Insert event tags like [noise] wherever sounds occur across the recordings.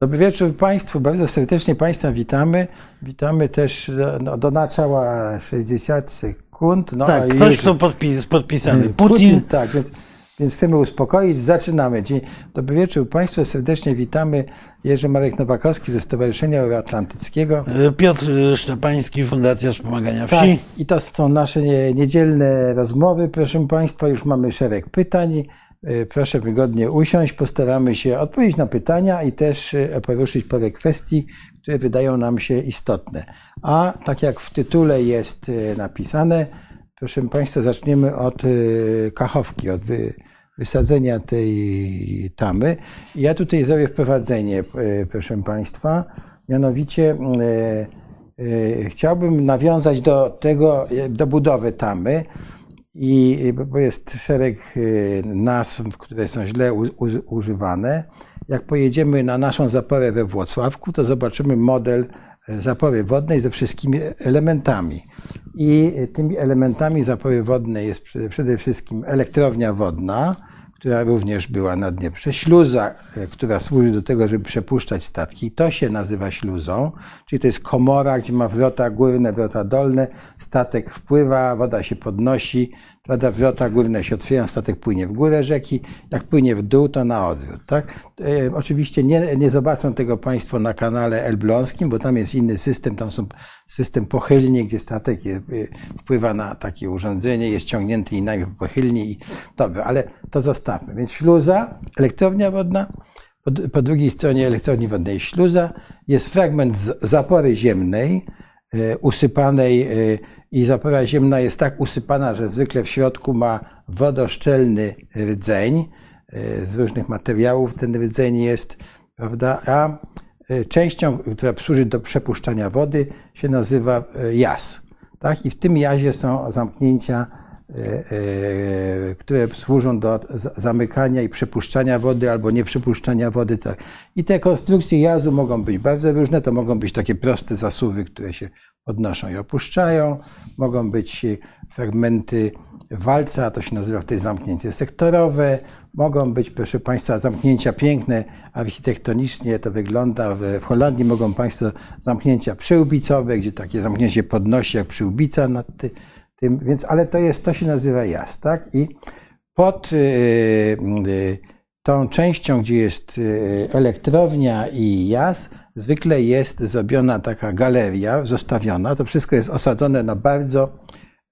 Dobry wieczór Państwu, bardzo serdecznie Państwa witamy. Witamy też no, do naczała 60 sekund. No, tak, ktoś już- tu podpis, podpisany. Putin. Putin. tak, więc, więc chcemy uspokoić. Zaczynamy. Dzień, dobry wieczór Państwu, serdecznie witamy. Jerzy Marek Nowakowski ze Stowarzyszenia Euroatlantyckiego. Piotr Szczepański, Fundacja Wspomagania Tak, Wsi. i to są nasze nie- niedzielne rozmowy, proszę Państwa. Już mamy szereg pytań. Y, Proszę wygodnie usiąść. Postaramy się odpowiedzieć na pytania i też y, poruszyć parę kwestii, które wydają nam się istotne. A tak jak w tytule jest y, napisane, proszę Państwa, zaczniemy od kachowki, od wy, wysadzenia tej tamy. Ja tutaj zrobię wprowadzenie, proszę Państwa. Mianowicie chciałbym nawiązać do tego, do budowy tamy. I bo- bo jest szereg y, nazw, które są źle używane. Jak pojedziemy na naszą zaporę we Włocławku, to zobaczymy model e, zapory wodnej ze wszystkimi elementami. I tymi elementami zapory wodnej jest przede wszystkim elektrownia wodna, która również była na Dnieprze, śluza, która służy do tego, żeby przepuszczać statki. To się nazywa śluzą, czyli to jest komora, gdzie ma wrota górne, wrota dolne, statek wpływa, woda się podnosi, prawda, wrota górne się otwierają, statek płynie w górę rzeki, jak płynie w dół, to na odwrót. Tak? E, oczywiście nie, nie zobaczą tego Państwo na kanale elbląskim, bo tam jest inny system, tam są system pochylni, gdzie statek je, y, wpływa na takie urządzenie, jest ciągnięty i najpierw pochylni. I, dobra, ale to zostawmy. Więc śluza, elektrownia wodna, po, po drugiej stronie elektrowni wodnej śluza jest fragment zapory ziemnej, e, usypanej e, i zapora ziemna jest tak usypana, że zwykle w środku ma wodoszczelny rdzeń e, z różnych materiałów. Ten rdzeń jest, prawda, a e, częścią, która służy do przepuszczania wody się nazywa e, jas. Tak? I w tym jazie są zamknięcia które służą do za- zamykania i przepuszczania wody albo nie przepuszczania wody. Tak. I te konstrukcje jazu mogą być bardzo różne. To mogą być takie proste zasuwy, które się podnoszą i opuszczają. Mogą być fragmenty walca, to się nazywa wtedy zamknięcie sektorowe. Mogą być, proszę Państwa, zamknięcia piękne, architektonicznie to wygląda. W, Holandii mogą Państwo zamknięcia przyłbicowe, gdzie takie zamknięcie podnosi jak przyłbica nad ty, tym, więc, ale to jest, to się nazywa jas, tak? I pod y, y, tą częścią, gdzie jest y, elektrownia i jas, zwykle jest zrobiona taka galeria, zostawiona. To wszystko jest osadzone na bardzo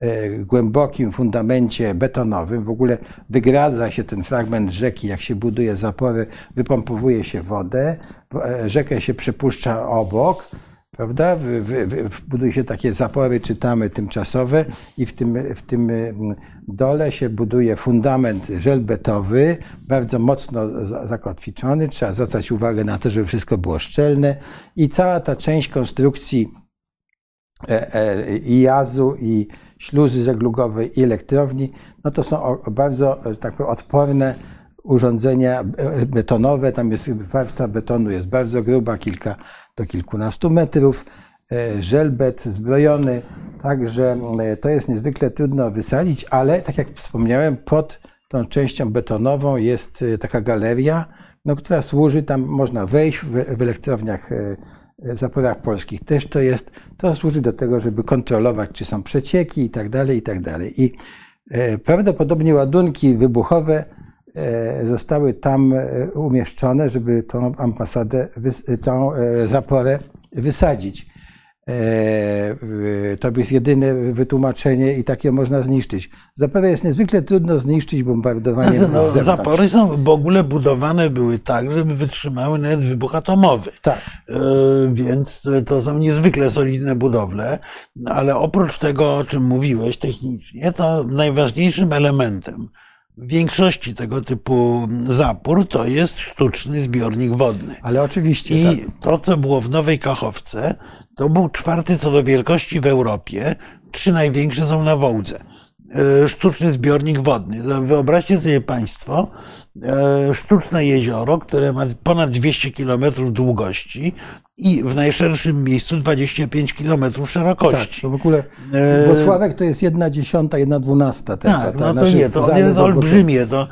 e, głębokim fundamencie betonowym. W ogóle wygradza się ten fragment rzeki, jak się buduje zapory, wypompowuje się wodę, e, rzekę się przepuszcza obok, prawda? Wy- wy- Buduje się takie zapory, czytamy tymczasowe i w tym, w tym mm, dole się buduje fundament żelbetowy, bardzo mocno za- zakotwiczony. Trzeba zwracać uwagę na to, żeby wszystko było szczelne i cała ta część konstrukcji e, e, i jazu, i śluzy żeglugowej, i elektrowni, no to są bardzo e, tak powiem, odporne urządzenia e, betonowe. Tam jest warstwa betonu jest bardzo gruba, kilka do kilkunastu metrów. E, Żelbet zbrojony, także e, to jest niezwykle trudno wysadzić, ale tak jak wspomniałem, pod tą częścią betonową jest taka galeria, no, która służy, tam można wejść w, w elektrowniach zaporach polskich też to jest, to służy do tego, żeby kontrolować, czy są przecieki i tak dalej, i tak dalej. I prawdopodobnie ładunki wybuchowe zostały tam e, umieszczone, żeby tą ambasadę, wys- tą e, zaporę wysadzić. E, To jest jedyne wytłumaczenie i takie można zniszczyć. Zaporę jest niezwykle trudno zniszczyć bombardowaniem No, z zewnątrz. zapory są w ogóle budowane były tak, żeby wytrzymały nawet wybuch atomowy. Tak. E, Więc to są niezwykle solidne budowle, No, ale oprócz tego, o czym mówiłeś technicznie, to najważniejszym elementem większości tego typu zapór to jest sztuczny zbiornik wodny. Ale oczywiście, I tak. to, co było w Nowej Kachowce, to był czwarty co do wielkości w Europie. Trzy największe są na Wołdze. E, sztuczny zbiornik wodny. Wyobraźcie sobie Państwo e, sztuczne jezioro, które ma ponad 200 km długości i w najszerszym miejscu 25 km szerokości. Tak, to w ogóle Włocławek to jest jedna dziesiąta, jedna dwunasta. Tak, no to nie, to jest olbrzymie. To,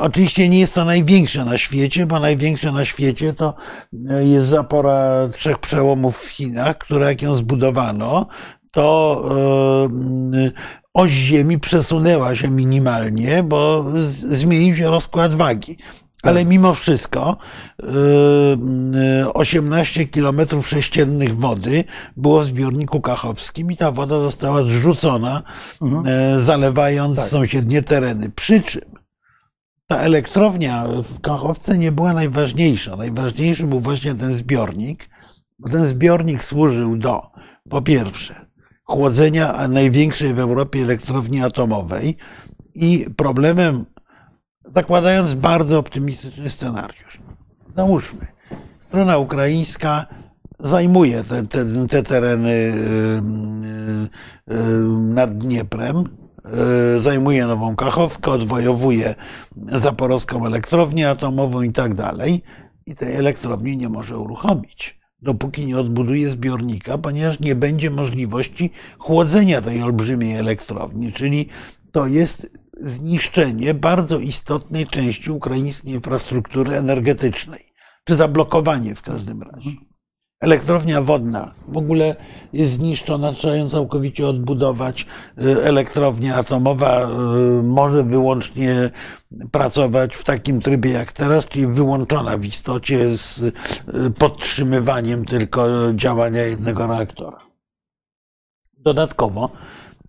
oczywiście nie jest to największe na świecie, bo największe na świecie to jest zapora trzech przełomów w Chinach, która jak ją zbudowano, to e, oś Ziemi przesunęła się minimalnie, bo zmienił się rozkład wagi. Ale tak. mimo wszystko 18 e, kilometrów sześciennych wody było w zbiorniku kachowskim i ta woda została zrzucona, mhm. E, zalewając tak. sąsiednie tereny. Przy czym ta elektrownia w Kachowce nie była najważniejsza. Najważniejszy był właśnie ten zbiornik, bo ten zbiornik służył do, po pierwsze, chłodzenia największej w Europie elektrowni atomowej. I problemem, zakładając bardzo optymistyczny scenariusz, załóżmy, strona ukraińska zajmuje te, te, te tereny y, y, y, nad Dnieprem, zajmuje Nową Kachowkę, odwojowuje zaporowską elektrownię atomową i tak dalej. I tej elektrowni nie może uruchomić dopóki nie odbuduje zbiornika, ponieważ nie będzie możliwości chłodzenia tej olbrzymiej elektrowni, czyli to jest zniszczenie bardzo istotnej części ukraińskiej infrastruktury energetycznej, czy zablokowanie w każdym razie. Elektrownia wodna w ogóle jest zniszczona, trzeba ją całkowicie odbudować. Y, elektrownia atomowa y, może wyłącznie pracować w takim trybie jak teraz, czyli wyłączona w istocie z y, podtrzymywaniem tylko działania jednego reaktora. Dodatkowo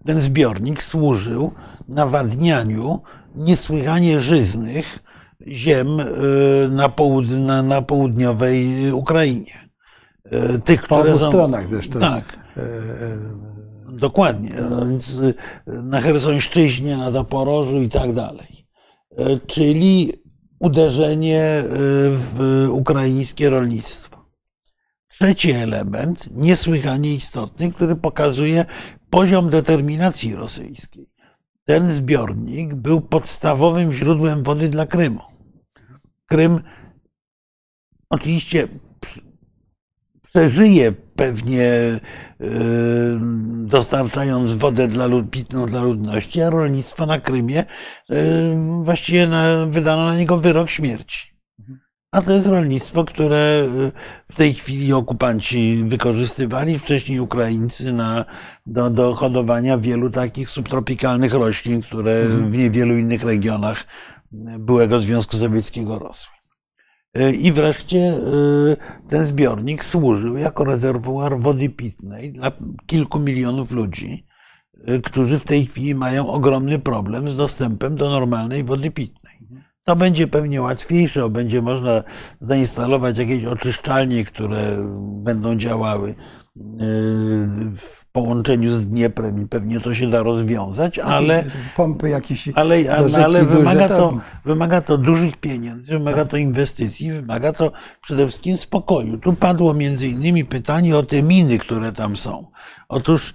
ten zbiornik służył nawadnianiu niesłychanie żyznych ziem na, na południowej Ukrainie tych, które po obu są... stronach zresztą. Tak. E, e, dokładnie. Więc na Hersońszczyźnie, na Zaporożu i tak dalej. Czyli uderzenie w ukraińskie rolnictwo. Trzeci element, niesłychanie istotny, który pokazuje poziom determinacji rosyjskiej. Ten zbiornik był podstawowym źródłem wody dla Krymu. Krym oczywiście przeżyje pewnie y, dostarczając wodę dla lud, pitną dla ludności, a rolnictwo na Krymie y, właściwie na, wydano na niego wyrok śmierci. A to jest rolnictwo, które y, w tej chwili okupanci wykorzystywali, wcześniej Ukraińcy na, do, do hodowania wielu takich subtropikalnych roślin, które mhm. w niewielu innych regionach byłego Związku Sowieckiego rosły. I wreszcie y, ten zbiornik służył jako rezerwuar wody pitnej dla kilku milionów ludzi, y, którzy w tej chwili mają ogromny problem z dostępem do normalnej wody pitnej. To będzie pewnie łatwiejsze, bo będzie można zainstalować jakieś oczyszczalnie, które będą działały y, w połączeniu z Dnieprem i pewnie to się da rozwiązać, ale pompy jakieś ale, ale, ale wymaga, to, wymaga to dużych pieniędzy, wymaga to inwestycji, wymaga to przede wszystkim spokoju. Tu padło między innymi pytanie o te miny, które tam są. Otóż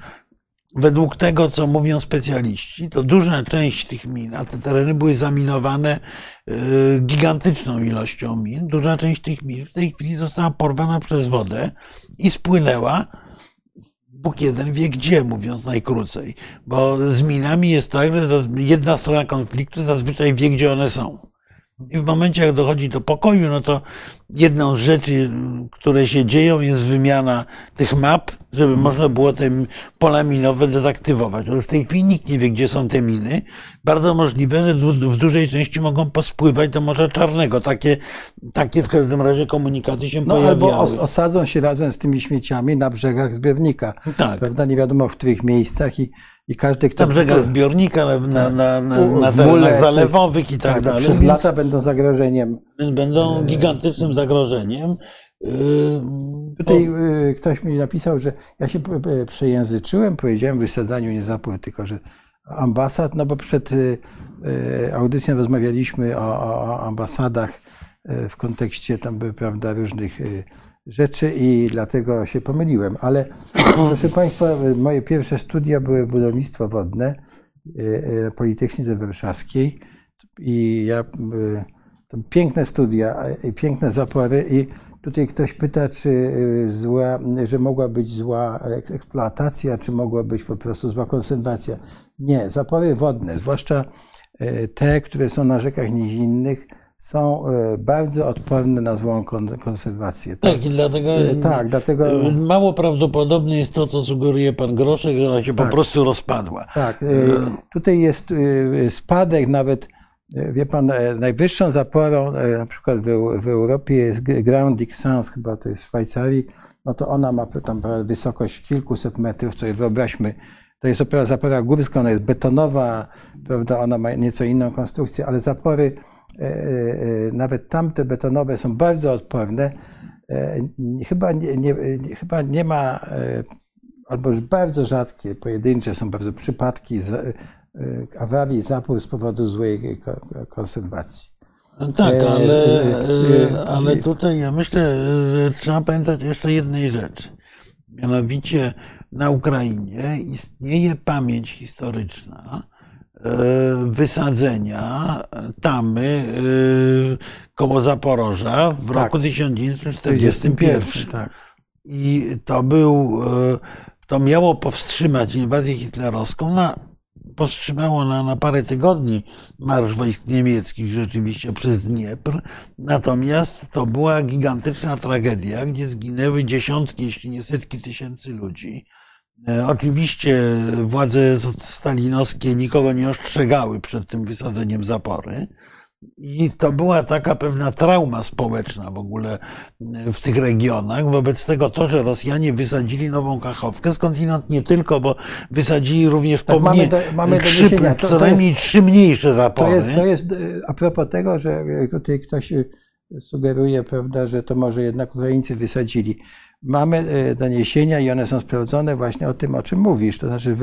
według tego, co mówią specjaliści, to duża część tych min, a te tereny były zaminowane y, gigantyczną ilością min, duża część tych min w tej chwili została porwana przez wodę i spłynęła Bóg jeden wie gdzie, mówiąc najkrócej. Bo z minami jest tak, że jedna strona konfliktu zazwyczaj wie, gdzie one są. I w momencie, jak dochodzi do pokoju, no to jedną z rzeczy, które się dzieją, jest wymiana tych map, żeby można było te pola minowe dezaktywować. Otóż w tej chwili nikt nie wie, gdzie są te miny. Bardzo możliwe, że w dużej części mogą pospływać do Morza Czarnego. Takie, takie w każdym razie komunikaty się no, pojawiały. Albo osadzą się razem z tymi śmieciami na brzegach zbiornika. Tak. Prawda? Nie wiadomo w których miejscach i i każdy, kto... Na brzegach zbiornika, na, na, na, na terenach zalewowych i tak, tak dalej. Przez lata będą zagrożeniem. Będą gigantycznym zagrożeniem. Yy, Tutaj yy, ktoś mi napisał, że ja się przejęzyczyłem, powiedziałem wysadzaniu nie zapływ, tylko że ambasad, no bo przed yy, audycją rozmawialiśmy o, o ambasadach w kontekście tam prawda, różnych rzeczy i dlatego się pomyliłem. Ale proszę Państwa, moje pierwsze studia były budownictwo wodne na Politechnice Warszawskiej i ja, to piękne studia i piękne zapory i tutaj ktoś pyta, czy zła, że mogła być zła eksploatacja, czy mogła być po prostu zła konserwacja. Nie, zapory wodne, zwłaszcza te, które są na rzekach nizinnych, są e, bardzo odporne na złą konserwację. Tak, tak i dlatego, e, tak, dlatego e, mało prawdopodobne jest to, co sugeruje pan Groszek, że ona się tak, po prostu rozpadła. Tak, tutaj jest spadek nawet, wie pan, najwyższą zaporą na przykład w, w Europie jest Grand Dixence, chyba to jest w Szwajcarii, no to ona ma tam wysokość kilkuset metrów, czyli wyobraźmy, to jest zapora górska, ona jest betonowa, prawda, ona ma nieco inną konstrukcję, ale zapory nawet tamte betonowe są bardzo odporne. E, chyba nie, nie, chyba nie ma, albo już bardzo rzadkie, pojedyncze są bardzo przypadki awarii zapór z powodu złej konserwacji. No tak, ale, ale tutaj ja myślę, że trzeba pamiętać jeszcze jednej rzeczy. Mianowicie na Ukrainie istnieje pamięć historyczna, E, wysadzenia tamy e, koło Zaporoża w tak. roku 1941. Tak. I to był, e, to miało powstrzymać inwazję hitlerowską. Na, powstrzymało na, na parę tygodni marsz wojsk niemieckich rzeczywiście przez Dniepr. Natomiast to była gigantyczna tragedia, gdzie zginęły dziesiątki, jeśli nie setki tysięcy ludzi. E, oczywiście władze stalinowskie nikogo nie ostrzegały przed tym wysadzeniem zapory. I to była taka pewna trauma społeczna w ogóle e, w tych regionach. Wobec tego to, że Rosjanie wysadzili nową Kachowkę, skądinąd nie tylko, bo wysadzili również tak, pomnie, mamy, do, mamy trzy, to, co najmniej trzy mniejsze zapory. To jest, to jest a propos tego, że tutaj ktoś sugeruje, prawda, że to może jednak Ukraińcy wysadzili. Mamy e, doniesienia i one są sprawdzone właśnie o tym, o czym mówisz. To znaczy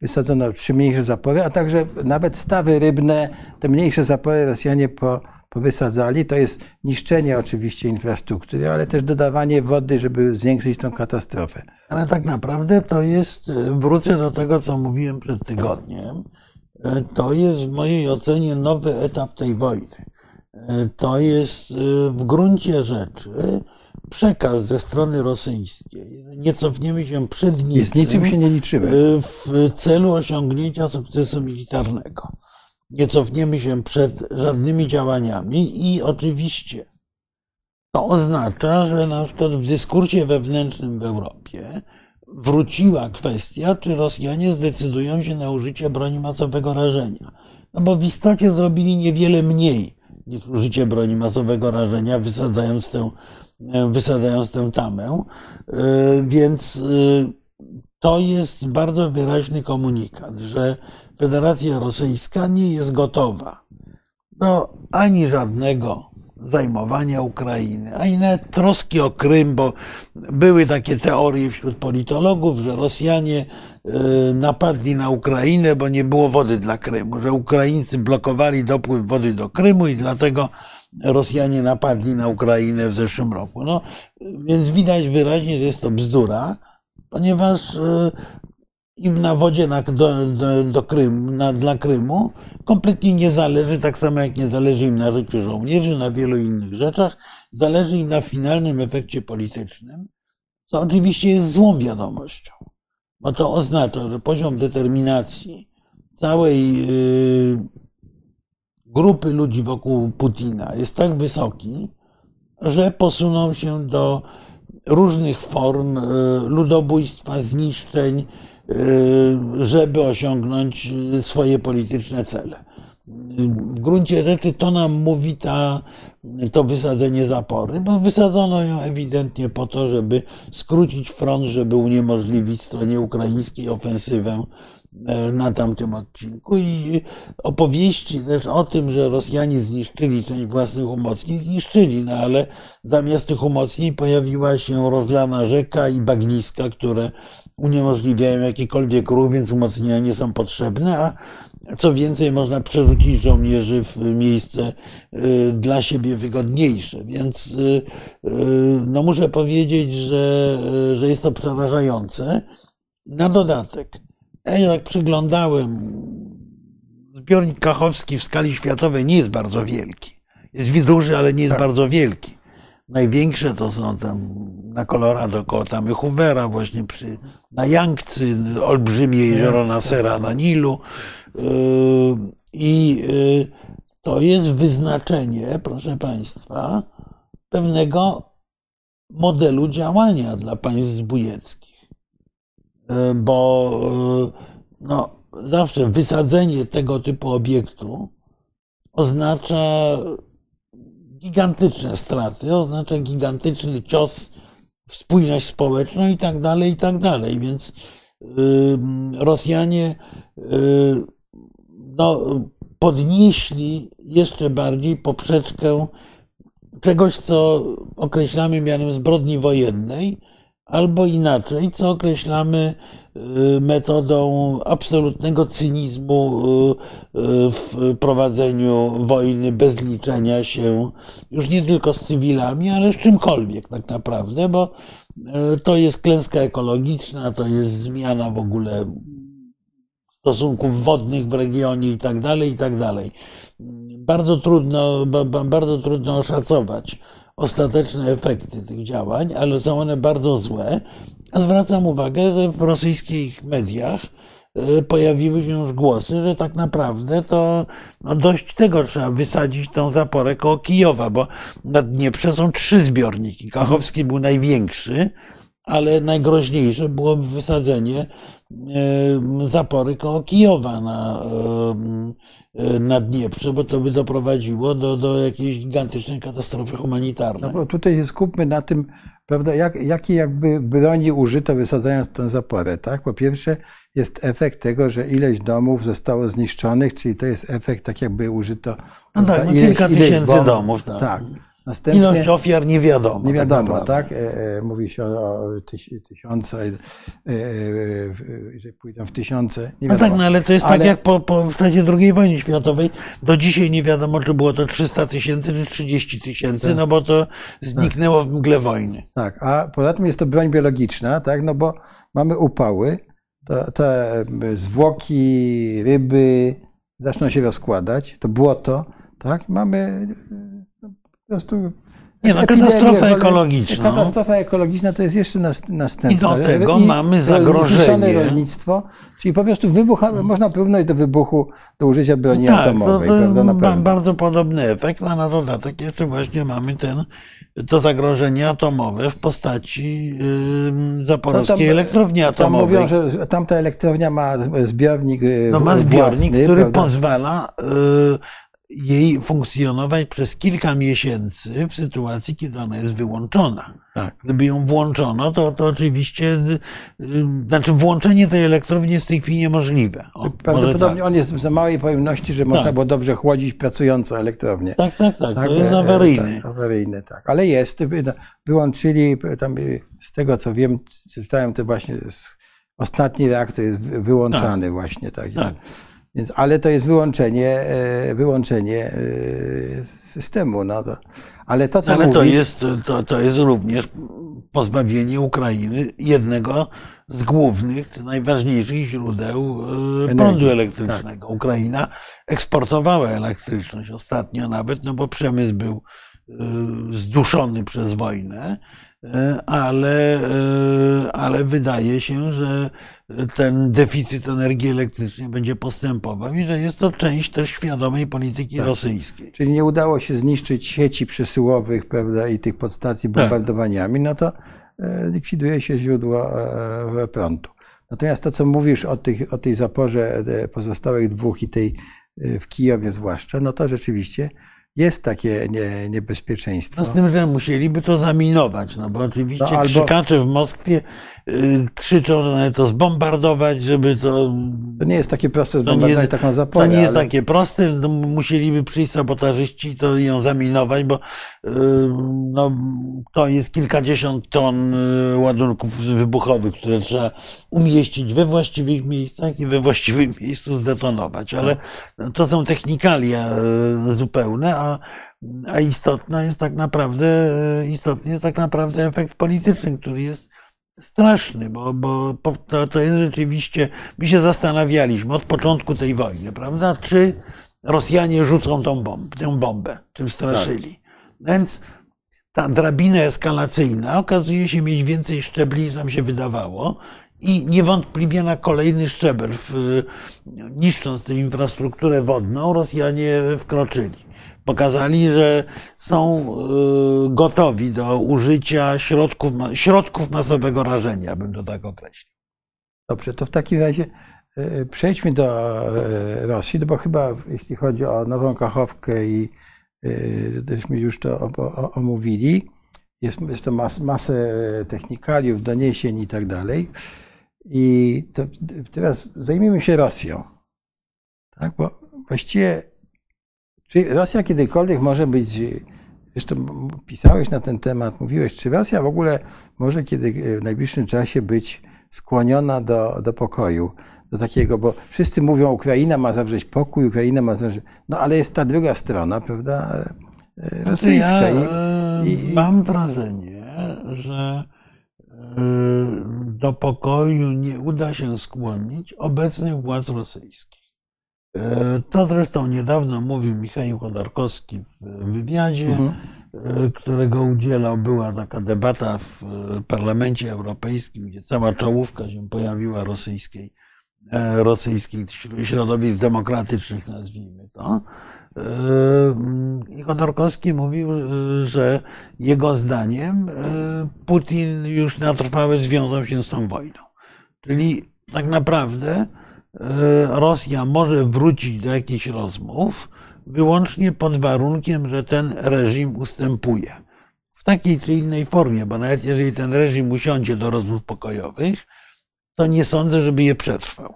wysadzono trzy mniejsze zapory, a także nawet stawy rybne, te mniejsze zapory Rosjanie po, powysadzali. To jest niszczenie oczywiście infrastruktury, ale też dodawanie wody, żeby zwiększyć tą katastrofę. Ale tak naprawdę to jest, e, wrócę do tego, co mówiłem przed tygodniem, e, to jest w mojej ocenie nowy etap tej wojny. To jest w gruncie rzeczy przekaz ze strony rosyjskiej. Nie cofniemy się przed niczym. Jest niczym się nie liczymy. Y, w celu osiągnięcia sukcesu militarnego. Nie cofniemy się przed żadnymi działaniami i oczywiście to oznacza, że na przykład w dyskursie wewnętrznym w Europie wróciła kwestia, czy Rosjanie zdecydują się na użycie broni masowego rażenia. No bo w istocie zrobili niewiele mniej niż użycie broni masowego rażenia, wysadzając tę wysadzając tę tamę. E, więc e, to jest bardzo wyraźny komunikat, że Federacja Rosyjska nie jest gotowa do ani żadnego zajmowania Ukrainy, ani nawet troski o Krym, bo były takie teorie wśród politologów, że Rosjanie e, napadli na Ukrainę, bo nie było wody dla Krymu, że Ukraińcy blokowali dopływ wody do Krymu i dlatego Rosjanie napadli na Ukrainę w zeszłym roku. No, więc widać wyraźnie, że jest to bzdura, ponieważ e, im na wodzie na, do, do, do Krym, na, dla Krymu kompletnie nie zależy, tak samo jak nie zależy im na życiu żołnierzy, na wielu innych rzeczach. Zależy im na finalnym efekcie politycznym, co oczywiście jest złą wiadomością, bo to oznacza, że poziom determinacji całej yy, grupy ludzi wokół Putina jest tak wysoki, że posuną się do różnych form e, ludobójstwa, zniszczeń, e, żeby osiągnąć swoje polityczne cele. W gruncie rzeczy to nam mówi ta, to wysadzenie zapory, bo wysadzono ją ewidentnie po to, żeby skrócić front, żeby uniemożliwić stronie ukraińskiej ofensywę E, na tamtym odcinku i opowieści też o tym, że Rosjanie zniszczyli część własnych umocnień, zniszczyli, no ale zamiast tych umocnień pojawiła się rozlana rzeka i bagniska, które uniemożliwiają jakikolwiek ruch, więc umocnienia nie są potrzebne, a co więcej, można przerzucić żołnierzy w miejsce e, dla siebie wygodniejsze. Więc e, no muszę powiedzieć, że, że jest to przerażające. Na dodatek, ja jak przyglądałem zbiornik kachowski w skali światowej nie jest bardzo wielki. Jest duży, ale nie jest Tak. bardzo wielki. Największe to są tam na Colorado koło tamy Hoovera, właśnie przy, na Yangtzy, olbrzymie jezioro Yangtzy, Nasera na Nilu. Yy, I yy, to jest wyznaczenie, proszę Państwa, pewnego modelu działania dla państw zbójeckich. Yy, Bo yy, no, zawsze wysadzenie tego typu obiektu oznacza gigantyczne straty, oznacza gigantyczny cios w spójność społeczną i tak dalej, i tak dalej. Więc yy, Rosjanie no, podnieśli jeszcze bardziej poprzeczkę czegoś, co określamy mianem zbrodni wojennej, albo inaczej, co określamy y, metodą absolutnego cynizmu y, y, w prowadzeniu wojny bez liczenia się już nie tylko z cywilami, ale z czymkolwiek tak naprawdę, bo to jest klęska ekologiczna, to jest zmiana w ogóle stosunków wodnych w regionie i tak dalej, i tak dalej. Bardzo trudno, ba- ba- bardzo trudno oszacować ostateczne efekty tych działań, ale są one bardzo złe. A zwracam uwagę, że w rosyjskich mediach y, pojawiły się już głosy, że tak naprawdę to no dość tego trzeba wysadzić tą zaporę koło Kijowa, bo na Dnieprze są trzy zbiorniki. Kachowski był największy, ale najgroźniejsze byłoby wysadzenie e, zapory koło Kijowa na, e, na Dnieprze, bo to by doprowadziło do, do jakiejś gigantycznej katastrofy No humanitarnej. bo tutaj się skupmy na tym, prawda, jak, jakie jakby broni użyto wysadzając tę zaporę, tak? Po pierwsze jest efekt tego, że ileś domów zostało zniszczonych, czyli to jest efekt tak jakby użyto... No tak, no kilka tysięcy domów, tak. Tak. Następnie, Ilość ofiar nie wiadomo. nie wiadomo, naprawdę. tak? E, e, Mówi się o, o tyś, tysiące, e, e, pójdą w tysiące, nie No wiadomo. tak, no ale to jest Ale- tak jak po, po, w czasie II wojny światowej. Do dzisiaj nie wiadomo, czy było to 300 tysięcy, czy 30 tysięcy, no bo to zniknęło w mgle wojny. Tak, a poza tym jest to broń biologiczna, tak, no bo mamy upały, te e, zwłoki, ryby zaczną się rozkładać, to błoto, tak, mamy prostu Nie, no, katastrofa ekologiczna. Katastrofa ekologiczna to jest jeszcze nas, następne. I do tego I mamy rol- zagrożenie. rolnictwo, czyli po prostu wybuch, można porównać do wybuchu, do użycia broni Tak, to, atomowej, to prawda, ba- pewno. bardzo podobny efekt, a na dodatek jeszcze właśnie mamy ten, to zagrożenie atomowe w postaci yy, zaporowskiej No tam- elektrowni Tam atomowej. mówią, że tamta elektrownia ma zbiornik e, No ma własny, zbiornik, który prawda? pozwala y, jej funkcjonować przez kilka miesięcy w sytuacji, kiedy ona jest wyłączona. Tak. Gdyby ją włączono, to, to oczywiście, y, y, znaczy włączenie tej elektrowni jest w tej chwili niemożliwe. O, Prawdopodobnie tak. on jest w za małej pojemności, że można Tak. było dobrze chłodzić pracującą elektrownię. tak, tak, tak, Tak, to jest e, awaryjny. Tak, awaryjny, tak. Ale jest, y, no, wyłączyli, tam z tego co wiem, czytałem, to właśnie ostatni reaktor jest wy- wyłączany właśnie, tak. Tak. Więc, ale to jest wyłączenie, e, wyłączenie e, systemu, no to, ale to co Ale mówisz, to jest, to, to jest również pozbawienie Ukrainy jednego z głównych, najważniejszych źródeł e, prądu elektrycznego. Ukraina eksportowała elektryczność ostatnio nawet, no bo przemysł był zduszony przez wojnę, ale, e, ale wydaje się, że ten deficyt energii elektrycznej będzie postępował i że jest to część też świadomej polityki Tak. rosyjskiej. czyli nie udało się zniszczyć sieci przesyłowych, prawda, i tych podstacji Tak. bombardowaniami, no to e, likwiduje się źródło e, prądu. Natomiast to, co mówisz o, tych, o tej zaporze e, pozostałych dwóch i tej e, w Kijowie zwłaszcza, no to rzeczywiście jest takie nie, niebezpieczeństwo. No z tym, że musieliby to zaminować, no bo oczywiście No, albo- krzykacze w Moskwie y, krzyczą, że należy to zbombardować, żeby to... To nie jest takie proste To nie, zbombardować taką to zaporę, nie jest ale takie proste, no, musieliby przyjść sabotażyści i to ją zaminować, bo y, no, to jest kilkadziesiąt ton y, ładunków wybuchowych, które trzeba umieścić we właściwych miejscach i we właściwym miejscu zdetonować, ale no, to są technikalia zupełne, a, a istotna jest tak naprawdę, y, istotny jest tak naprawdę efekt polityczny, który jest straszny, bo, bo to, to jest rzeczywiście, my się zastanawialiśmy od początku tej wojny, prawda, czy Rosjanie rzucą tą bombę, tę bombę, czym straszyli. Tak. Więc ta drabina eskalacyjna okazuje się mieć więcej szczebli niż nam się wydawało i niewątpliwie na kolejny szczebel, niszcząc tę infrastrukturę wodną, Rosjanie wkroczyli pokazali, że są y, gotowi do użycia środków, środków masowego rażenia, bym to tak określił. Dobrze, to w takim razie y, przejdźmy do y, Rosji, no bo chyba jeśli chodzi o Nową Kachowkę i żeśmy już to omówili, jest, jest to mas, masę technikaliów, doniesień i tak dalej. I to, teraz zajmijmy się Rosją. Tak, bo właściwie czy Rosja kiedykolwiek może być, zresztą pisałeś na ten temat, mówiłeś, czy Rosja w ogóle może kiedy w najbliższym czasie być skłoniona do, do pokoju, do takiego, bo wszyscy mówią, Ukraina ma zawrzeć pokój, Ukraina ma zawrzeć, no ale jest ta druga strona, prawda, e, rosyjska. Ja, I, i, mam wrażenie, że e, do pokoju nie uda się skłonić obecnych władz rosyjskich. E, to zresztą niedawno mówił Michał Chodorkowski w wywiadzie, mhm. E, którego udzielał. Była taka debata w e, Parlamencie Europejskim, gdzie cała czołówka się pojawiła rosyjskiej, rosyjskich środowisk demokratycznych, nazwijmy to. I Chodorkowski mówił, że jego zdaniem Putin już na trwałe związał się z tą wojną. Czyli tak naprawdę Rosja może wrócić do jakichś rozmów wyłącznie pod warunkiem, że ten reżim ustępuje. W takiej czy innej formie, bo nawet jeżeli ten reżim usiądzie do rozmów pokojowych, to nie sądzę, żeby je przetrwał.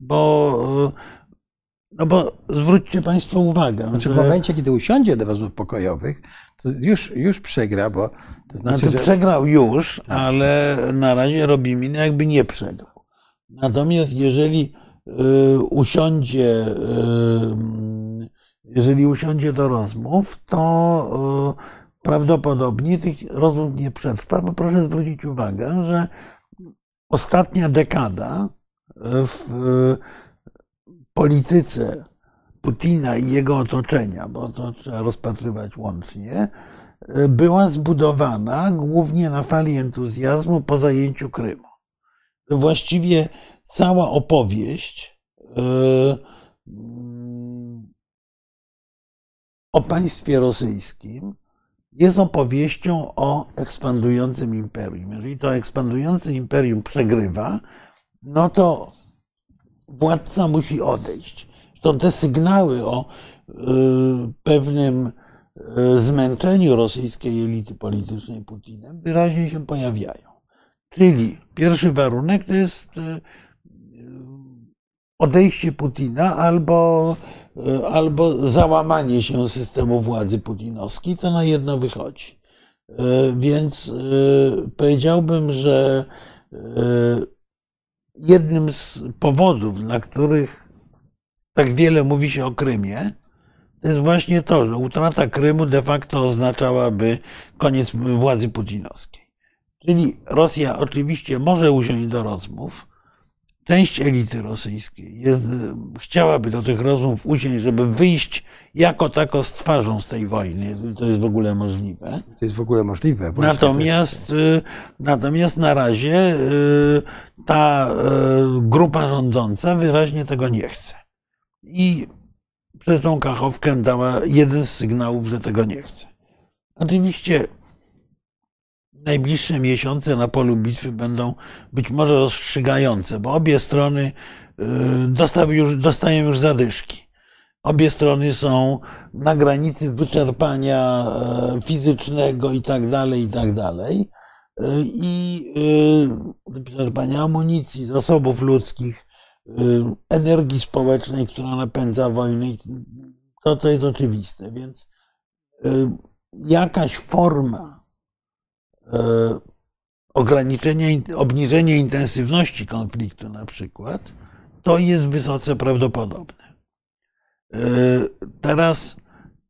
Bo, e, no bo zwróćcie Państwo uwagę. Znaczy, że... W momencie, kiedy usiądzie do rozmów pokojowych, to już, już przegra, bo to znaczy, znaczy że... przegrał już, tak. ale na razie robi minę, jakby nie przegrał. Natomiast jeżeli y, usiądzie, y, jeżeli usiądzie do rozmów, to y, prawdopodobnie tych rozmów nie przetrwa, bo proszę zwrócić uwagę, że ostatnia dekada w polityce Putina i jego otoczenia, bo to trzeba rozpatrywać łącznie, była zbudowana głównie na fali entuzjazmu po zajęciu Krymu właściwie cała opowieść e, o państwie rosyjskim jest opowieścią o ekspandującym imperium. Jeżeli to ekspandujące imperium przegrywa, no to władca musi odejść. Zresztą te sygnały o e, pewnym e, zmęczeniu rosyjskiej elity politycznej Putinem wyraźnie się pojawiają. Czyli pierwszy warunek to jest e, odejście Putina albo, e, albo załamanie się systemu władzy putinowskiej, co na jedno wychodzi. E, więc powiedziałbym, że jednym z powodów, dla których tak wiele mówi się o Krymie, to jest właśnie to, że utrata Krymu de facto oznaczałaby koniec władzy putinowskiej. Czyli Rosja oczywiście może usiąść do rozmów. Część elity rosyjskiej jest, chciałaby do tych rozmów usiąść, żeby wyjść jako tako z twarzą z tej wojny, jeżeli to jest w ogóle możliwe. To jest w ogóle możliwe. Natomiast, y, natomiast na razie y, ta y, grupa rządząca wyraźnie tego nie chce. I przez tą kachowkę dała jeden z sygnałów, że tego nie chce. Oczywiście najbliższe miesiące na polu bitwy będą być może rozstrzygające, bo obie strony y, już, dostają już zadyszki. Obie strony są na granicy wyczerpania e, fizycznego i tak dalej, i tak dalej. Y, I y, wyczerpania amunicji, zasobów ludzkich, energii społecznej, która napędza wojnę. To, to jest oczywiste. Więc jakaś forma ograniczenie, obniżenie intensywności konfliktu na przykład, to jest wysoce prawdopodobne. E, teraz,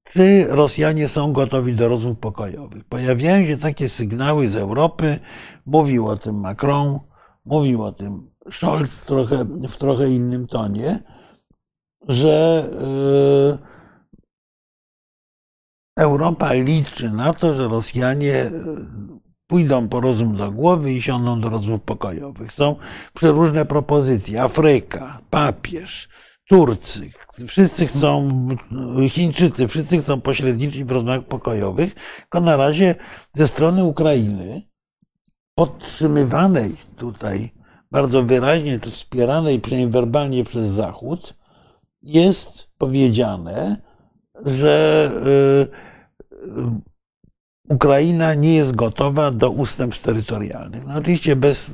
czy Rosjanie są gotowi do rozmów pokojowych. Pojawiają się takie sygnały z Europy, mówił o tym Macron, mówił o tym Scholz trochę, w trochę innym tonie, że yy, Europa liczy na to, że Rosjanie pójdą po rozum do głowy i siądą do rozmów pokojowych. Są przeróżne propozycje. Afryka, papież, Turcy, wszyscy chcą, Chińczycy, wszyscy chcą pośredniczyć w rozmowach pokojowych, tylko na razie ze strony Ukrainy, podtrzymywanej tutaj bardzo wyraźnie, czy wspieranej przynajmniej werbalnie przez Zachód, jest powiedziane, że y, Ukraina nie jest gotowa do ustępstw terytorialnych. No oczywiście bez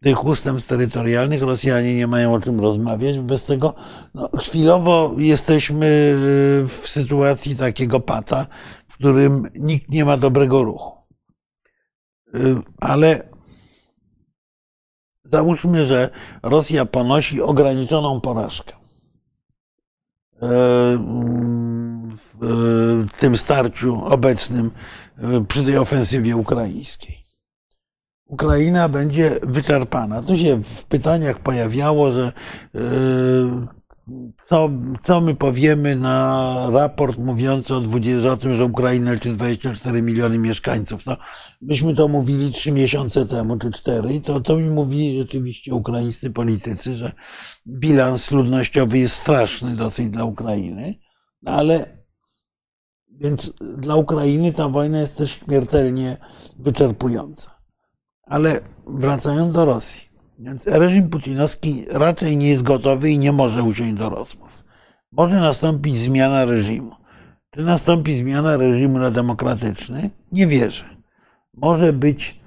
tych ustępstw terytorialnych Rosjanie nie mają o czym rozmawiać. Bez tego no, chwilowo jesteśmy y, w sytuacji takiego pata, w którym nikt nie ma dobrego ruchu. Y, ale załóżmy, że Rosja ponosi ograniczoną porażkę y, w tym starciu obecnym przy tej ofensywie ukraińskiej. Ukraina będzie wyczerpana. To się w pytaniach pojawiało, że yy, co, co my powiemy na raport mówiący o, 20, o tym, że Ukraina liczy 24 miliony mieszkańców. No, myśmy to mówili trzy miesiące temu, czy cztery, i to, to mi mówili rzeczywiście ukraińscy politycy, że bilans ludnościowy jest straszny dosyć dla Ukrainy, no, ale więc dla Ukrainy ta wojna jest też śmiertelnie wyczerpująca. Ale wracając do Rosji, więc reżim putinowski raczej nie jest gotowy i nie może usiąść do rozmów. Może nastąpić zmiana reżimu. Czy nastąpi zmiana reżimu na demokratyczny? Nie wierzę. Może być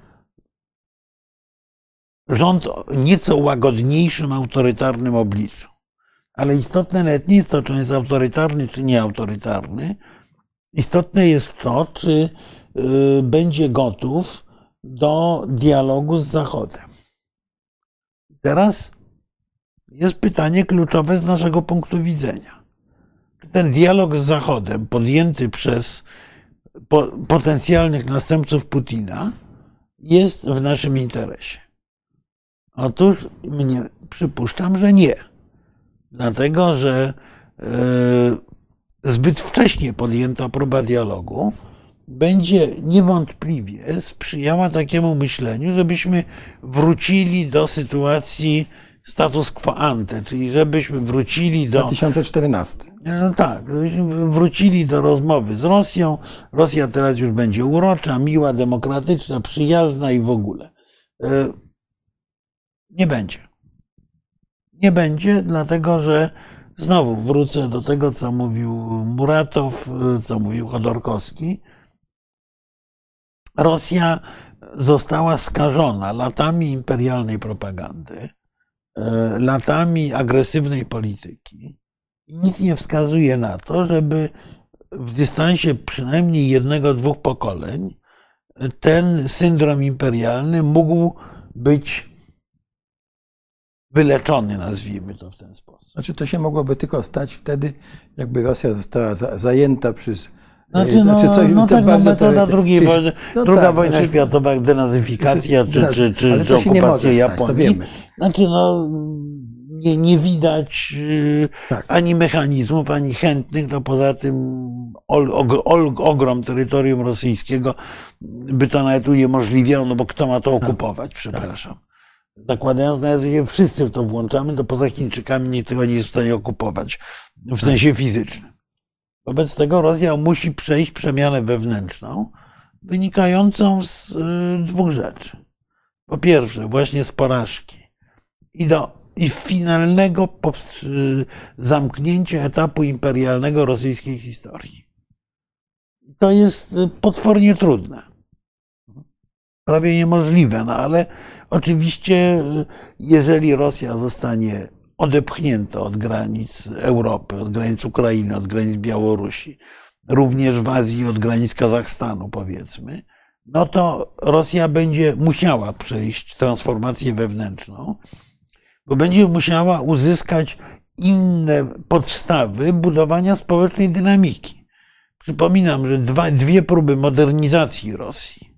rząd nieco łagodniejszym, autorytarnym obliczu. Ale istotne nawet nie jest to, czy on jest autorytarny, czy nieautorytarny. Istotne jest to, czy y, będzie gotów do dialogu z Zachodem. Teraz jest pytanie kluczowe z naszego punktu widzenia. Czy ten dialog z Zachodem podjęty przez potencjalnych następców Putina jest w naszym interesie? Otóż mnie przypuszczam, że nie. Dlatego, że e, zbyt wcześnie podjęta próba dialogu będzie niewątpliwie sprzyjała takiemu myśleniu, żebyśmy wrócili do sytuacji status quo ante, czyli żebyśmy wrócili do. 2014. No tak, żebyśmy wrócili do rozmowy z Rosją. Rosja teraz już będzie urocza, miła, demokratyczna, przyjazna i w ogóle. E, nie będzie. Nie będzie, dlatego że znowu wrócę do tego, co mówił Muratow, co mówił Chodorkowski Rosja została skażona latami imperialnej propagandy, e, latami agresywnej polityki. Nic nie wskazuje na to, żeby w dystansie przynajmniej jednego, dwóch pokoleń ten syndrom imperialny mógł być wyleczony, nazwijmy to w ten sposób. Znaczy, to się mogłoby tylko stać wtedy, jakby Rosja została zajęta przez znaczy, no, znaczy, no tak, no metoda drugiej czyli, wojny, no druga tak, wojna znaczy, światowa, denazyfikacja czy, czy, czy, czy okupacja Japonii. Znaczy, no, nie, nie widać y, tak. ani mechanizmów, ani chętnych, no poza tym ol, og, ol, ogrom terytorium rosyjskiego by to nawet uniemożliwiało, no bo kto ma to tak. okupować, tak. Zakładając nawet, że wszyscy w to włączamy, to poza Chińczykami nikt tego nie jest w stanie okupować w tak. sensie fizycznym. Wobec tego Rosja musi przejść przemianę wewnętrzną, wynikającą z y, dwóch rzeczy. Po pierwsze, właśnie z porażki i, do, i finalnego y, zamknięcia etapu imperialnego rosyjskiej historii. To jest y, potwornie trudne. Prawie niemożliwe, no ale oczywiście, jeżeli Rosja zostanie odepchnięto od granic Europy, od granic Ukrainy, od granic Białorusi, również w Azji od granic Kazachstanu, powiedzmy, no to Rosja będzie musiała przejść transformację wewnętrzną, bo będzie musiała uzyskać inne podstawy budowania społecznej dynamiki. Przypominam, że dwa, dwie próby modernizacji Rosji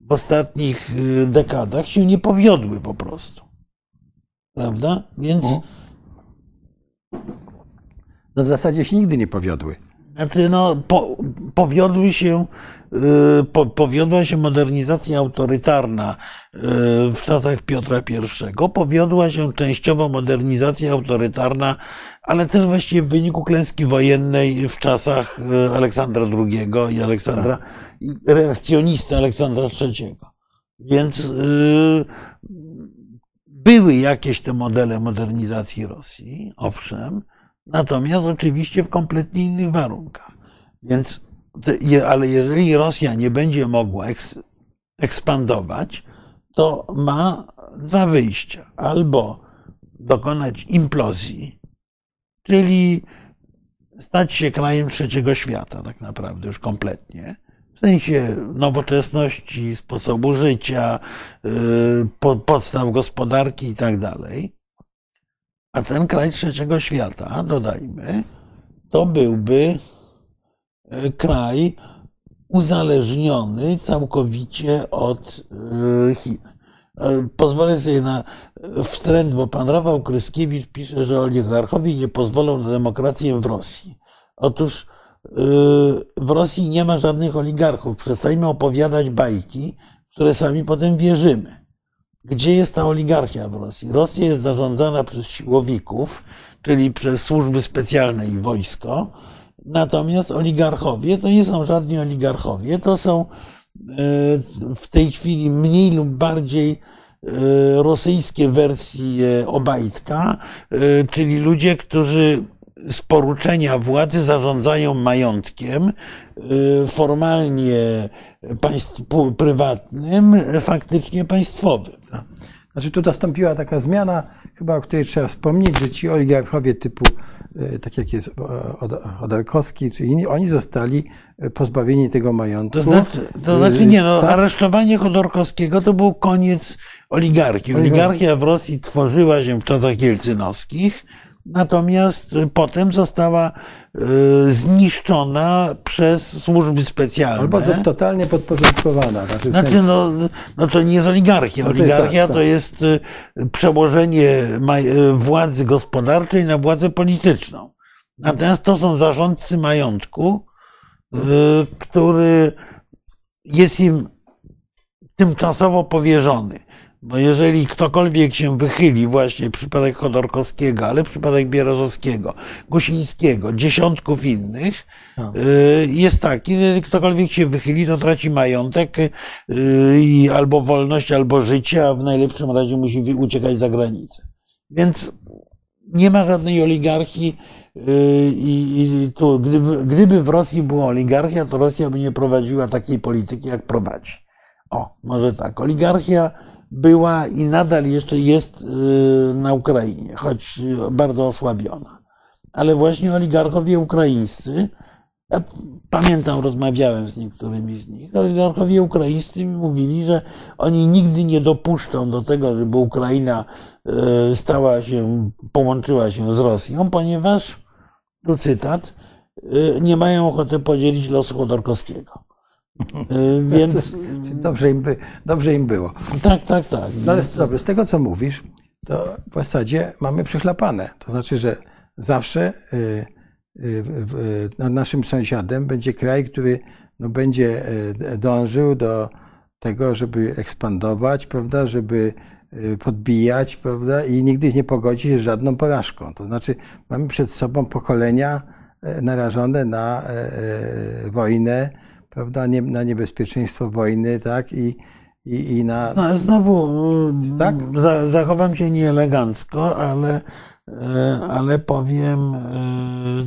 w ostatnich y, dekadach się nie powiodły po prostu. Prawda? Więc. O. No w zasadzie się nigdy nie powiodły. Znaczy, no, po, powiodły się, y, po, powiodła się modernizacja autorytarna y, w czasach Piotra I, powiodła się częściowo modernizacja autorytarna, ale też właściwie w wyniku klęski wojennej w czasach y, Aleksandra II i Aleksandra, i reakcjonisty Aleksandra III. Więc były jakieś te modele modernizacji Rosji, owszem, Natomiast oczywiście w kompletnie innych warunkach. Więc, ale jeżeli Rosja nie będzie mogła ekspandować, to ma dwa wyjścia. Albo dokonać implozji, czyli stać się krajem trzeciego świata, tak naprawdę, już kompletnie. W sensie nowoczesności, sposobu życia, y, podstaw gospodarki i tak dalej. A ten kraj trzeciego świata, dodajmy, to byłby e, kraj uzależniony całkowicie od e, Chin. E, pozwolę sobie na wstręt, bo pan Rafał Kryskiewicz pisze, że oligarchowie nie pozwolą na demokrację w Rosji. Otóż w Rosji nie ma żadnych oligarchów. Przestańmy opowiadać bajki, które sami potem wierzymy. Gdzie jest ta oligarchia w Rosji? Rosja jest zarządzana przez siłowików, czyli przez służby specjalne i wojsko. Natomiast oligarchowie to nie są żadni oligarchowie, to są e, w tej chwili mniej lub bardziej e, rosyjskie wersje Obajtka, e, czyli ludzie, którzy z poruczenia władzy zarządzają majątkiem, formalnie państw, prywatnym, faktycznie państwowym. Znaczy tu nastąpiła taka zmiana, chyba o której trzeba wspomnieć, że ci oligarchowie typu, e, tak jak jest Odarkowski czy inni, oni zostali e, pozbawieni tego majątku. To znaczy, to znaczy nie, no, tak? aresztowanie Chodorkowskiego to był koniec oligarchii. Oligarchia w Rosji tworzyła się w czasach jelcynowskich, Natomiast potem została e, zniszczona przez służby specjalne. Albo totalnie podporządkowana. Znaczy, znaczy no, no to nie jest oligarchia. No to oligarchia jest, tak, to jest e, przełożenie e, władzy gospodarczej na władzę polityczną. Natomiast to są zarządcy majątku, który jest im tymczasowo powierzony. Bo jeżeli ktokolwiek się wychyli, właśnie przypadek Chodorkowskiego, ale przypadek Bierożowskiego, Gusińskiego, dziesiątków innych, no. y, jest taki, że jeżeli ktokolwiek się wychyli, to traci majątek y, i albo wolność, albo życie, a w najlepszym razie musi uciekać za granicę. Więc nie ma żadnej oligarchii y, i, i tu, gdyby, gdyby w Rosji była oligarchia, to Rosja by nie prowadziła takiej polityki, jak prowadzi. O, może tak. Oligarchia była i nadal jeszcze jest y, na Ukrainie, choć bardzo osłabiona. Ale właśnie oligarchowie ukraińscy, ja pamiętam, rozmawiałem z niektórymi z nich, oligarchowie ukraińscy mi mówili, że oni nigdy nie dopuszczą do tego, żeby Ukraina y, stała się, połączyła się z Rosją, ponieważ, tu cytat, y, nie mają ochoty podzielić losu Chodorkowskiego. Y, więc... [laughs] Dobrze im, by, dobrze im było. Tak, tak, tak. No ale dobrze, z tego co mówisz, to w zasadzie mamy przechlapane. To znaczy, że zawsze y, y, nad naszym sąsiadem będzie kraj, który no, będzie dążył do tego, żeby ekspandować, prawda, żeby podbijać, prawda, i nigdy nie pogodzi się z żadną porażką. To znaczy, mamy przed sobą pokolenia narażone na wojnę, prawda, nie, na niebezpieczeństwo wojny, tak, i, i, i na... No, znowu tak? Za, zachowam się nieelegancko, ale, e, ale powiem e,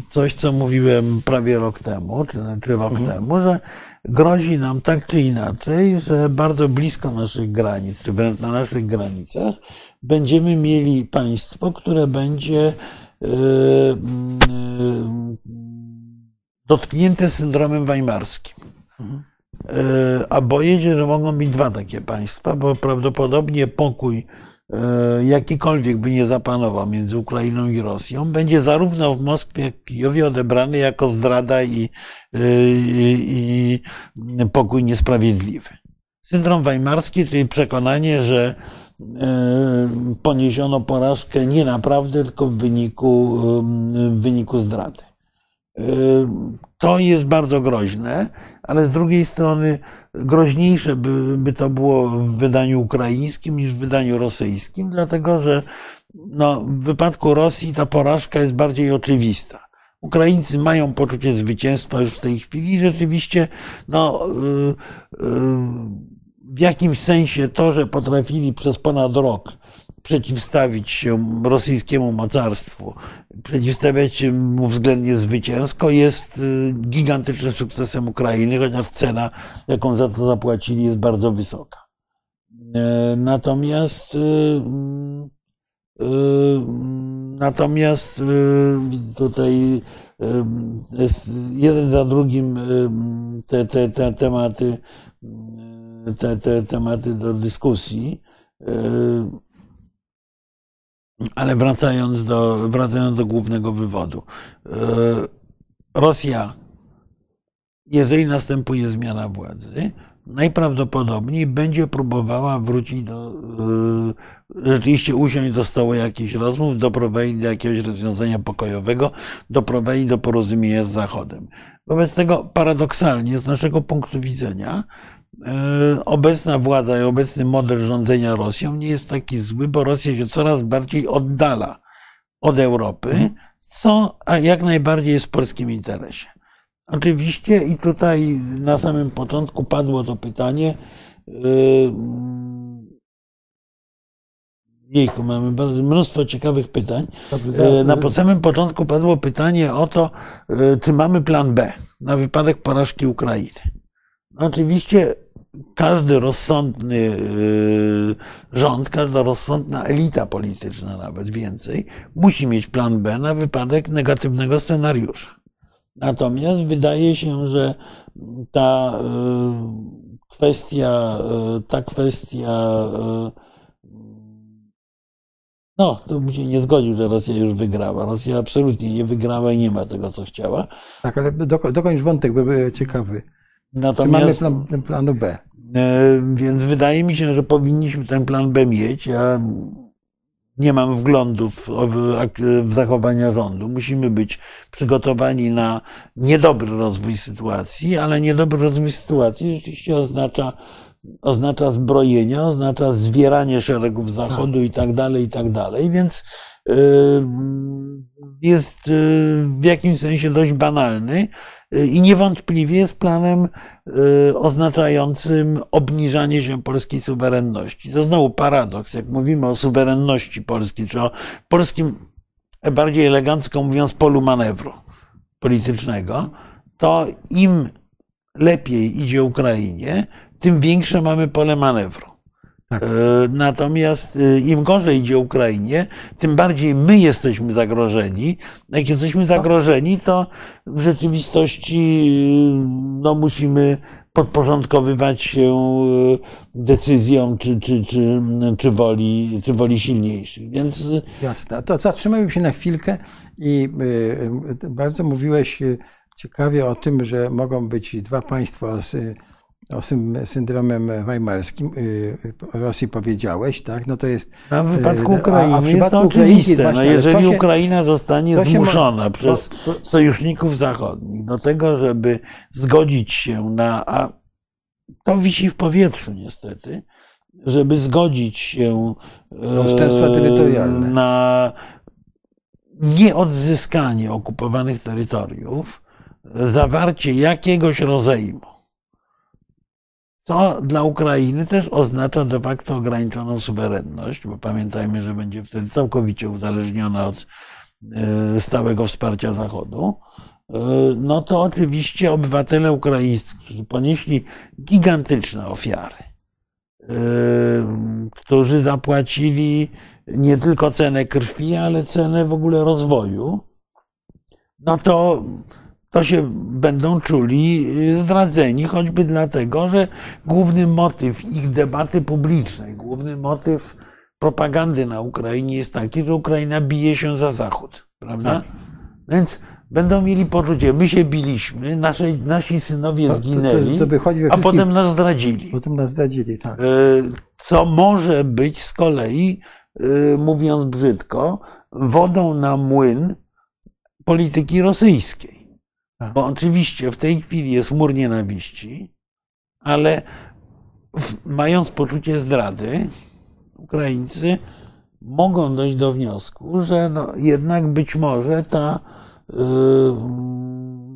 coś, co mówiłem prawie rok temu, czy, czy rok mhm. temu, że grozi nam tak czy inaczej, że bardzo blisko naszych granic, czy wręcz na naszych granicach, będziemy mieli państwo, które będzie yy, dotknięte syndromem weimarskim. E, a boję się, że mogą być dwa takie państwa, bo prawdopodobnie pokój e, jakikolwiek by nie zapanował między Ukrainą i Rosją, będzie zarówno w Moskwie, jak i Kijowie odebrany jako zdrada i, e, i, i pokój niesprawiedliwy. Syndrom weimarski, czyli przekonanie, że poniesiono porażkę nie naprawdę, tylko w wyniku, w wyniku zdrady. To jest bardzo groźne, ale z drugiej strony groźniejsze by, by to było w wydaniu ukraińskim niż w wydaniu rosyjskim, dlatego że no, w wypadku Rosji ta porażka jest bardziej oczywista. Ukraińcy mają poczucie zwycięstwa już w tej chwili i rzeczywiście no, yy, yy, w jakimś sensie to, że potrafili przez ponad rok przeciwstawić się rosyjskiemu mocarstwu, przeciwstawiać się mu względnie zwycięsko, jest y, gigantycznym sukcesem Ukrainy, chociaż cena, jaką za to zapłacili, jest bardzo wysoka. E, natomiast y, y, Natomiast tutaj jeden za drugim te, te, te tematy, te, te tematy do dyskusji. Ale wracając do, wracając do głównego wywodu. E, Rosja, jeżeli następuje zmiana władzy, najprawdopodobniej będzie próbowała wrócić do, e, rzeczywiście usiąść do stołu jakichś rozmów, doprowadzić do jakiegoś rozwiązania pokojowego, doprowadzić do porozumienia z Zachodem. Wobec tego paradoksalnie, z naszego punktu widzenia, obecna władza i obecny model rządzenia Rosją nie jest taki zły, bo Rosja się coraz bardziej oddala od Europy, co jak najbardziej jest w polskim interesie. Oczywiście i tutaj na samym początku padło to pytanie, e, Jejku, mamy bardzo, mnóstwo ciekawych pytań. E, na samym początku padło pytanie o to, czy mamy plan B na wypadek porażki Ukrainy. Oczywiście każdy rozsądny y, rząd, każda rozsądna elita polityczna, nawet więcej, musi mieć plan B na wypadek negatywnego scenariusza. Natomiast wydaje się, że ta y, kwestia, y, ta kwestia, no, to bym się nie zgodził, że Rosja już wygrała. Rosja absolutnie nie wygrała i nie ma tego, co chciała. Tak, ale dokończ wątek, by był ciekawy. Natomiast, Czy mamy plan, planu B? E, więc wydaje mi się, że powinniśmy ten plan B mieć. Ja nie mam wglądów w zachowania rządu. Musimy być przygotowani na niedobry rozwój sytuacji, ale niedobry rozwój sytuacji rzeczywiście oznacza, oznacza zbrojenia, oznacza zwieranie szeregów Zachodu i tak dalej, i tak dalej. Więc e, jest e, w jakimś sensie dość banalny i niewątpliwie jest planem y, oznaczającym obniżanie się polskiej suwerenności. To znowu paradoks, jak mówimy o suwerenności Polski, czy o polskim, bardziej elegancko mówiąc, polu manewru politycznego, to im lepiej idzie Ukrainie, tym większe mamy pole manewru. Tak. E, natomiast e, im gorzej idzie Ukrainie, tym bardziej my jesteśmy zagrożeni. Jak jesteśmy zagrożeni, to w rzeczywistości no, musimy podporządkowywać się e, decyzjom czy, czy, czy, czy, woli, czy woli silniejszych. Więc... Jasne. To zatrzymajmy się na chwilkę i bardzo mówiłeś ciekawie o tym, że mogą być dwa państwa z o tym syndromem weimarskim y, Rosji powiedziałeś, tak? No to jest. A w wypadku Ukrainy a, a jest to oczywiste. No jeżeli się, Ukraina zostanie zmuszona przez no, sojuszników zachodnich do tego, żeby zgodzić się na. A to wisi w powietrzu niestety, żeby zgodzić się e, na nieodzyskanie okupowanych terytoriów, zawarcie jakiegoś rozejmu co dla Ukrainy też oznacza de facto ograniczoną suwerenność, bo pamiętajmy, że będzie wtedy całkowicie uzależniona od e, stałego wsparcia Zachodu. E, no to oczywiście obywatele ukraińscy, którzy ponieśli gigantyczne ofiary, e, którzy zapłacili nie tylko cenę krwi, ale cenę w ogóle rozwoju, no to to się będą czuli y, zdradzeni, choćby dlatego, że główny motyw ich debaty publicznej, główny motyw propagandy na Ukrainie jest taki, że Ukraina bije się za Zachód, prawda? Tak. Więc będą mieli poczucie, my się biliśmy, nasze, nasi synowie To- to- zginęli, to wychodzi we a potem nas zdradzili. Potem nas zdradzili, tak. E, Co może być z kolei, e, mówiąc brzydko, wodą na młyn polityki rosyjskiej. Tak. Bo oczywiście w tej chwili jest mur nienawiści, ale mając poczucie zdrady, Ukraińcy mogą dojść do wniosku, że no, jednak być może ta y,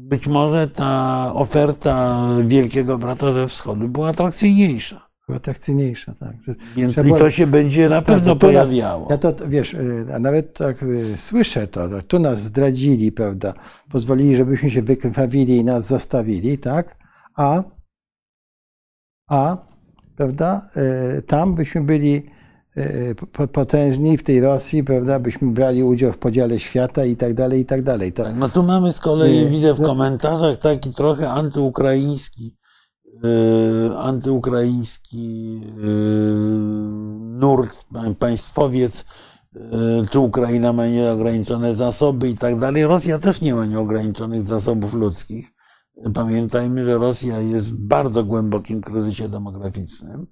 być może ta oferta Wielkiego Brata ze Wschodu była atrakcyjniejsza. Była atrakcyjniejsza, tak. Więc trzeba i było- to się będzie na Tak, pewno bo tu nas- pojawiało. Ja to, wiesz, y, a nawet tak y, słyszę to, że tu nas zdradzili, prawda, pozwolili, żebyśmy się wykrwawili i nas zostawili, tak, a, a, prawda, y, tam byśmy byli po- potężni w tej Rosji, prawda, byśmy brali udział w podziale świata i tak dalej, i tak dalej. To, No tu mamy z kolei, widzę w no- komentarzach taki trochę antyukraiński, antyukraiński yy, nurt, pa- państwowiec, yy, czy Ukraina ma nieograniczone zasoby i tak dalej. Rosja też nie ma nieograniczonych zasobów ludzkich. Pamiętajmy, że Rosja jest w bardzo głębokim kryzysie demograficznym.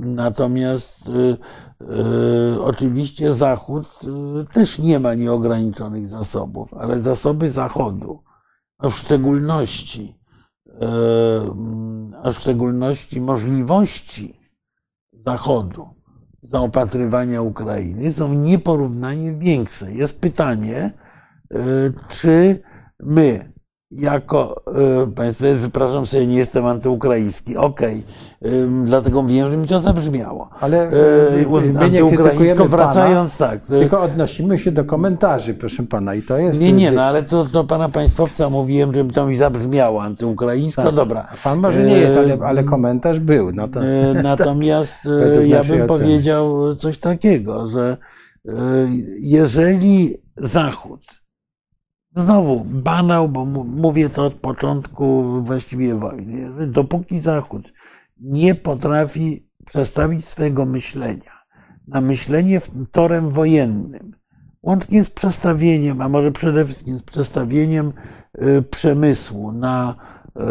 Natomiast oczywiście Zachód też nie ma nieograniczonych zasobów, ale zasoby Zachodu, a w szczególności, a w szczególności możliwości Zachodu zaopatrywania Ukrainy są nieporównanie większe. Jest pytanie, yy, czy my jako, y, Państwo, wypraszam sobie, nie jestem antyukraiński, okej, Ym, dlatego wiem, że mi to zabrzmiało. Ale, Y, Antyukraińsko, wracając tak. y, tylko odnosimy się do komentarzy, proszę pana, i to jest... Nie, nie, no ale to, to pana państwowca mówiłem, że to mi zabrzmiało antyukraińsko, Tak. dobra. Pan może nie jest, ale, ale komentarz był, no to... E, Natomiast [laughs] e, ja bym powiedział coś takiego, że e, jeżeli Zachód, znowu banał, bo mówię to od początku właściwie wojny, dopóki Zachód nie potrafi przestawić swojego myślenia na myślenie torem wojennym, łącznie z przestawieniem, a może przede wszystkim z przestawieniem e, przemysłu na e,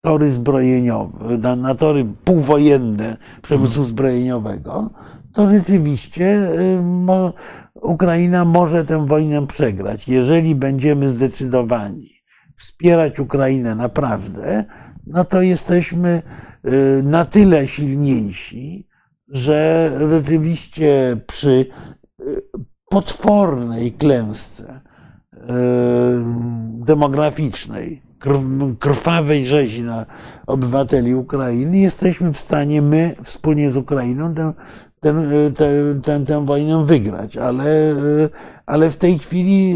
tory zbrojeniowe, na, na tory półwojenne przemysłu zbrojeniowego, to rzeczywiście y, mo, Ukraina może tę wojnę przegrać. Jeżeli będziemy zdecydowani wspierać Ukrainę naprawdę, no to jesteśmy y, na tyle silniejsi, że rzeczywiście przy y, potwornej klęsce demograficznej, krw- krwawej rzezi na obywateli Ukrainy, jesteśmy w stanie my wspólnie z Ukrainą tę, tę, tę, tę, tę wojnę wygrać. Ale, y, ale w tej chwili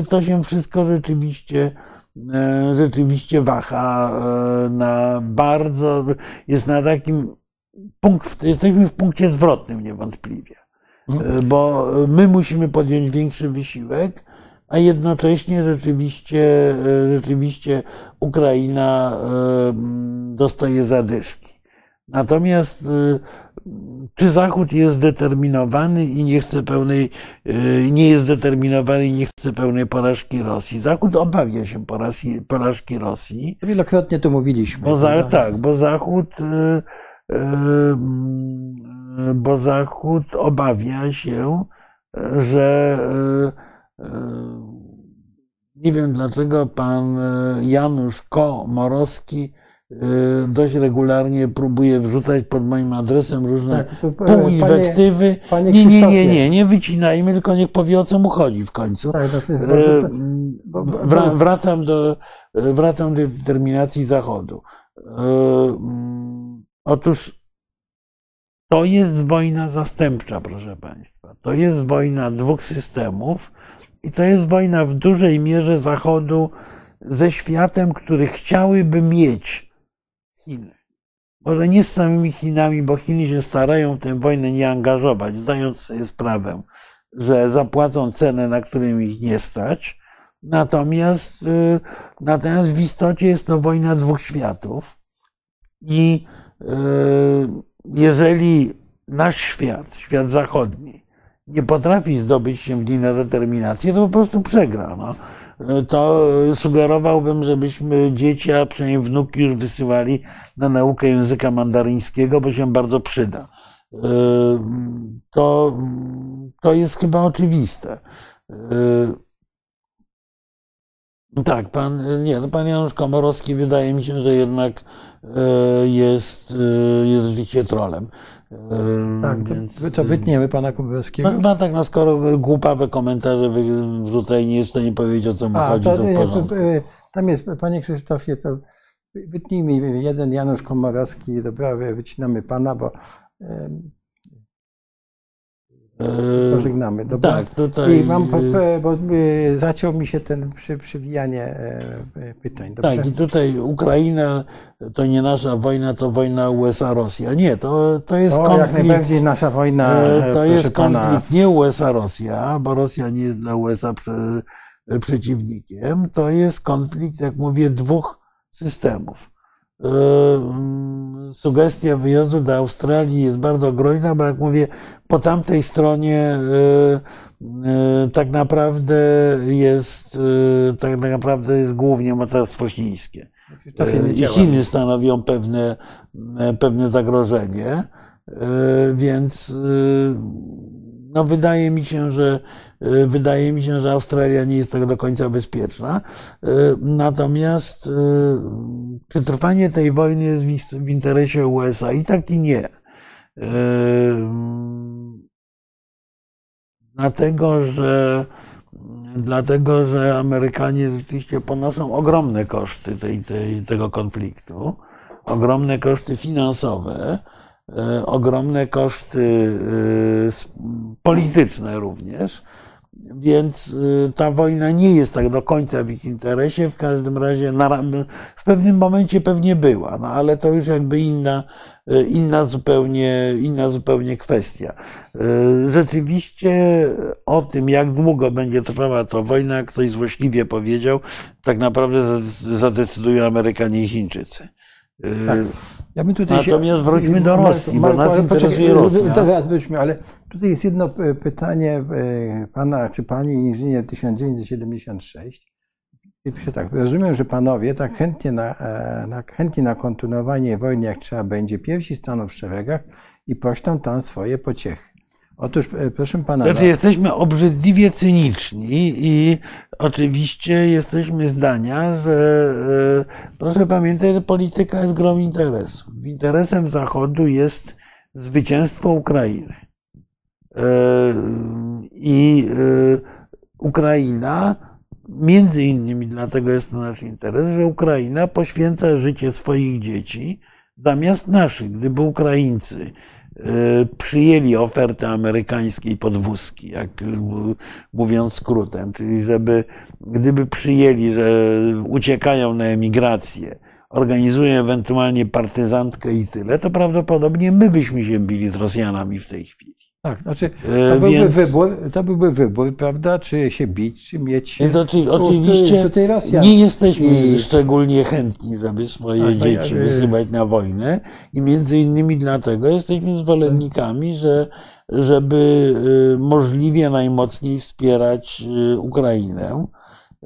y, to się wszystko rzeczywiście rzeczywiście waha na bardzo, jest na takim punkt, jesteśmy w punkcie zwrotnym niewątpliwie. E, Bo my musimy podjąć większy wysiłek, a jednocześnie rzeczywiście, rzeczywiście Ukraina dostaje zadyszki. Natomiast e, czy Zachód jest zdeterminowany i nie chce pełnej, e, nie jest zdeterminowany i nie chce pełnej porażki Rosji? Zachód obawia się porażki, porażki Rosji. Wielokrotnie to mówiliśmy. Bo za, tak, bo Zachód, mm, bo Zachód obawia się, że nie wiem dlaczego pan Janusz Komorowski dość regularnie próbuje wrzucać pod moim adresem różne Tak, e, półinwektywy. panie Nie, nie, nie, Krzysztofie. nie, nie wycinajmy, tylko niech powie o co mu chodzi w końcu. Tak, to jest bardzo- bo- wra- Wracam do, wracam do determinacji Zachodu. E, mm, Otóż to jest wojna zastępcza, proszę Państwa. To jest wojna dwóch systemów i to jest wojna w dużej mierze Zachodu ze światem, który chciałyby mieć Może nie z samymi Chinami, bo Chiny się starają w tę wojnę nie angażować, zdając sobie sprawę, że zapłacą cenę, na którą ich nie stać. Natomiast, y, natomiast w istocie jest to wojna dwóch światów. I y, jeżeli nasz świat, świat zachodni, nie potrafi zdobyć się w niej na determinację, to po prostu przegra. No. To sugerowałbym, żebyśmy dzieci, a przynajmniej wnuki już wysyłali na naukę języka mandaryńskiego, bo się bardzo przyda. To, to jest chyba oczywiste. Tak, pan, nie, no pan Janusz Komorowski wydaje mi się, że jednak e, jest, jest życie trolem. Tak, więc, to, to wytniemy pana Komorowskiego. No, no tak, no skoro głupawe komentarze wrzuca i nie jest w stanie powiedzieć, o co mu A, chodzi, to, to w porządku. Tam jest, panie Krzysztofie, to wytnijmy jeden Janusz Komorowski, dobra, wycinamy pana, bo Pożegnamy. Dobra? Tak, tutaj. I mam, bo y, zaciął mi się ten przy, przywijanie e, e, pytań. Dobrze? Tak, i tutaj Ukraina to nie nasza wojna, to wojna USA-Rosja. Nie, to, to jest o, konflikt. Jak najbardziej nasza wojna. E, to jest konflikt pana. nie USA-Rosja, bo Rosja nie jest dla USA prze, przeciwnikiem. To jest konflikt, jak mówię, dwóch systemów. E, sugestia wyjazdu do Australii jest bardzo groźna, bo jak mówię, po tamtej stronie e, e, tak naprawdę jest, tak naprawdę jest głównie mocarstwo chińskie. I Chiny stanowią pewne, pewne zagrożenie, więc no wydaje mi się, że e, wydaje mi się, że Australia nie jest tak do końca bezpieczna. E, natomiast e, przetrwanie tej wojny jest w interesie USA i tak i nie. Dlatego, że dlatego, że Amerykanie rzeczywiście ponoszą ogromne koszty tej, tej, tego konfliktu, ogromne koszty finansowe ogromne koszty e, polityczne również. Więc e, ta wojna nie jest tak do końca w ich interesie. W każdym razie w pewnym momencie pewnie była, no ale to już jakby inna, inna, zupełnie, inna zupełnie kwestia. Rzeczywiście o tym, jak długo będzie trwała ta wojna, ktoś złośliwie powiedział, tak naprawdę zadecydują Amerykanie i Chińczycy. Tak. Ja tutaj Natomiast się, wróćmy do Rosji, Marku, bo nas interesuje Rosja. Teraz wróćmy, ale tutaj jest jedno pytanie e, pana czy pani inżynier 1976. I pisze tak, rozumiem, że panowie tak chętnie na, na, chętnie na kontynuowanie wojny, jak trzeba będzie, pierwsi staną w szeregach i poślą tam swoje pociechy. Otóż, e, proszę pana. Znaczy, no... jesteśmy obrzydliwie cyniczni i oczywiście jesteśmy zdania, że e, proszę pamiętać, że polityka jest grom interesów. Interesem Zachodu jest zwycięstwo Ukrainy. E, I Ukraina, między innymi dlatego jest to nasz interes, że Ukraina poświęca życie swoich dzieci zamiast naszych. Gdyby Ukraińcy przyjęli ofertę amerykańskiej podwózki, jak y, mówiąc skrótem, czyli żeby gdyby przyjęli, że uciekają na emigrację, organizują ewentualnie partyzantkę i tyle, to prawdopodobnie my byśmy się bili z Rosjanami w tej chwili. Tak, znaczy to byłby, Więc... wybór, to byłby wybór, prawda, czy się bić, czy mieć. Więc oczy, oczywiście tutaj nie jesteśmy I... szczególnie chętni, żeby swoje tak, dzieci tak, wysyłać na wojnę i między innymi dlatego jesteśmy zwolennikami, że żeby y, możliwie najmocniej wspierać y, Ukrainę.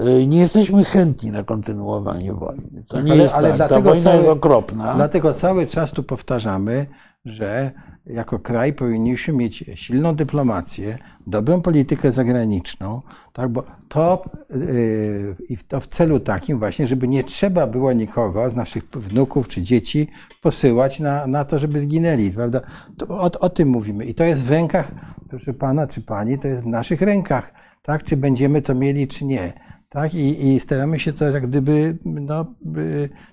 Y, nie jesteśmy chętni na kontynuowanie wojny. To nie ale, jest ale tak. Ta wojna cały, jest okropna. Dlatego cały czas tu powtarzamy, że jako kraj powinniśmy mieć silną dyplomację, dobrą politykę zagraniczną, tak, bo to, yy, i to w celu takim właśnie, żeby nie trzeba było nikogo z naszych wnuków czy dzieci posyłać na, na to, żeby zginęli, prawda? O, o tym mówimy i to jest w rękach, proszę pana czy pani, to jest w naszych rękach, tak, czy będziemy to mieli, czy nie. Tak? I, I, staramy się to jak gdyby no,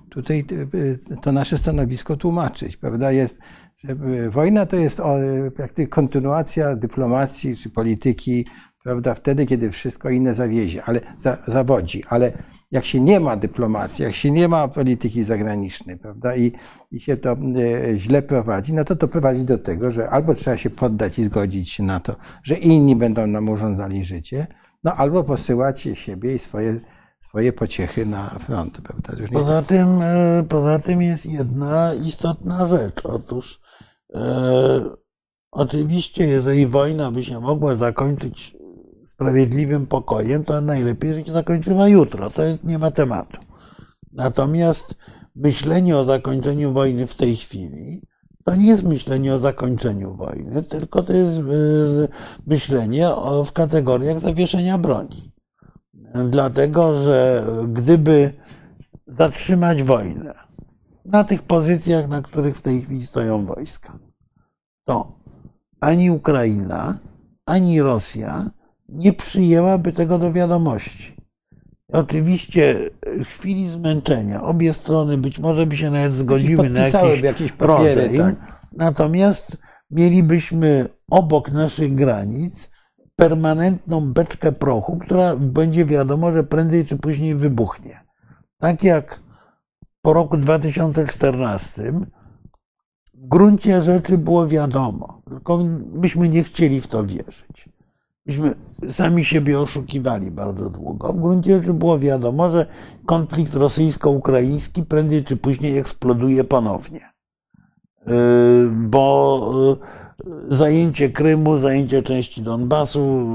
tutaj to nasze stanowisko tłumaczyć. Prawda? Jest, że wojna to jest kontynuacja dyplomacji czy polityki, prawda? wtedy, kiedy wszystko inne zawiezie, ale za, zawodzi. Ale jak się nie ma dyplomacji, jak się nie ma polityki zagranicznej, prawda, i, i się to e, źle prowadzi, no to to prowadzi do tego, że albo trzeba się poddać i zgodzić się na to, że inni będą nam urządzali życie, no albo posyłać siebie i swoje, swoje pociechy na front. Prawda? Poza tym, e, poza tym jest jedna istotna rzecz. Otóż Oczywiście, jeżeli wojna by się mogła zakończyć sprawiedliwym pokojem, to najlepiej, że się zakończyła jutro. To jest, nie ma tematu. Natomiast myślenie o zakończeniu wojny w tej chwili to nie jest myślenie o zakończeniu wojny, tylko to jest myślenie w kategoriach zawieszenia broni. Dlatego, że gdyby zatrzymać wojnę na tych pozycjach, na których w tej chwili stoją wojska, to ani Ukraina, ani Rosja nie przyjęłaby tego do wiadomości. Oczywiście w chwili zmęczenia obie strony być może by się nawet zgodziły na jakiś, papiery, rozejm, tak. natomiast mielibyśmy obok naszych granic permanentną beczkę prochu, która będzie wiadomo, że prędzej czy później wybuchnie. Tak jak po roku 2014 w gruncie rzeczy było wiadomo, tylko myśmy nie chcieli w to wierzyć. Myśmy sami siebie oszukiwali bardzo długo. W gruncie rzeczy było wiadomo, że konflikt rosyjsko-ukraiński prędzej czy później eksploduje ponownie. Yy, bo yy, zajęcie Krymu, zajęcie części Donbasu,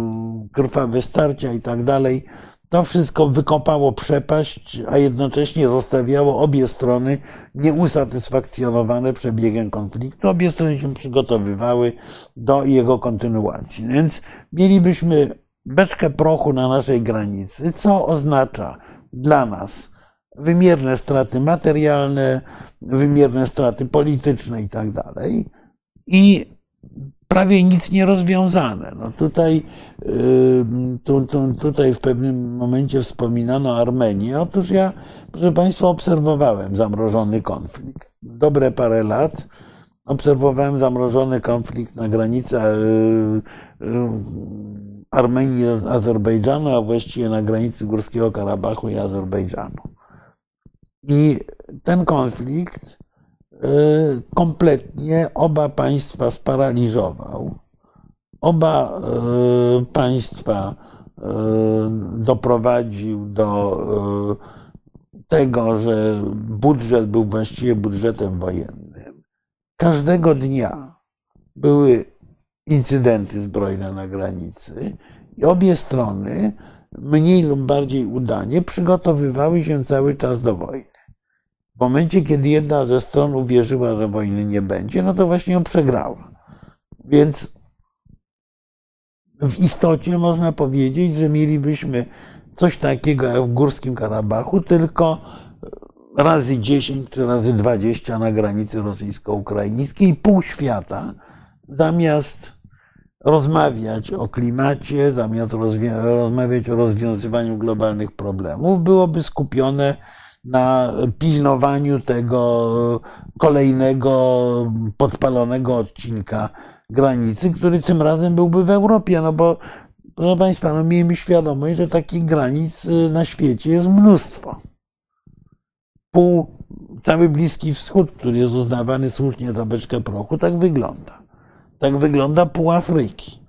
krwawe starcia i tak dalej to wszystko wykopało przepaść, a jednocześnie zostawiało obie strony nieusatysfakcjonowane przebiegiem konfliktu. Obie strony się przygotowywały do jego kontynuacji. Więc mielibyśmy beczkę prochu na naszej granicy, co oznacza dla nas wymierne straty materialne, wymierne straty polityczne i tak dalej. I prawie nic nie rozwiązane. No tutaj, tu, tu, tutaj w pewnym momencie wspominano Armenię. Otóż ja, proszę Państwa, obserwowałem zamrożony konflikt. Dobre parę lat obserwowałem zamrożony konflikt na granicy Armenii i Azerbejdżanu, a właściwie na granicy Górskiego Karabachu i Azerbejdżanu. I ten konflikt Y, kompletnie oba państwa sparaliżował. Oba y, państwa y, doprowadził do tego, że budżet był właściwie budżetem wojennym. Każdego dnia były incydenty zbrojne na granicy i obie strony, mniej lub bardziej udanie, przygotowywały się cały czas do wojny. W momencie, kiedy jedna ze stron uwierzyła, że wojny nie będzie, no to właśnie ją przegrała. Więc w istocie można powiedzieć, że mielibyśmy coś takiego jak w Górskim Karabachu, tylko razy 10 czy razy 20 na granicy rosyjsko-ukraińskiej, pół świata zamiast rozmawiać o klimacie, zamiast rozmawiać o rozwiązywaniu globalnych problemów, byłoby skupione na pilnowaniu tego kolejnego podpalonego odcinka granicy, który tym razem byłby w Europie, no bo proszę Państwa, no miejmy świadomość, że takich granic na świecie jest mnóstwo. Pół, cały Bliski Wschód, który jest uznawany słusznie za beczkę prochu, tak wygląda. Tak wygląda pół Afryki.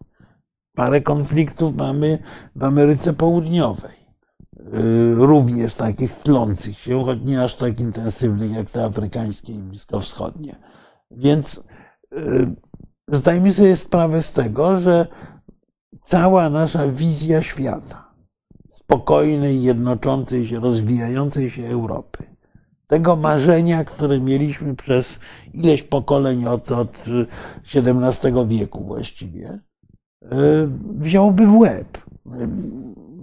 Parę konfliktów mamy w Ameryce Południowej. Y, również takich tlących się, choć nie aż tak intensywnych jak te afrykańskie i bliskowschodnie. Więc y, zdajmy sobie sprawę z tego, że cała nasza wizja świata, spokojnej, jednoczącej się, rozwijającej się Europy, tego marzenia, które mieliśmy przez ileś pokoleń od, od XVII wieku właściwie, y, wziąłby w łeb.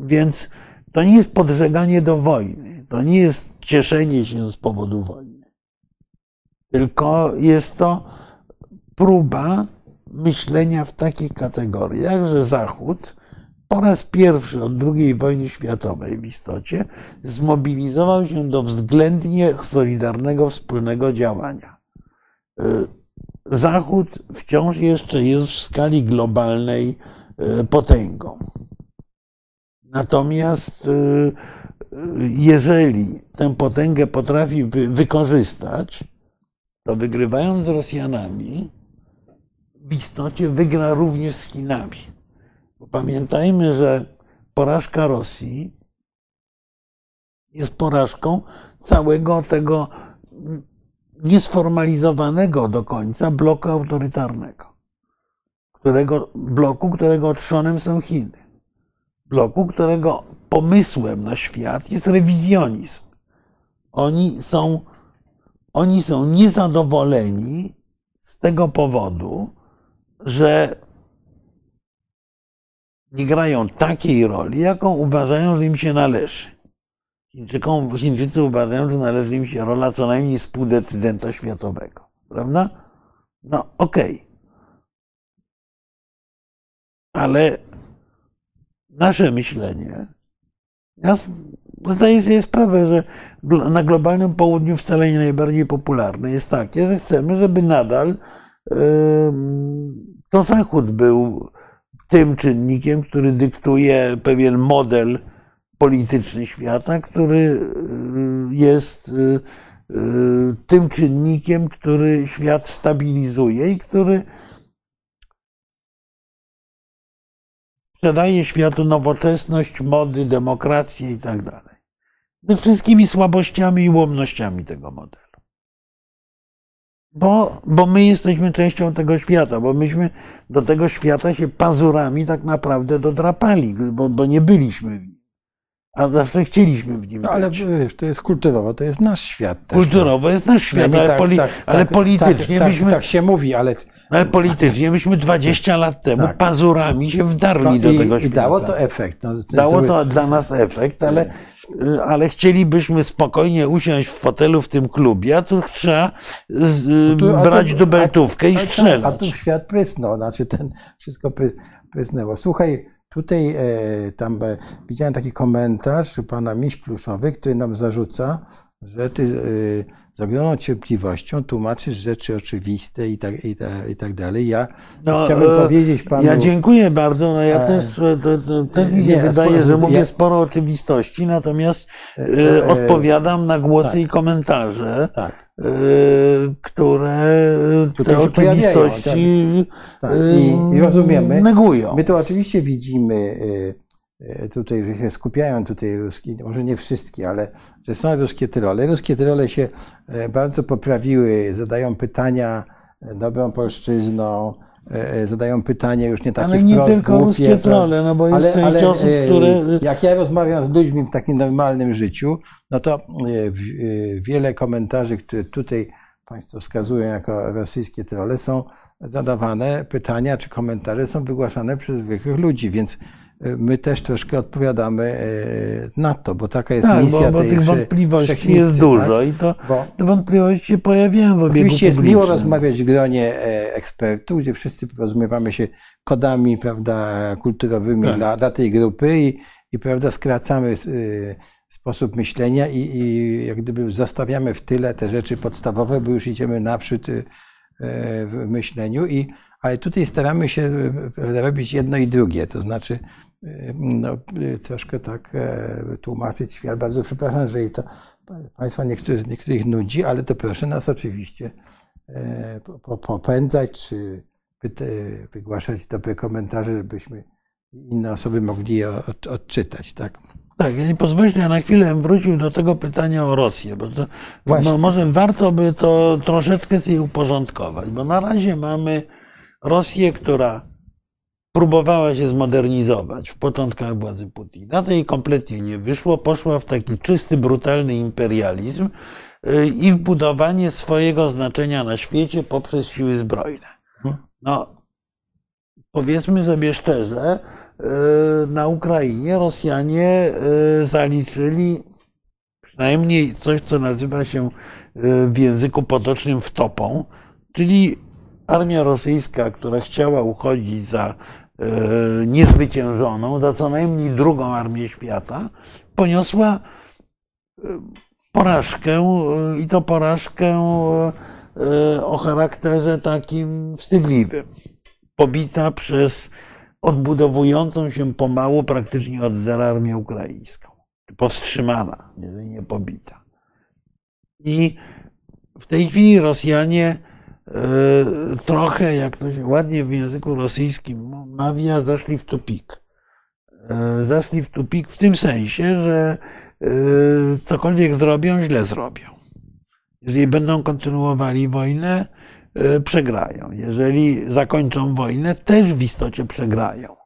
Więc to nie jest podżeganie do wojny, to nie jest cieszenie się z powodu wojny, tylko jest to próba myślenia w takich kategoriach, że Zachód po raz pierwszy od II wojny światowej w istocie zmobilizował się do względnie solidarnego wspólnego działania. Y, Zachód wciąż jeszcze jest w skali globalnej y, potęgą. Natomiast y, y, jeżeli tę potęgę potrafi wykorzystać, to wygrywając z Rosjanami, w istocie wygra również z Chinami. Bo pamiętajmy, że porażka Rosji jest porażką całego tego niesformalizowanego do końca bloku autorytarnego. Którego, bloku, którego trzonem są Chiny. Bloku, którego pomysłem na świat jest rewizjonizm. Oni są, oni są niezadowoleni z tego powodu, że nie grają takiej roli, jaką uważają, że im się należy. Chińczykom, Chińczycy uważają, że należy im się rola co najmniej współdecydenta światowego. Prawda? No okej. Okay. Ale nasze myślenie, ja zdaję sobie sprawę, że na globalnym południu wcale nie najbardziej popularne jest takie, że chcemy, żeby nadal to Zachód był tym czynnikiem, który dyktuje pewien model polityczny świata, który y, jest y, y, tym czynnikiem, który świat stabilizuje i który sprzedaje światu nowoczesność, mody, demokrację i tak dalej. Ze wszystkimi słabościami i ułomnościami tego modelu. Bo, bo my jesteśmy częścią tego świata, bo myśmy do tego świata się pazurami tak naprawdę dodrapali, bo, bo nie byliśmy w nim. A zawsze chcieliśmy w nim. No, ale wiesz, to jest kulturowo, to jest nasz świat. Też, kulturowo no. jest nasz świat, ale, tak, poli tak, ale tak, politycznie tak, myśmy. Tak się mówi, ale. Ale politycznie myśmy 20 lat temu tak. pazurami się wdarli no do tego świata. I dało to efekt. No, to dało to dla nas efekt, ale, y, ale chcielibyśmy spokojnie usiąść w fotelu w tym klubie, a tu trzeba z, y, tu, brać tu, dubeltówkę a, i strzelać. A tu świat prysnął, znaczy ten wszystko prys, prysnęło. Słuchaj, Tutaj e, tam e, widziałem taki komentarz pana Miś Pluszowy, który nam zarzuca, że ty e, z ogromną cierpliwością tłumaczysz rzeczy oczywiste i tak, i tak, i tak dalej. Ja no, chciałbym e, powiedzieć panu... Ja dziękuję bardzo. No ja e, też, to, to, też mi się nie, wydaje, sporo, że mówię ja, sporo oczywistości, natomiast e, odpowiadam na głosy tak, i komentarze. Tak które Tutaj te oczywistości tak, tak. I, I rozumiemy. negują. My to oczywiście widzimy tutaj, że się skupiają tutaj ruskie, może nie wszystkie, ale że są ruskie trole. Ruskie trole się bardzo poprawiły, zadają pytania dobrą polszczyzną, zadają pytania już nie takie Ale nie wprost, tylko głupie, ruskie trole, no bo jest ale, ale, osób, które... Jak ja rozmawiam z ludźmi w takim normalnym życiu, no to wiele komentarzy, które tutaj Państwo wskazują jako rosyjskie trole, są zadawane pytania czy komentarze są wygłaszane przez zwykłych ludzi, więc e, my też troszkę odpowiadamy e, na to, bo taka jest tak, misja bo, bo tej tych wątpliwości jest tak? dużo tak? i to bo, te wątpliwości się pojawiają w obiegu Oczywiście jest miło rozmawiać w gronie e, ekspertów, gdzie wszyscy porozumiewamy się kodami prawda, kulturowymi tak. dla, dla tej grupy i, i prawda, skracamy sposób myślenia i, i jak gdyby zostawiamy w tyle te rzeczy podstawowe, bo już idziemy naprzód y, w myśleniu. I, ale tutaj staramy się y, robić jedno i drugie, to znaczy y, no, troszkę tak e, tłumaczyć świat. Bardzo przepraszam, że i to Państwa niektórych z niektórych nudzi, ale to proszę nas oczywiście e, popędzać, czy wygłaszać dobre komentarze, żebyśmy inne osoby mogli je odczytać. Tak? Tak, ja nie pozwolicie, ja na chwilę wrócił do tego pytania o Rosję, bo to, no, może warto by to troszeczkę sobie uporządkować, bo na razie mamy Rosję, która próbowała się zmodernizować w początkach władzy Putina. To jej kompletnie nie wyszło. Poszła w taki czysty, brutalny imperializm y, i w budowanie swojego znaczenia na świecie poprzez siły zbrojne. Hmm. No, powiedzmy sobie szczerze, na Ukrainie Rosjanie e, zaliczyli przynajmniej coś, co nazywa się e, w języku potocznym wtopą, czyli armia rosyjska, która chciała uchodzić za niezwyciężoną, za co najmniej drugą armię świata, poniosła porażkę i to porażkę o charakterze takim wstydliwym. Pobita przez odbudowującą się pomału praktycznie od zera armię ukraińską. Powstrzymana, jeżeli nie pobita. I w tej chwili Rosjanie e, trochę, jak to się ładnie w języku rosyjskim mawia, zaszli w tupik. E, zaszli w tupik w tym sensie, że e, cokolwiek zrobią, źle zrobią. Jeżeli będą kontynuowali wojnę, przegrają. Jeżeli zakończą wojnę, też w istocie przegrają.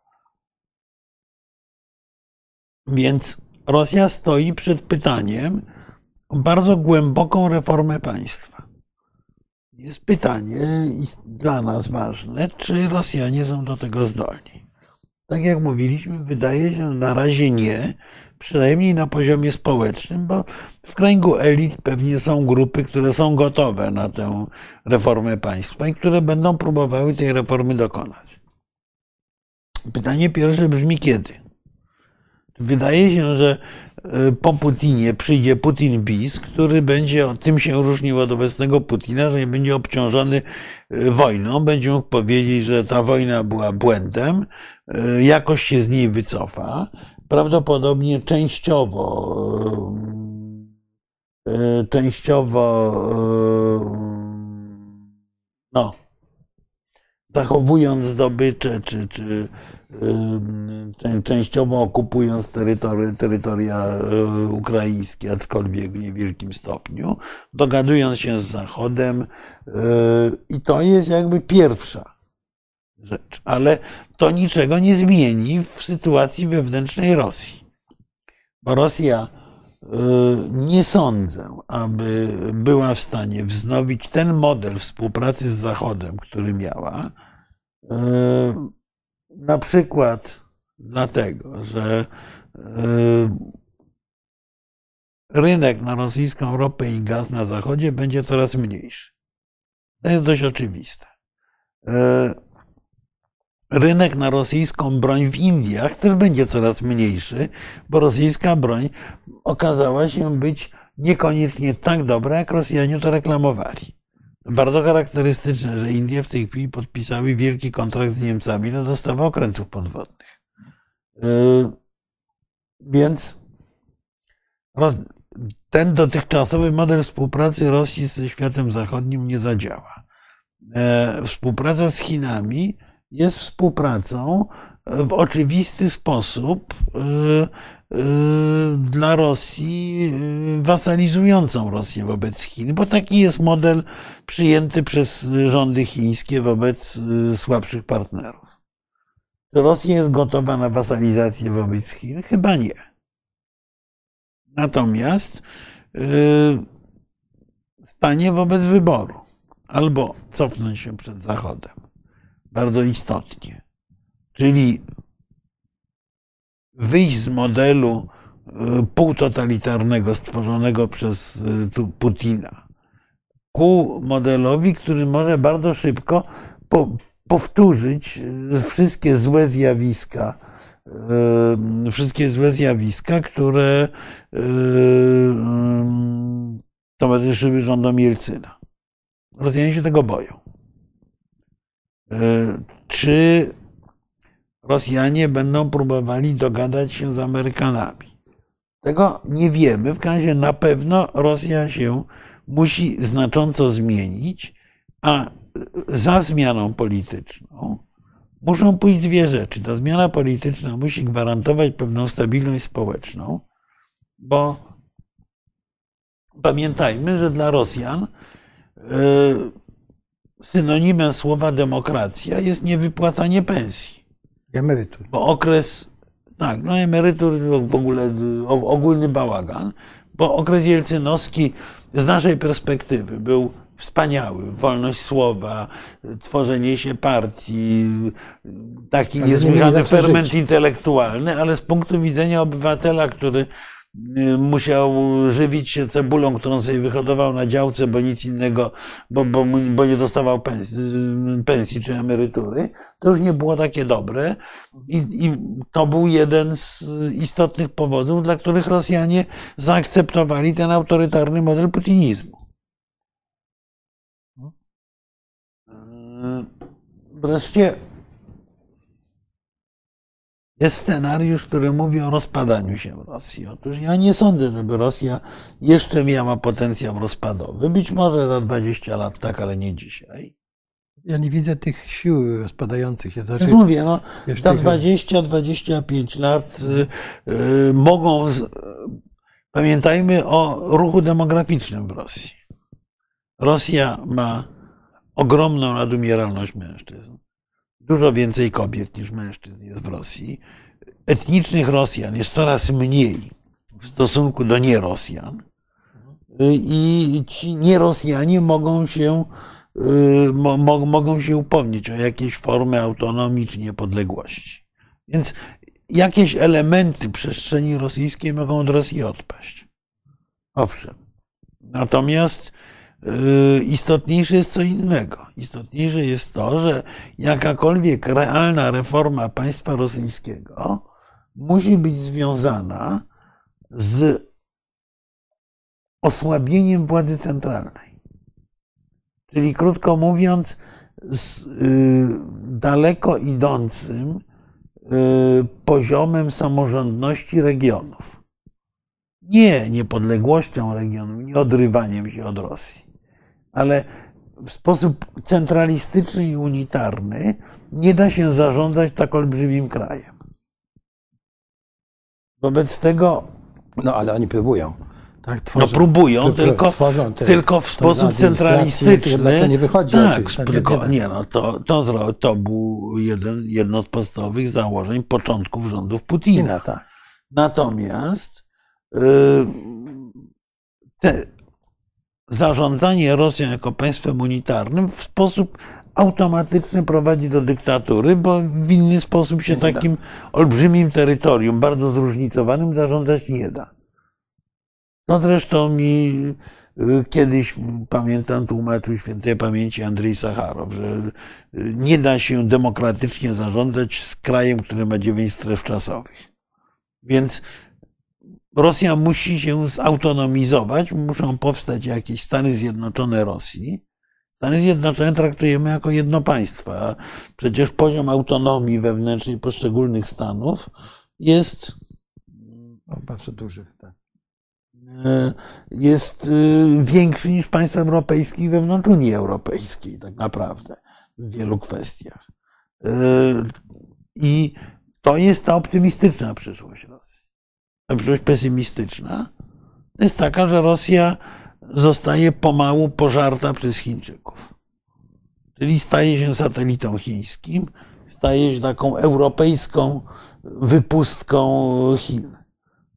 Więc Rosja stoi przed pytaniem o bardzo głęboką reformę państwa. Jest pytanie dla nas ważne, czy Rosjanie są do tego zdolni. Tak jak mówiliśmy, wydaje się, na razie nie, przynajmniej na poziomie społecznym, bo w kręgu elit pewnie są grupy, które są gotowe na tę reformę państwa i które będą próbowały tej reformy dokonać. Pytanie pierwsze brzmi kiedy? Wydaje się, że e, po Putinie przyjdzie Putin bis, który będzie tym się różnił od obecnego Putina, że nie będzie obciążony e, wojną, będzie mógł powiedzieć, że ta wojna była błędem, e, jakoś się z niej wycofa, prawdopodobnie częściowo częściowo no, zachowując zdobycze, czy, czy częściowo okupując terytoria, terytoria ukraińskie, aczkolwiek w niewielkim stopniu, dogadując się z Zachodem. E, I to jest jakby pierwsza rzecz. Ale to niczego nie zmieni w sytuacji wewnętrznej Rosji. Bo Rosja e, nie sądzę, aby była w stanie wznowić ten model współpracy z Zachodem, który miała e, na przykład dlatego, że e, rynek na rosyjską ropę i gaz na zachodzie będzie coraz mniejszy. To jest dość oczywiste. Rynek na rosyjską broń w Indiach też będzie coraz mniejszy, bo rosyjska broń okazała się być niekoniecznie tak dobra, jak Rosjanie to reklamowali. Bardzo charakterystyczne, że Indie w tej chwili podpisały wielki kontrakt z Niemcami na dostawę okrętów podwodnych. Yy, więc ten dotychczasowy model współpracy Rosji ze światem zachodnim nie zadziała. Yy, współpraca z Chinami jest współpracą w oczywisty sposób yy, Y, dla Rosji wasalizującą Rosję wobec Chin, bo taki jest model przyjęty przez rządy chińskie wobec słabszych partnerów. Czy Rosja jest gotowa na wasalizację wobec Chin? Chyba nie. Natomiast stanie wobec wyboru albo cofnąć się przed Zachodem, bardzo istotnie, czyli wyjść z modelu e, półtotalitarnego stworzonego przez e, Putina ku modelowi, który może bardzo szybko po, powtórzyć e, wszystkie złe zjawiska, wszystkie złe zjawiska, które towarzyszyły rządom Jelcyna. Rosjanie się tego boją. Czy Rosjanie będą próbowali dogadać się z Amerykanami. Tego nie wiemy. W każdym razie na pewno Rosja się musi znacząco zmienić, a za zmianą polityczną muszą pójść dwie rzeczy. Ta zmiana polityczna musi gwarantować pewną stabilność społeczną, bo pamiętajmy, że dla Rosjan e, synonimem słowa demokracja jest niewypłacanie pensji. Emerytur. Bo okres, tak, no emerytur w ogóle ogólny bałagan, bo okres jelcynowski z naszej perspektywy był wspaniały. Wolność słowa, tworzenie się partii, taki ale niesłychany ferment żyć. intelektualny, ale z punktu widzenia obywatela, który musiał żywić się cebulą, którą sobie wyhodował na działce, bo nic innego, bo, bo, bo nie dostawał pensji, pensji, czy emerytury, to już nie było takie dobre. I, I to był jeden z istotnych powodów, dla których Rosjanie zaakceptowali ten autorytarny model putinizmu. Y, wreszcie jest scenariusz, który mówi o rozpadaniu się Rosji. Otóż ja nie sądzę, żeby Rosja jeszcze miała potencjał rozpadowy. Być może za 20 lat tak, ale nie dzisiaj. Ja nie widzę tych sił rozpadających się. Znaczy, mówię, no, za 20-25 lat y, y, mogą. Z... Pamiętajmy o ruchu demograficznym w Rosji. Rosja ma ogromną nadumieralność mężczyzn. Dużo więcej kobiet niż mężczyzn jest w Rosji. Etnicznych Rosjan jest coraz mniej w stosunku do nierosjan. I ci nierosjanie mogą się, y, mo, mogą się upomnieć o jakieś formy autonomii czy niepodległości. Więc jakieś elementy przestrzeni rosyjskiej mogą od Rosji odpaść. Owszem. Natomiast istotniejsze jest co innego. Istotniejsze jest to, że jakakolwiek realna reforma państwa rosyjskiego musi być związana z osłabieniem władzy centralnej. Czyli krótko mówiąc, z y, daleko idącym y, poziomem samorządności regionów. Nie niepodległością regionów, nie odrywaniem się od Rosji, ale w sposób centralistyczny i unitarny nie da się zarządzać tak olbrzymim krajem. Wobec tego. No ale oni próbują. Tak, tworzą, no próbują, tylko, tworzą te, tylko w sposób centralistyczny. To nie wychodzi. Tak, tylko, nie no, to, to, to był jeden, jedno z podstawowych założeń początków rządów Putina. tak. Natomiast yy, te, zarządzanie Rosją jako państwem unitarnym w sposób automatyczny prowadzi do dyktatury, bo w inny sposób się takim olbrzymim terytorium, bardzo zróżnicowanym, zarządzać nie da. No zresztą mi y, kiedyś, pamiętam, tłumaczył świętej pamięci Andrzej Sacharow, że y, nie da się demokratycznie zarządzać z krajem, który ma dziewięć stref czasowych. Więc Rosja musi się zautonomizować, muszą powstać jakieś Stany Zjednoczone Rosji. Stany Zjednoczone traktujemy jako jedno państwo, a przecież poziom autonomii wewnętrznej poszczególnych stanów jest no, bardzo duży. Tak. E, jest e, większy niż państw europejskich wewnątrz Unii Europejskiej, tak naprawdę, w wielu kwestiach. E, I to jest ta optymistyczna przyszłość Rosji. Przyszłość pesymistyczna jest taka, że Rosja zostaje pomału pożarta przez Chińczyków. Czyli staje się satelitą chińskim, staje się taką europejską wypustką Chin.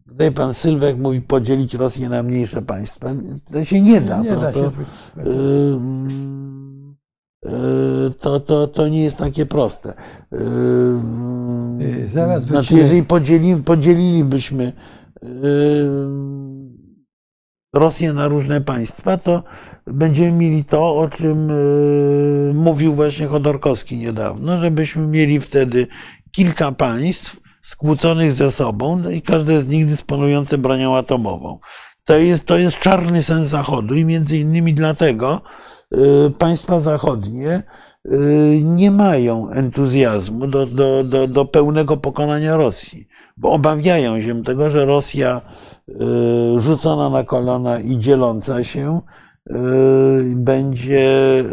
Tutaj pan Sylwek mówi podzielić Rosję na mniejsze państwa. To się nie da. Nie to, da to, yy, to, to, to, nie jest takie proste. Yy, Zaraz znaczy, jeżeli podzieli, podzielilibyśmy yy, Rosję na różne państwa, to będziemy mieli to, o czym mówił właśnie Chodorkowski niedawno, żebyśmy mieli wtedy kilka państw, skłóconych ze sobą i każde z nich dysponujące bronią atomową. To jest, to jest czarny sen Zachodu i między innymi dlatego państwa zachodnie y, nie mają entuzjazmu do, do, do, do pełnego pokonania Rosji, bo obawiają się tego, że Rosja y, rzucona na kolana i dzieląca się będzie,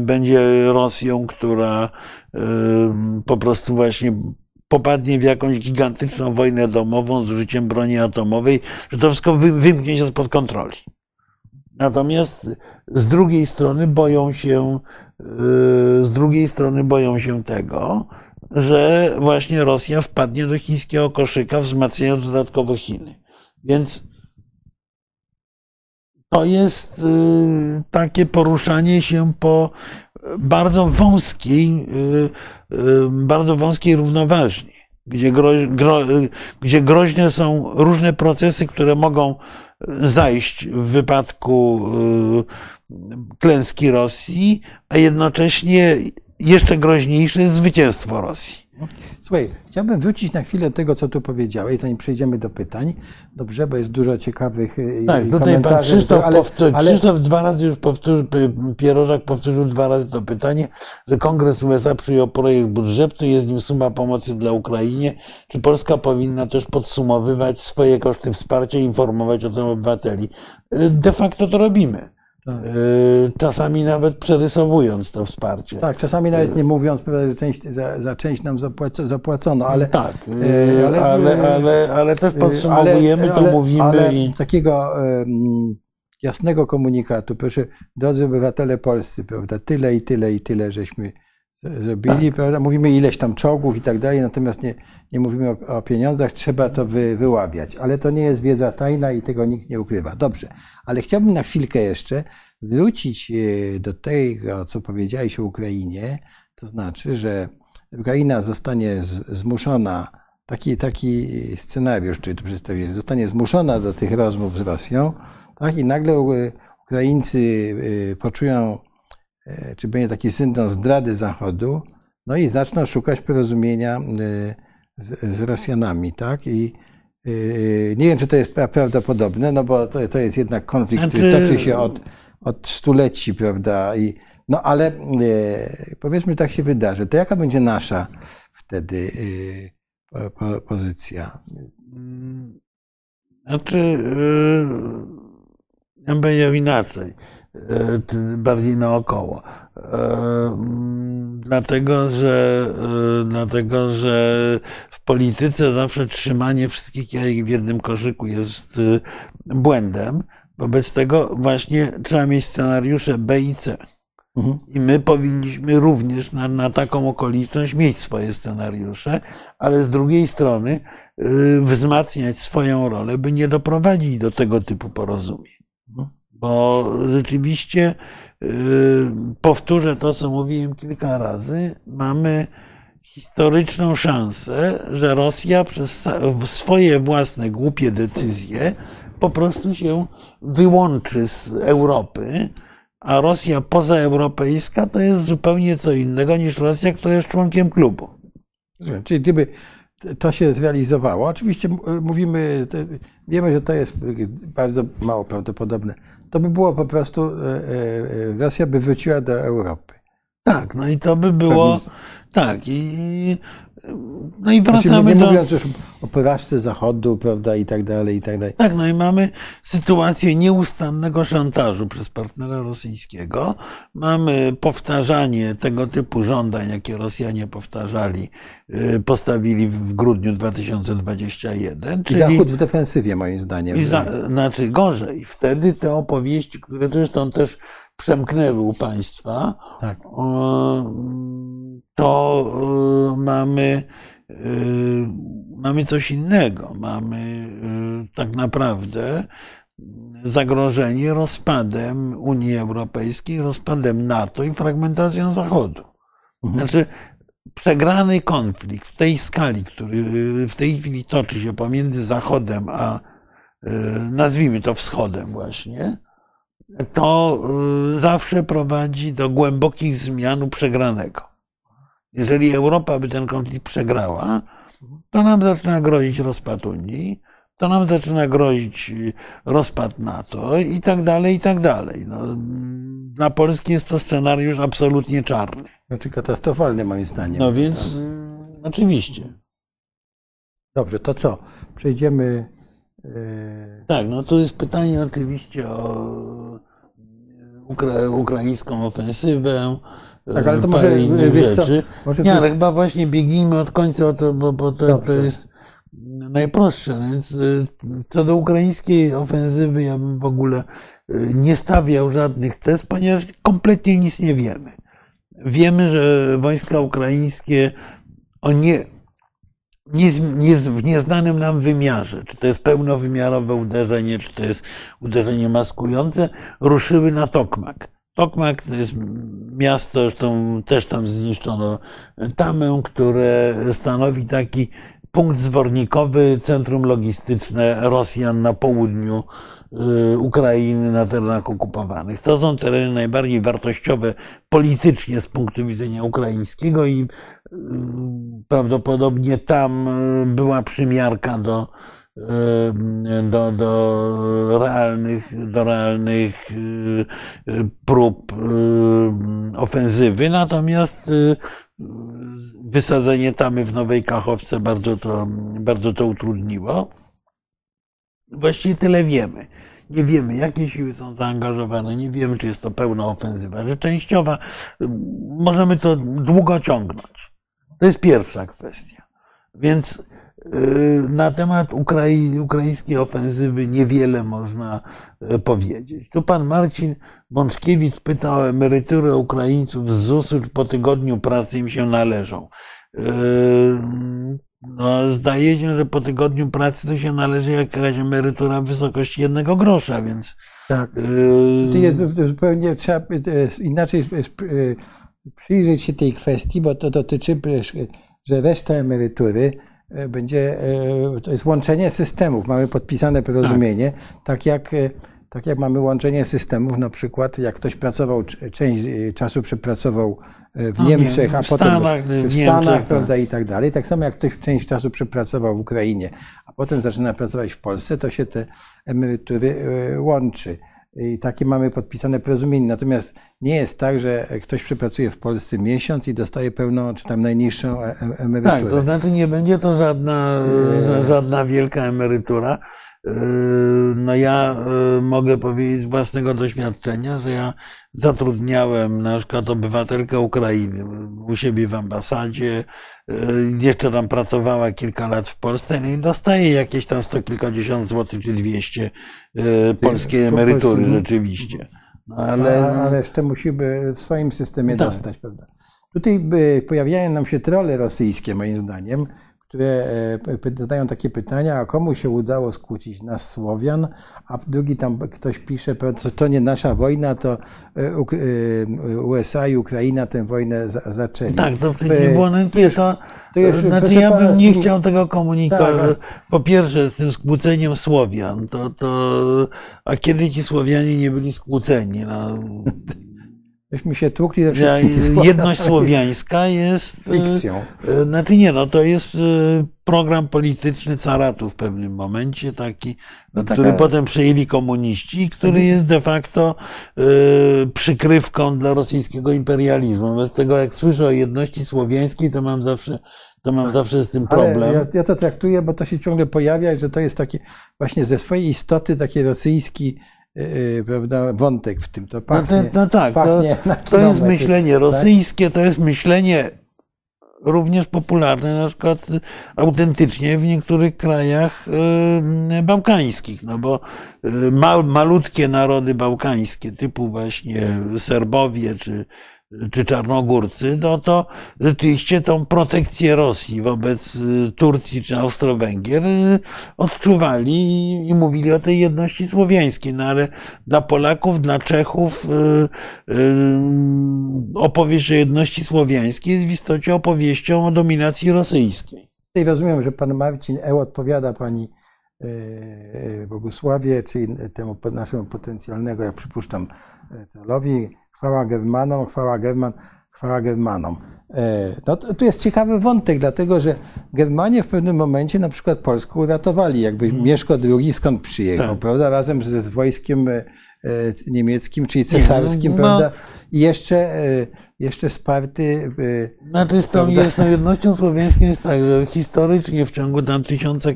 będzie Rosją, która po prostu właśnie popadnie w jakąś gigantyczną wojnę domową z użyciem broni atomowej, że to wszystko wymknie się spod kontroli. Natomiast z drugiej strony boją się, yy, z drugiej strony boją się tego, że właśnie Rosja wpadnie do chińskiego koszyka, wzmacniając dodatkowo Chiny. Więc to jest yy, takie poruszanie się po bardzo wąskiej, y, y, bardzo wąskiej równoważni, gdzie groźne są różne procesy, które mogą zajść w wypadku y, klęski Rosji, a jednocześnie jeszcze groźniejsze jest zwycięstwo Rosji. Słuchaj, chciałbym wrócić na chwilę do tego, co tu powiedziałeś, zanim przejdziemy do pytań. Dobrze, bo jest dużo ciekawych y, Tak, tutaj pan Krzysztof, ale. Krzysztof dwa razy już powtórzył, Pierożak powtórzył dwa razy to pytanie, że Kongres USA przyjął projekt budżetu, jest nim suma pomocy dla Ukrainie. Czy Polska powinna też podsumowywać swoje koszty wsparcia i informować o tym obywateli? Y, de facto to robimy. Tak. Y, czasami nawet przerysowując to wsparcie. Tak, czasami nawet nie mówiąc, że część, za, za część nam zapłacono, ale. Tak, y, ale, ale, ale, ale też podsumowujemy, to mówimy. I... takiego jasnego komunikatu. Proszę, drodzy obywatele polscy, prawda, tyle i tyle i tyle żeśmy zrobili, tak. prawda? Mówimy ileś tam czołgów i tak dalej, natomiast nie, nie mówimy o, o pieniądzach, trzeba to wy, wyławiać. Ale to nie jest wiedza tajna i tego nikt nie ukrywa. Dobrze, ale chciałbym na chwilkę jeszcze wrócić e, do tego, co powiedziałeś o Ukrainie, to znaczy, że Ukraina zostanie zmuszona, taki, taki scenariusz, który tu przedstawiłeś, zostanie zmuszona do tych rozmów z Rosją, tak? i nagle Ukraińcy e, poczują E, czy będzie taki syndrom zdrady Zachodu, no i zaczną szukać porozumienia e, z, z Rosjanami, tak? I e, nie wiem, czy to jest prawdopodobne, no bo to, to jest jednak konflikt, który toczy się od, od stuleci, prawda? I, no ale powiedzmy, tak się wydarzy. To jaka będzie nasza wtedy po, po, pozycja? Znaczy, ja bym inaczej. E, bardziej naokoło. E, mm, dlatego, że, e, dlatego, że w polityce zawsze trzymanie wszystkich jajek w jednym koszyku jest błędem. Wobec tego właśnie trzeba mieć scenariusze B i C. Mhm. I my powinniśmy również na, na, taką okoliczność mieć swoje scenariusze, ale z drugiej strony wzmacniać swoją rolę, by nie doprowadzić do tego typu porozumień. Bo rzeczywiście y, powtórzę to, co mówiłem kilka razy, mamy historyczną szansę, że Rosja przez swoje własne głupie decyzje po prostu się wyłączy z Europy, a Rosja pozaeuropejska to jest zupełnie co innego niż Rosja, która jest członkiem klubu. Czyli gdyby to się zrealizowało. Oczywiście mówimy, wiemy, że to jest bardzo mało prawdopodobne. To by było po prostu, e, e, Rosja by wróciła do Europy. Tak, no i to by było, tak, i no i wracamy znaczy, nie do... mówiąc już o porażce Zachodu, prawda, i tak dalej, i tak dalej. Tak, no i mamy sytuację nieustannego szantażu przez partnera rosyjskiego. Mamy powtarzanie tego typu żądań, jakie Rosjanie powtarzali, y, postawili w grudniu 2021. Czyli... I Zachód w defensywie, moim zdaniem. I za, znaczy gorzej. Wtedy te opowieści, które zresztą też przemknęły u państwa, tak. to y, mamy, y, mamy coś innego. Mamy tak naprawdę zagrożenie rozpadem Unii Europejskiej, rozpadem NATO i fragmentacją Zachodu. Mhm. Znaczy, przegrany konflikt w tej skali, który w tej chwili toczy się pomiędzy Zachodem a nazwijmy to wschodem właśnie, to y, zawsze prowadzi do głębokich zmian przegranego. Jeżeli Europa by ten konflikt przegrała, to nam zaczyna grozić rozpad Unii, to nam zaczyna grozić y, rozpad NATO i tak dalej, i tak dalej. No, dla Polski jest to scenariusz absolutnie czarny. Znaczy katastrofalny moim zdaniem. No więc tak. oczywiście. Dobrze, to co? Przejdziemy tak, no to jest pytanie oczywiście o ukra ukraińską ofensywę. Tak, ale to może innych rzeczy. Może Nie, ale chyba właśnie biegnijmy od końca, to, bo, bo to, to jest najprostsze. Więc y, co do ukraińskiej ofensywy, ja bym w ogóle nie stawiał żadnych test, ponieważ kompletnie nic nie wiemy. Wiemy, że wojska ukraińskie o nie, w nieznanym nam wymiarze, czy to jest pełnowymiarowe uderzenie, czy to jest uderzenie maskujące, ruszyły na Tokmak. Tokmak to jest miasto, zresztą też tam zniszczono tamę, które stanowi taki punkt zwornikowy, centrum logistyczne Rosjan na południu Ukrainy, na terenach okupowanych. To są tereny najbardziej wartościowe politycznie z punktu widzenia ukraińskiego i y, prawdopodobnie tam y, była przymiarka do, do, do realnych, do realnych prób ofensywy. Natomiast wysadzenie tamy w Nowej Kachowce bardzo to, bardzo to utrudniło. Właściwie tyle wiemy. Nie wiemy, jakie siły są zaangażowane, nie wiemy, czy jest to pełna ofensywa, że częściowa. Możemy to długo ciągnąć. To jest pierwsza kwestia. Więc Na temat Ukrai ukraińskiej ofensywy niewiele można e, powiedzieć. Tu pan Marcin Bączkiewicz pyta o emeryturę Ukraińców z ZUS-u, czy po tygodniu pracy im się należą. No, zdaje się, że po tygodniu pracy to się należy jakaś emerytura w wysokości jednego grosza, więc. Tak. To jest zupełnie trzeba inaczej przyjrzeć się tej kwestii, bo to dotyczy, że reszta emerytury będzie, to jest łączenie systemów. Mamy podpisane porozumienie, tak, tak jak tak jak mamy łączenie systemów, na przykład jak ktoś pracował, część czasu przepracował w no Niemczech, nie, w a potem Stanach, w, w Stanach, Niemczech, prawda, tak. i tak dalej. Tak samo jak ktoś część czasu przepracował w Ukrainie, a potem zaczyna pracować w Polsce, to się te emerytury łączy. I takie mamy podpisane porozumienie. Natomiast nie jest tak, że ktoś przepracuje w Polsce miesiąc i dostaje pełną, czy tam najniższą e, e, emeryturę. Tak, to znaczy nie będzie to żadna, żadna wielka emerytura. Yy, no ja mogę powiedzieć z własnego doświadczenia, że ja zatrudniałem na przykład obywatelkę Ukrainy u siebie w ambasadzie, jeszcze tam pracowała kilka lat w Polsce no i dostaje jakieś tam sto kilkadziesiąt złotych czy dwieście polskiej emerytury rzeczywiście. No, ale... A, a resztę musi w swoim systemie tak. dostać, prawda? Tutaj pojawiają nam się trole rosyjskie, moim zdaniem, które e, zadają takie pytania, a komu się udało skłócić nas Słowian, a drugi tam ktoś pisze, to, nie nasza wojna, to e, e, USA i Ukraina tę wojnę zaczęli. Tak, to w tej chwili było nie, to, to już, znaczy ja bym nie chciał tego komunikować. Tak, po pierwsze z tym skłóceniem Słowian, to, to, a kiedy ci Słowianie nie byli skłóceni? No. [laughs] Myśmy się tłukli ze wszystkimi Jedność słowiańska jest... E, Fikcją. E, znaczy nie, no to jest e, program polityczny caratu w pewnym momencie, taki, no który taka... potem przejęli komuniści, który mhm. jest de facto przykrywką dla rosyjskiego imperializmu. Wobec tego, jak słyszę o jedności słowiańskiej, to mam zawsze to mam zawsze z tym problem. Ja, ja, to traktuję, bo to się ciągle pojawia, że to jest taki właśnie ze swojej istoty taki rosyjski prawda, wątek w tym. To pachnie, no, to, no tak, to, to jest myślenie tak? rosyjskie, to jest myślenie również popularne, na przykład autentycznie w niektórych krajach yy, bałkańskich, no bo ma, malutkie narody bałkańskie, typu właśnie Serbowie czy czy Czarnogórcy, no to rzeczywiście tą protekcję Rosji wobec y, Turcji czy Austro-Węgier y, odczuwali i mówili o tej jedności słowiańskiej. No ale dla Polaków, dla Czechów y, opowieść o jedności słowiańskiej jest w istocie opowieścią o dominacji rosyjskiej. I rozumiem, że pan Marcin E. odpowiada pani Bogusławie, czyli temu naszemu potencjalnego, jak przypuszczam, celowi, Chwała Germanom, chwała German, chwała Germanom. E, no, tu jest ciekawy wątek, dlatego że Germanie w pewnym momencie na przykład Polskę uratowali. Jakby hmm. Mieszko II skąd przyjechał, tak. prawda? Razem z wojskiem e, niemieckim, czyli cesarskim, no, prawda? I jeszcze, e, jeszcze wsparty. Znaczy z tą jednością słowiańską jest tak, że historycznie w ciągu tam tysiąca,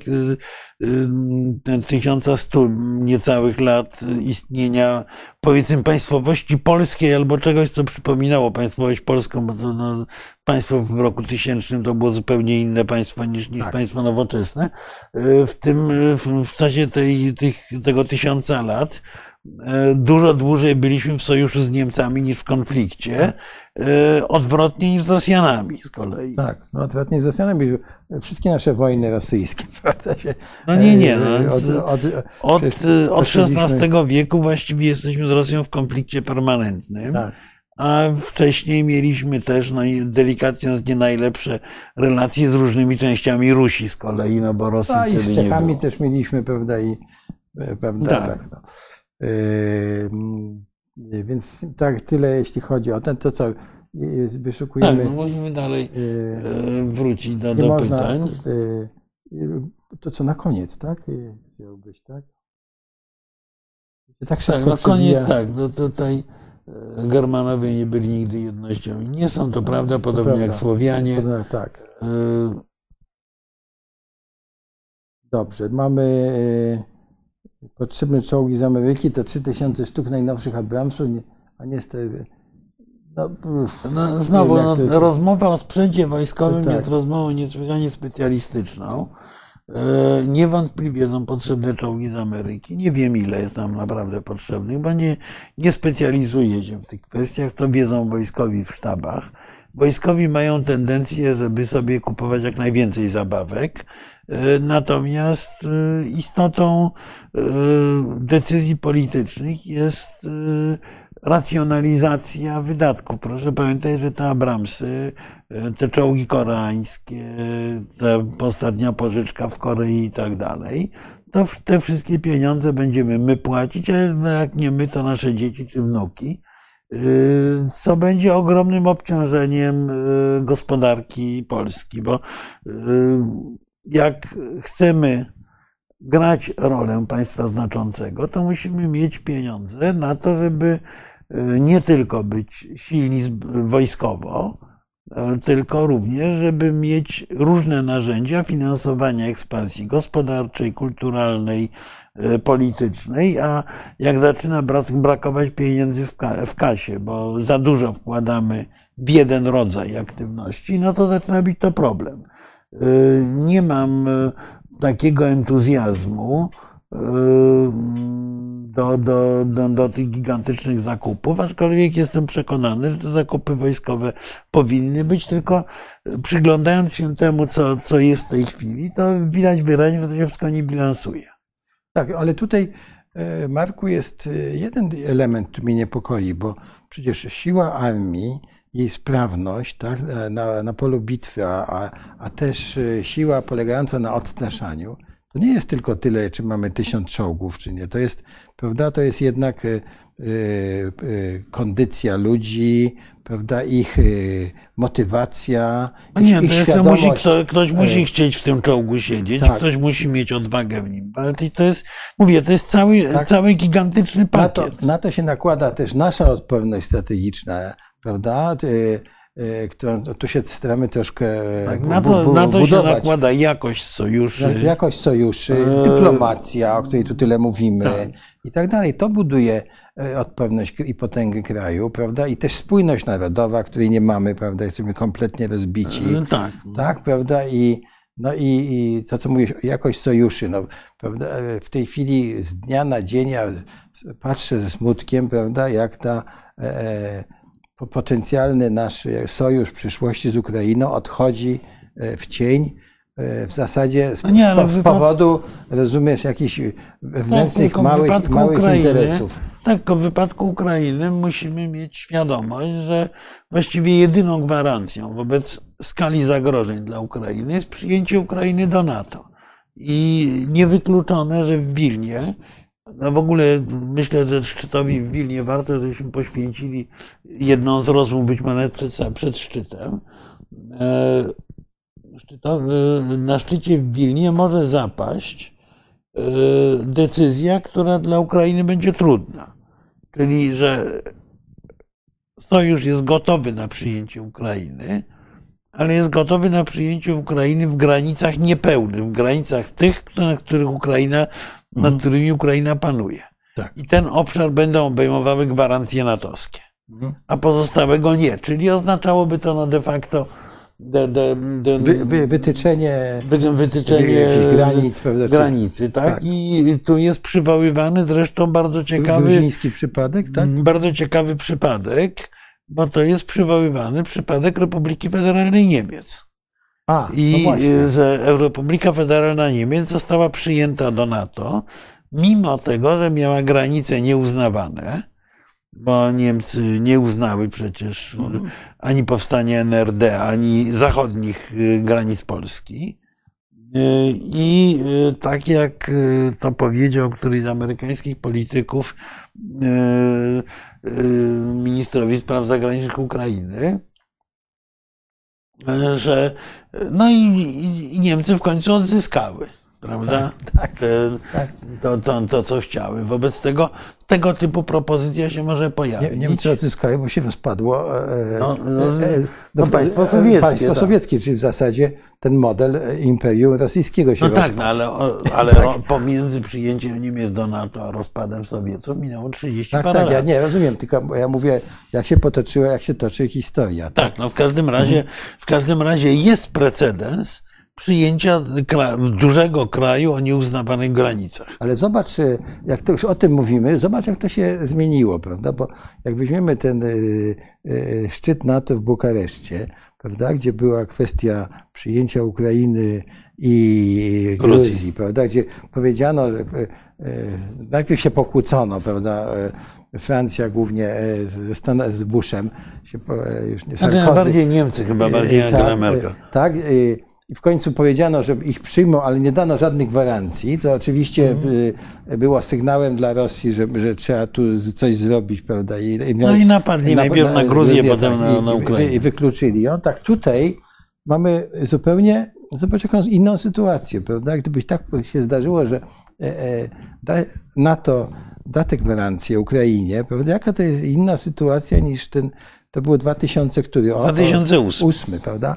tysiąca stu niecałych lat istnienia, powiedzmy, państwowości polskiej albo czegoś, co przypominało państwowość polską, bo to no, państwo w roku tysięcznym to było zupełnie inne państwo niż, niż tak. państwo nowoczesne. W tym, w czasie tej, tych, tego tysiąca lat E, dużo dłużej byliśmy w sojuszu z Niemcami niż w konflikcie, e, odwrotnie niż z Rosjanami z kolei. Tak, no odwrotnie z Rosjanami. Wszystkie nasze wojny rosyjskie, [laughs] prawda? Się, no nie, nie. No, od, od, od, od XVI wieku właściwie jesteśmy z Rosją w konflikcie permanentnym. Tak. A wcześniej mieliśmy też, no delikatnie nie najlepsze relacje z różnymi częściami Rusi z kolei, no bo Rosji no, wtedy i z Czechami też mieliśmy, prawda, i prawda, tak. tak no. Więc tak, tyle jeśli chodzi o ten, to co wyszukujemy. Tak, no musimy dalej yy, wrócić do, do można, pytań. Yy, to co na koniec, tak? Chciałbyś, tak? Tak, tak na koniec tak. No tutaj Germanowie nie byli nigdy jednością. Nie są to prawda, podobnie to jak Słowianie. Tak. Dobrze, mamy potrzebne czołgi z Ameryki to 3000 sztuk najnowszych Abramsów, a niestety No, no, znowu, no, rozmowa o sprzęcie wojskowym Tak. jest rozmową niesłychanie specjalistyczną. E, Niewątpliwie są potrzebne czołgi z Ameryki. Nie wiem, ile jest nam naprawdę potrzebnych, bo nie, nie specjalizuję się w tych kwestiach. To wiedzą wojskowi w sztabach. Wojskowi mają tendencję, żeby sobie kupować jak najwięcej zabawek. E, Natomiast e, istotą decyzji politycznych jest racjonalizacja wydatków. Proszę pamiętać, że te Abramsy, e, te czołgi koreańskie, ta ostatnia pożyczka w Korei i tak dalej, to te wszystkie pieniądze będziemy my płacić, a jak nie my, to nasze dzieci czy wnuki y, co będzie ogromnym obciążeniem y, gospodarki Polski, bo jak chcemy grać rolę państwa znaczącego, to musimy mieć pieniądze na to, żeby nie tylko być silni wojskowo, y, tylko również, żeby mieć różne narzędzia finansowania ekspansji gospodarczej, kulturalnej, y, politycznej, a jak zaczyna brak- brakować pieniędzy w, ka- w kasie, bo za dużo wkładamy w jeden rodzaj aktywności, no to zaczyna być to problem. Y, Nie mam y, takiego entuzjazmu y, do, do, do, do tych gigantycznych zakupów, aczkolwiek jestem przekonany, że te zakupy wojskowe powinny być, tylko przyglądając się temu, co, co jest w tej chwili, to widać wyraźnie, że to się wszystko nie bilansuje. Tak, ale tutaj, e, Marku, jest e, jeden element, który mnie niepokoi, bo przecież siła armii, jej sprawność tak, na, na polu bitwy, a, a, a też e, siła polegająca na odstraszaniu, to nie jest tylko tyle, czy mamy tysiąc czołgów, czy nie. To jest, prawda, to jest jednak e, e, e, kondycja ludzi, prawda, ich motywacja, ich, nie, ich to jeszcze musi, świadomość. kto, ktoś musi chcieć w tym czołgu siedzieć, tak. ktoś musi mieć odwagę w nim. Ale to- to jest, mówię, to jest cały, Tak. cały gigantyczny Na to, pakiet. na to się nakłada też nasza odporność strategiczna, prawda? Y, Którą tu się staramy troszkę Tak, na to, na to się budować. nakłada jakość sojuszy. Jakość sojuszy, Eee. dyplomacja, o której tu tyle mówimy Tak. i tak dalej. To buduje e, odporność i potęgę kraju, prawda? I też spójność narodowa, której nie mamy, prawda? Jesteśmy kompletnie rozbici. E, Tak. Tak, prawda? I, no i, i to, co mówisz, jakość sojuszy. No, prawda? E, W tej chwili z dnia na dzień ja patrzę ze smutkiem, prawda, jak ta e, potencjalny nasz e, sojusz w przyszłości z Ukrainą odchodzi e, w cień. e, W zasadzie z, No nie, ale z, wypad- powodu, rozumiesz, jakichś wewnętrznych, w małych, małych Ukrainy- interesów. Tak, tylko w wypadku Ukrainy musimy mieć świadomość, że właściwie jedyną gwarancją wobec skali zagrożeń dla Ukrainy jest przyjęcie Ukrainy do NATO. I niewykluczone, że w Wilnie, no w ogóle myślę, że szczytowi w Wilnie warto, żebyśmy poświęcili jedną z rozmów, być może przed, przed szczytem. E, szczytowy, na szczycie w Wilnie może zapaść e, decyzja, która dla Ukrainy będzie trudna. Czyli, że sojusz jest gotowy na przyjęcie Ukrainy, ale jest gotowy na przyjęcie Ukrainy w granicach niepełnych, w granicach tych, na których Ukraina, nad którymi Ukraina panuje. Tak. I ten obszar będą obejmowały gwarancje natowskie, Mhm. a pozostałego nie. Czyli oznaczałoby to no de facto de, de, de, Wy, wy, wytyczenie wy- wytyczenie granic, prawda? granicy, tak? tak. I tu jest przywoływany zresztą bardzo ciekawy, Gruziński przypadek, tak? bardzo ciekawy przypadek, bo to jest przywoływany przypadek Republiki Federalnej Niemiec. A, no I właśnie. że Republika Federalna Niemiec została przyjęta do NATO, mimo tego, że miała granice nieuznawane, bo Niemcy nie uznały przecież Mhm. ani powstania NRD, ani zachodnich y, granic Polski. Y, I tak jak to powiedział któryś z amerykańskich polityków, ministrowi spraw zagranicznych Ukrainy, że no i, i- Niemcy w końcu odzyskały prawda? tak, Te- tak. To, to, to, co chciały. Wobec tego tego typu propozycja się może pojawić. Nie, Niemcy odzyskały, bo się rozpadło. e, No, no, e, e, no, państwo sowieckie, Państwo tak. sowieckie, czyli w zasadzie ten model e, imperium rosyjskiego się No tak, rozpadł. no, ale, [laughs] ale ro, pomiędzy przyjęciem Niemiec do NATO a rozpadem Sowietów minęło 30 Tak, parę tak, ja lat. nie rozumiem, tylko ja mówię, jak się potoczyła, jak się toczy historia. Tak, no w każdym razie, w każdym razie jest precedens przyjęcia kra, dużego kraju o nieuznawanych granicach. Ale zobacz, e, jak to już o tym mówimy, zobacz, jak to się zmieniło, prawda? Bo jak weźmiemy ten e, e, szczyt NATO w Bukareszcie, prawda, gdzie była kwestia przyjęcia Ukrainy i Gruzji. Gruzji, prawda, gdzie powiedziano, że najpierw się pokłócono, prawda, Francja głównie ze Stan- z Bushem, się, już nie Znaczy Sarkozy, bardziej Niemcy chyba, bardziej E, Angela tak, Merkel. Tak. I w końcu powiedziano, że ich przyjmą, ale nie dano żadnych gwarancji, co oczywiście Mhm. e, było sygnałem dla Rosji, że, że trzeba tu coś zrobić, prawda? I, No i napadli najpierw na Gruzję, potem na- i- na i- Ukrainę. I wykluczyli ją. Tak, tutaj mamy zupełnie, zobacz jaką inną sytuację, prawda? Gdybyś tak się zdarzyło, że e, e, NATO da tę gwarancję Ukrainie, prawda? Jaka to jest inna sytuacja niż ten, to było 2000, który? O, 2008. 2008, prawda?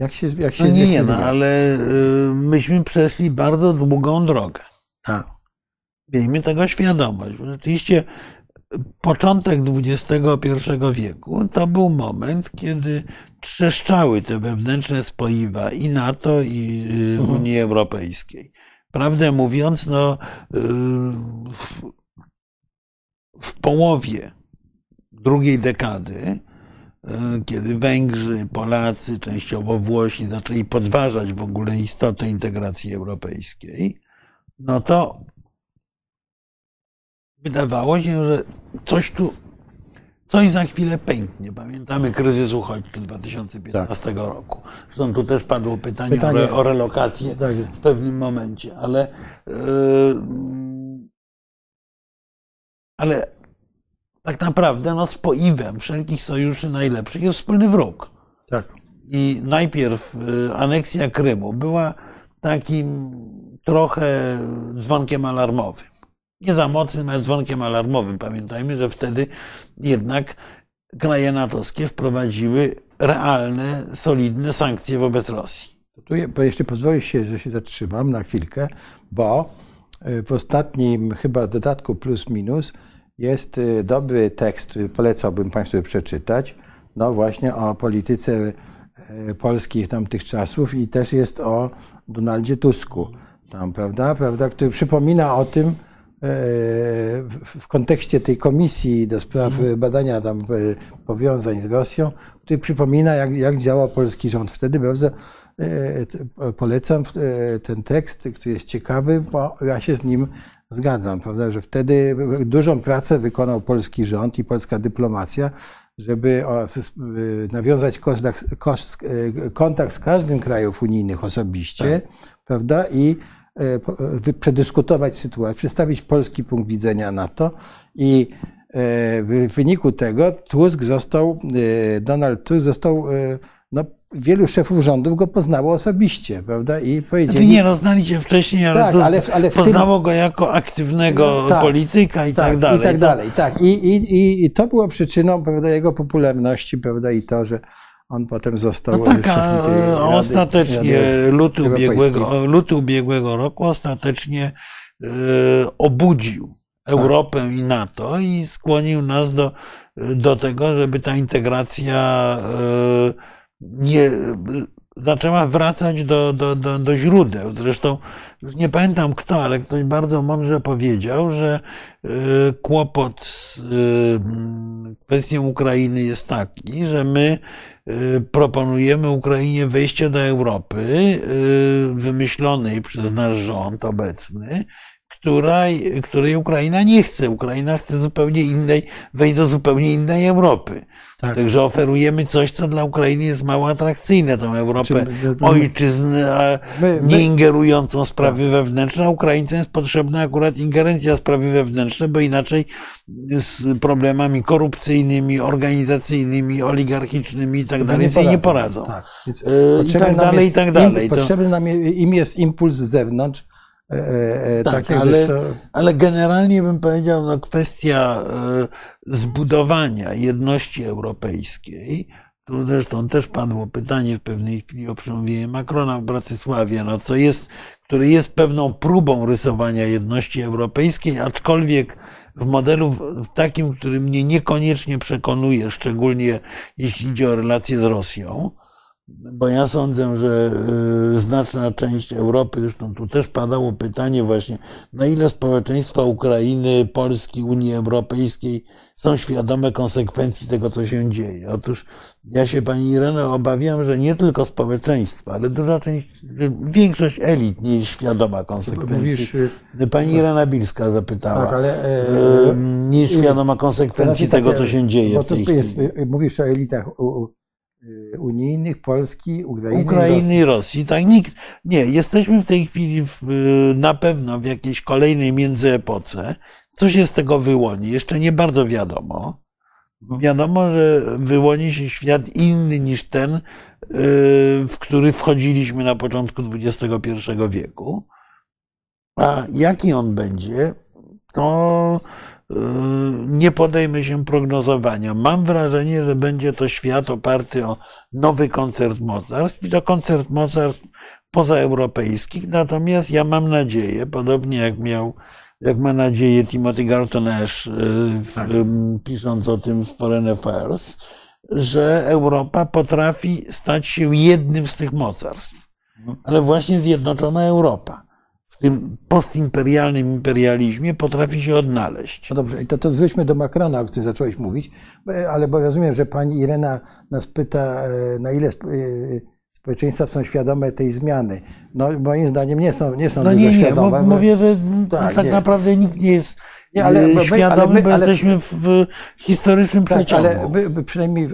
Jak się, jak się No nie, no, ale y, myśmy przeszli bardzo długą drogę. Tak. Miejmy tego świadomość. Rzeczywiście początek XXI wieku to był moment, kiedy trzeszczały te wewnętrzne spoiwa i NATO, i y, Unii Europejskiej. Prawdę mówiąc, no, y, w, w połowie drugiej dekady, kiedy Węgrzy, Polacy, częściowo Włosi zaczęli podważać w ogóle istotę integracji europejskiej, no to wydawało się, że coś tu, coś za chwilę pęknie. Pamiętamy kryzys uchodźczy 2015 roku. Zresztą tu też padło pytanie, Pytanie- o, re, o relokację Tak. w pewnym momencie, ale, yy, ale tak naprawdę no, spoiwem wszelkich sojuszy najlepszych jest wspólny wróg. tak. I najpierw y, aneksja Krymu była takim trochę dzwonkiem alarmowym. Nie za mocnym, ale dzwonkiem alarmowym. Pamiętajmy, że wtedy jednak kraje natowskie wprowadziły realne, solidne sankcje wobec Rosji. Tu, je- bo jeśli pozwolisz się, że się zatrzymam na chwilkę, bo y, w ostatnim chyba dodatku plus minus jest y, dobry tekst, który polecałbym Państwu przeczytać, no właśnie o polityce y, polskich tamtych czasów i też jest o Donaldzie Tusku, tam, prawda, prawda, który przypomina o tym, w w kontekście tej komisji do spraw badania tam e, powiązań z Rosją, który przypomina, jak, jak działał polski rząd wtedy. Bardzo e, polecam e, ten tekst, który jest ciekawy, bo ja się z nim zgadzam, prawda, że wtedy dużą pracę wykonał polski rząd i polska dyplomacja, żeby nawiązać kontakt, e, z każdym krajów unijnych osobiście, prawda, i e, przedyskutować sytuację, przedstawić polski punkt widzenia na to i e, w wyniku tego Tusk został, e, Donald Tusk został, e, no, wielu szefów rządów go poznało osobiście, prawda, i powiedzieli... nie, no znali się wcześniej, ale, Tak, ale- ale w tym- poznało go jako aktywnego Tak, polityka i tak, dalej. I tak dalej, tak. I, i, i, I to było przyczyną prawda, jego popularności, prawda, i to, że on potem został No tak, a tej Rady- ostatecznie Rady luty ubiegłego, luty ubiegłego roku ostatecznie e, obudził Europę i NATO i skłonił nas do, do tego, żeby ta integracja e, nie zaczęła wracać do, do, do, do źródeł. Zresztą już nie pamiętam kto, ale ktoś bardzo mądrze powiedział, że e, kłopot z e, kwestią Ukrainy jest taki, że my e, proponujemy Ukrainie wejście do Europy e, wymyślonej przez nasz rząd obecny, której, której Ukraina nie chce. Ukraina chce zupełnie innej, wejść do zupełnie innej Europy. Tak. Także oferujemy coś, co dla Ukrainy jest mało atrakcyjne, tą Europę ojczyzny, a nie ingerującą w sprawy wewnętrzne. A Ukraińcom jest potrzebna akurat ingerencja w sprawy wewnętrzne, bo inaczej z problemami korupcyjnymi, organizacyjnymi, oligarchicznymi i tak dalej sobie nie poradzą. Tak. Więc Yy, i tak dalej, jest i tak dalej. Potrzebny nam im jest impuls z zewnątrz, e, e, Tak, takie, ale, to, ale generalnie bym powiedział, no kwestia e, zbudowania jedności europejskiej, tu zresztą też padło pytanie w pewnej chwili o przemówienie Macrona w Bratysławie, no co jest, który jest pewną próbą rysowania jedności europejskiej, aczkolwiek w modelu w takim, który mnie niekoniecznie przekonuje, szczególnie jeśli idzie o relacje z Rosją bo ja sądzę, że y, znaczna część Europy, zresztą tu też padało pytanie właśnie, na ile społeczeństwa Ukrainy, Polski, Unii Europejskiej są świadome konsekwencji tego, co się dzieje. Otóż ja się pani Irene obawiam, że nie tylko społeczeństwa, ale duża część, większość elit nie jest świadoma konsekwencji. Mówisz, y, Pani Irena Bilska zapytała, Tak, ale, e, y, nie jest świadoma konsekwencji znaczy tego, takie- co się dzieje w tej jest, chwili. Mówisz o elitach unijnych, Polski, Ukrainy. Ukrainy Rosji. i Rosji. Tak, nikt, nie, jesteśmy w tej chwili w, y, na pewno w jakiejś kolejnej międzyepoce. Co się z tego wyłoni? Jeszcze nie bardzo wiadomo. Mhm. Wiadomo, że wyłoni się świat inny niż ten, y, w który wchodziliśmy na początku XXI wieku. A jaki on będzie, to y, nie podejmę się prognozowania. Mam wrażenie, że będzie to świat oparty o nowy koncert mocarstw i to koncert mocarstw pozaeuropejskich. Natomiast ja mam nadzieję, podobnie jak miał, jak ma nadzieję Timothy Garton Ash, y, w, ym, pisząc o tym w Foreign Affairs, że Europa potrafi stać się jednym z tych mocarstw. Ale właśnie Zjednoczona Europa tym postimperialnym imperializmie potrafi się odnaleźć. No dobrze, i to, to wróćmy do Macrona, o którym zacząłeś mówić, ale bo rozumiem, że pani Irena nas pyta, e, na ile e, społeczeństwa są świadome tej zmiany. No moim zdaniem nie są, nie są No nie, nie, świadome. bo mówię, że Tak, tak, naprawdę nikt nie jest Nie, ale- e, my- świadomy, ale my- bo jesteśmy w, historycznym Tak, przeciągu. ale my, my przynajmniej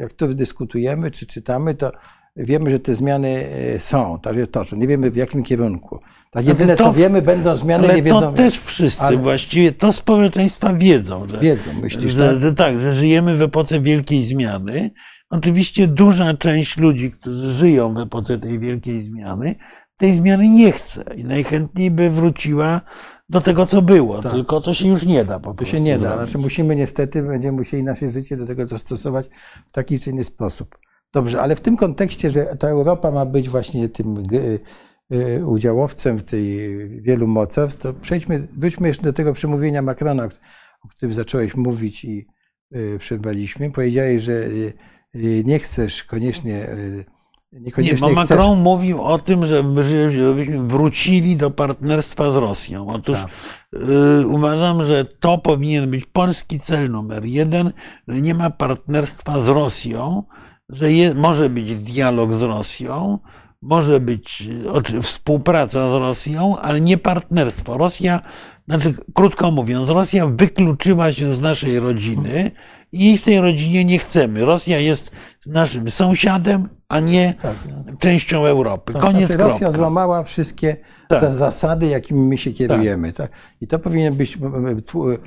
jak to dyskutujemy czy czytamy, to wiemy, że te zmiany e, są, tak się toczą. Nie wiemy w jakim kierunku. Tak jedyne to co wiemy, będą zmiany, Ale nie wiedzą. to też wszyscy Ale- właściwie, to społeczeństwa wiedzą, że, Wiedzą, myślisz, że, tak? że tak, że żyjemy w epoce wielkiej zmiany. Oczywiście duża część ludzi, którzy żyją w epoce tej wielkiej zmiany, tej zmiany nie chce i najchętniej by wróciła do tego, co było, tylko to się już nie da po Tak. To prostu się nie da. zrobić. Znaczy musimy niestety, będziemy musieli nasze życie do tego dostosować w taki czy inny sposób. Dobrze, ale w tym kontekście, że ta Europa ma być właśnie tym g- y, udziałowcem w tej wielu mocarstw, to przejdźmy, wróćmy jeszcze do tego przemówienia Macrona, o którym zacząłeś mówić i y, przerwaliśmy. Powiedziałeś, że y, y, nie chcesz koniecznie, y, Nie, niekoniecznie bo chcesz... Macron mówił o tym, że- żebyśmy wrócili do partnerstwa z Rosją. Otóż Tak. y, uważam, że to powinien być polski cel numer jeden, że nie ma partnerstwa z Rosją, że je, może być dialog z Rosją, może być oczy- współpraca z Rosją, ale nie partnerstwo. Rosja, znaczy, krótko mówiąc, Rosja wykluczyła się z naszej rodziny i w tej rodzinie nie chcemy. Rosja jest naszym sąsiadem, a nie Tak, częścią Europy. Tak, Koniec znaczy Rosja kropka. złamała wszystkie Tak. za- zasady, jakimi my się kierujemy. Tak. I to powinien być m, tł-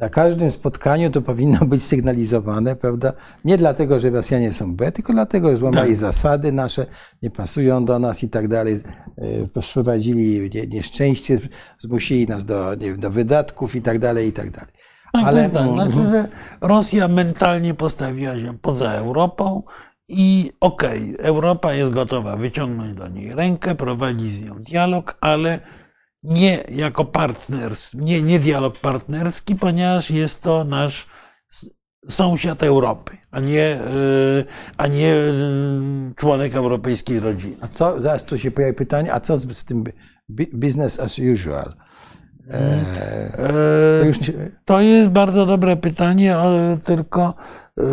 na każdym spotkaniu to powinno być sygnalizowane, prawda? Nie dlatego, że Rosjanie są B, tylko dlatego, że złamali Tak. zasady nasze, nie pasują do nas i tak dalej. E, Sprowadzili nie- nieszczęście, zmusili nas do, nie wiem, do wydatków i tak dalej, i tak dalej. Tak, Ale tak, tak. Znaczy, że Rosja mentalnie postawiła się poza Europą i okej, Europa jest gotowa wyciągnąć do niej rękę, prowadzić z nią dialog, ale nie jako partners, nie, nie dialog partnerski, ponieważ jest to nasz sąsiad Europy, a nie, y, a nie y, członek europejskiej rodziny. A co, zaraz tu się pojawi pytanie, a co z, z tym business as usual? E, to już nie- To jest bardzo dobre pytanie, ale tylko yy,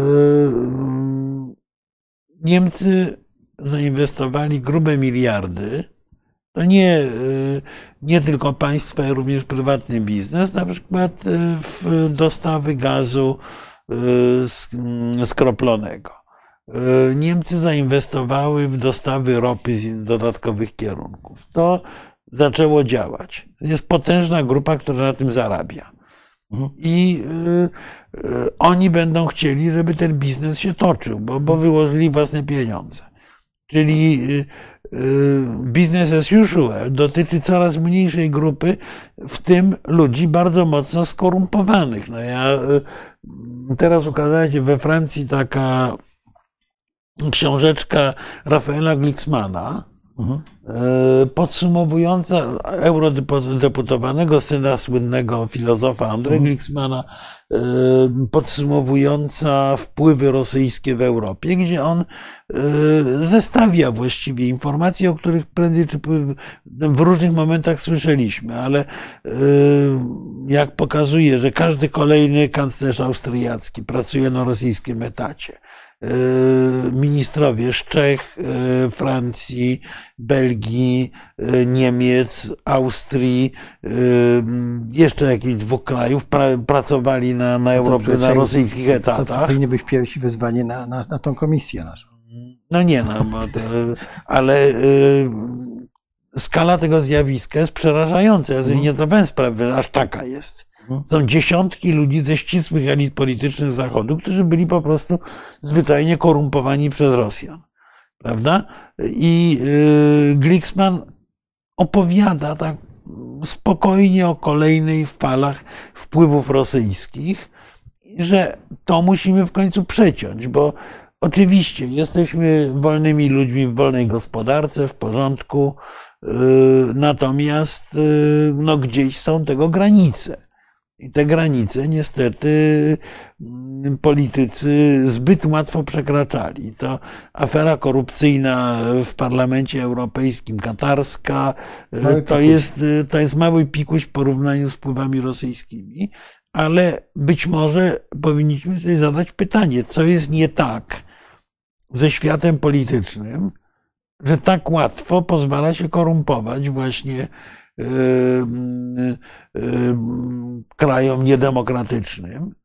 Niemcy zainwestowali grube miliardy. To nie, yy, nie tylko państwo, ale również prywatny biznes, na przykład yy, w dostawy gazu sk- mm, skroplonego. Niemcy zainwestowały w dostawy ropy z dodatkowych kierunków. To zaczęło działać. Jest potężna grupa, która na tym zarabia. I y, y, oni będą chcieli, żeby ten biznes się toczył, bo, bo wyłożyli własne pieniądze. Czyli y, business as usual dotyczy coraz mniejszej grupy, w tym ludzi bardzo mocno skorumpowanych. No ja teraz ukazała się we Francji taka książeczka Rafaela Glicksmana, mhm. podsumowująca eurodeputowanego syna słynnego filozofa Andrzeja mhm. Glicksmana, e, podsumowująca wpływy rosyjskie w Europie, gdzie on e, zestawia właściwie informacje, o których prędzej czy w różnych momentach słyszeliśmy, ale jak pokazuje, że każdy kolejny kanclerz austriacki pracuje na rosyjskim etacie, E, ministrowie z Czech, e, Francji, Belgii, e, Niemiec, Austrii, jeszcze jakichś dwóch krajów pracowali na, na Europie, na rosyjskich etatach. To, to powinien być pierwsi wezwanie na, na, na tą komisję naszą. No nie, no, to, ale skala tego zjawiska jest przerażająca. Ja sobie nie zdawałem sprawy, aż taka jest. Mhm. Są dziesiątki ludzi ze ścisłych elit politycznych Zachodu, którzy byli po prostu zwyczajnie korumpowani przez Rosjan. Prawda? I yy, Glicksman opowiada tak spokojnie o kolejnej falach wpływów rosyjskich, że to musimy w końcu przeciąć, bo oczywiście jesteśmy wolnymi ludźmi w wolnej gospodarce, w porządku, yy, natomiast yy, no, gdzieś są tego granice. I te granice niestety mm, politycy zbyt łatwo przekraczali. To afera korupcyjna w Parlamencie Europejskim, katarska, y, to jest, y, to jest mały pikuś w porównaniu z wpływami rosyjskimi, ale być może powinniśmy sobie zadać pytanie, co jest nie tak ze światem politycznym, że tak łatwo pozwala się korumpować właśnie krajom niedemokratycznym.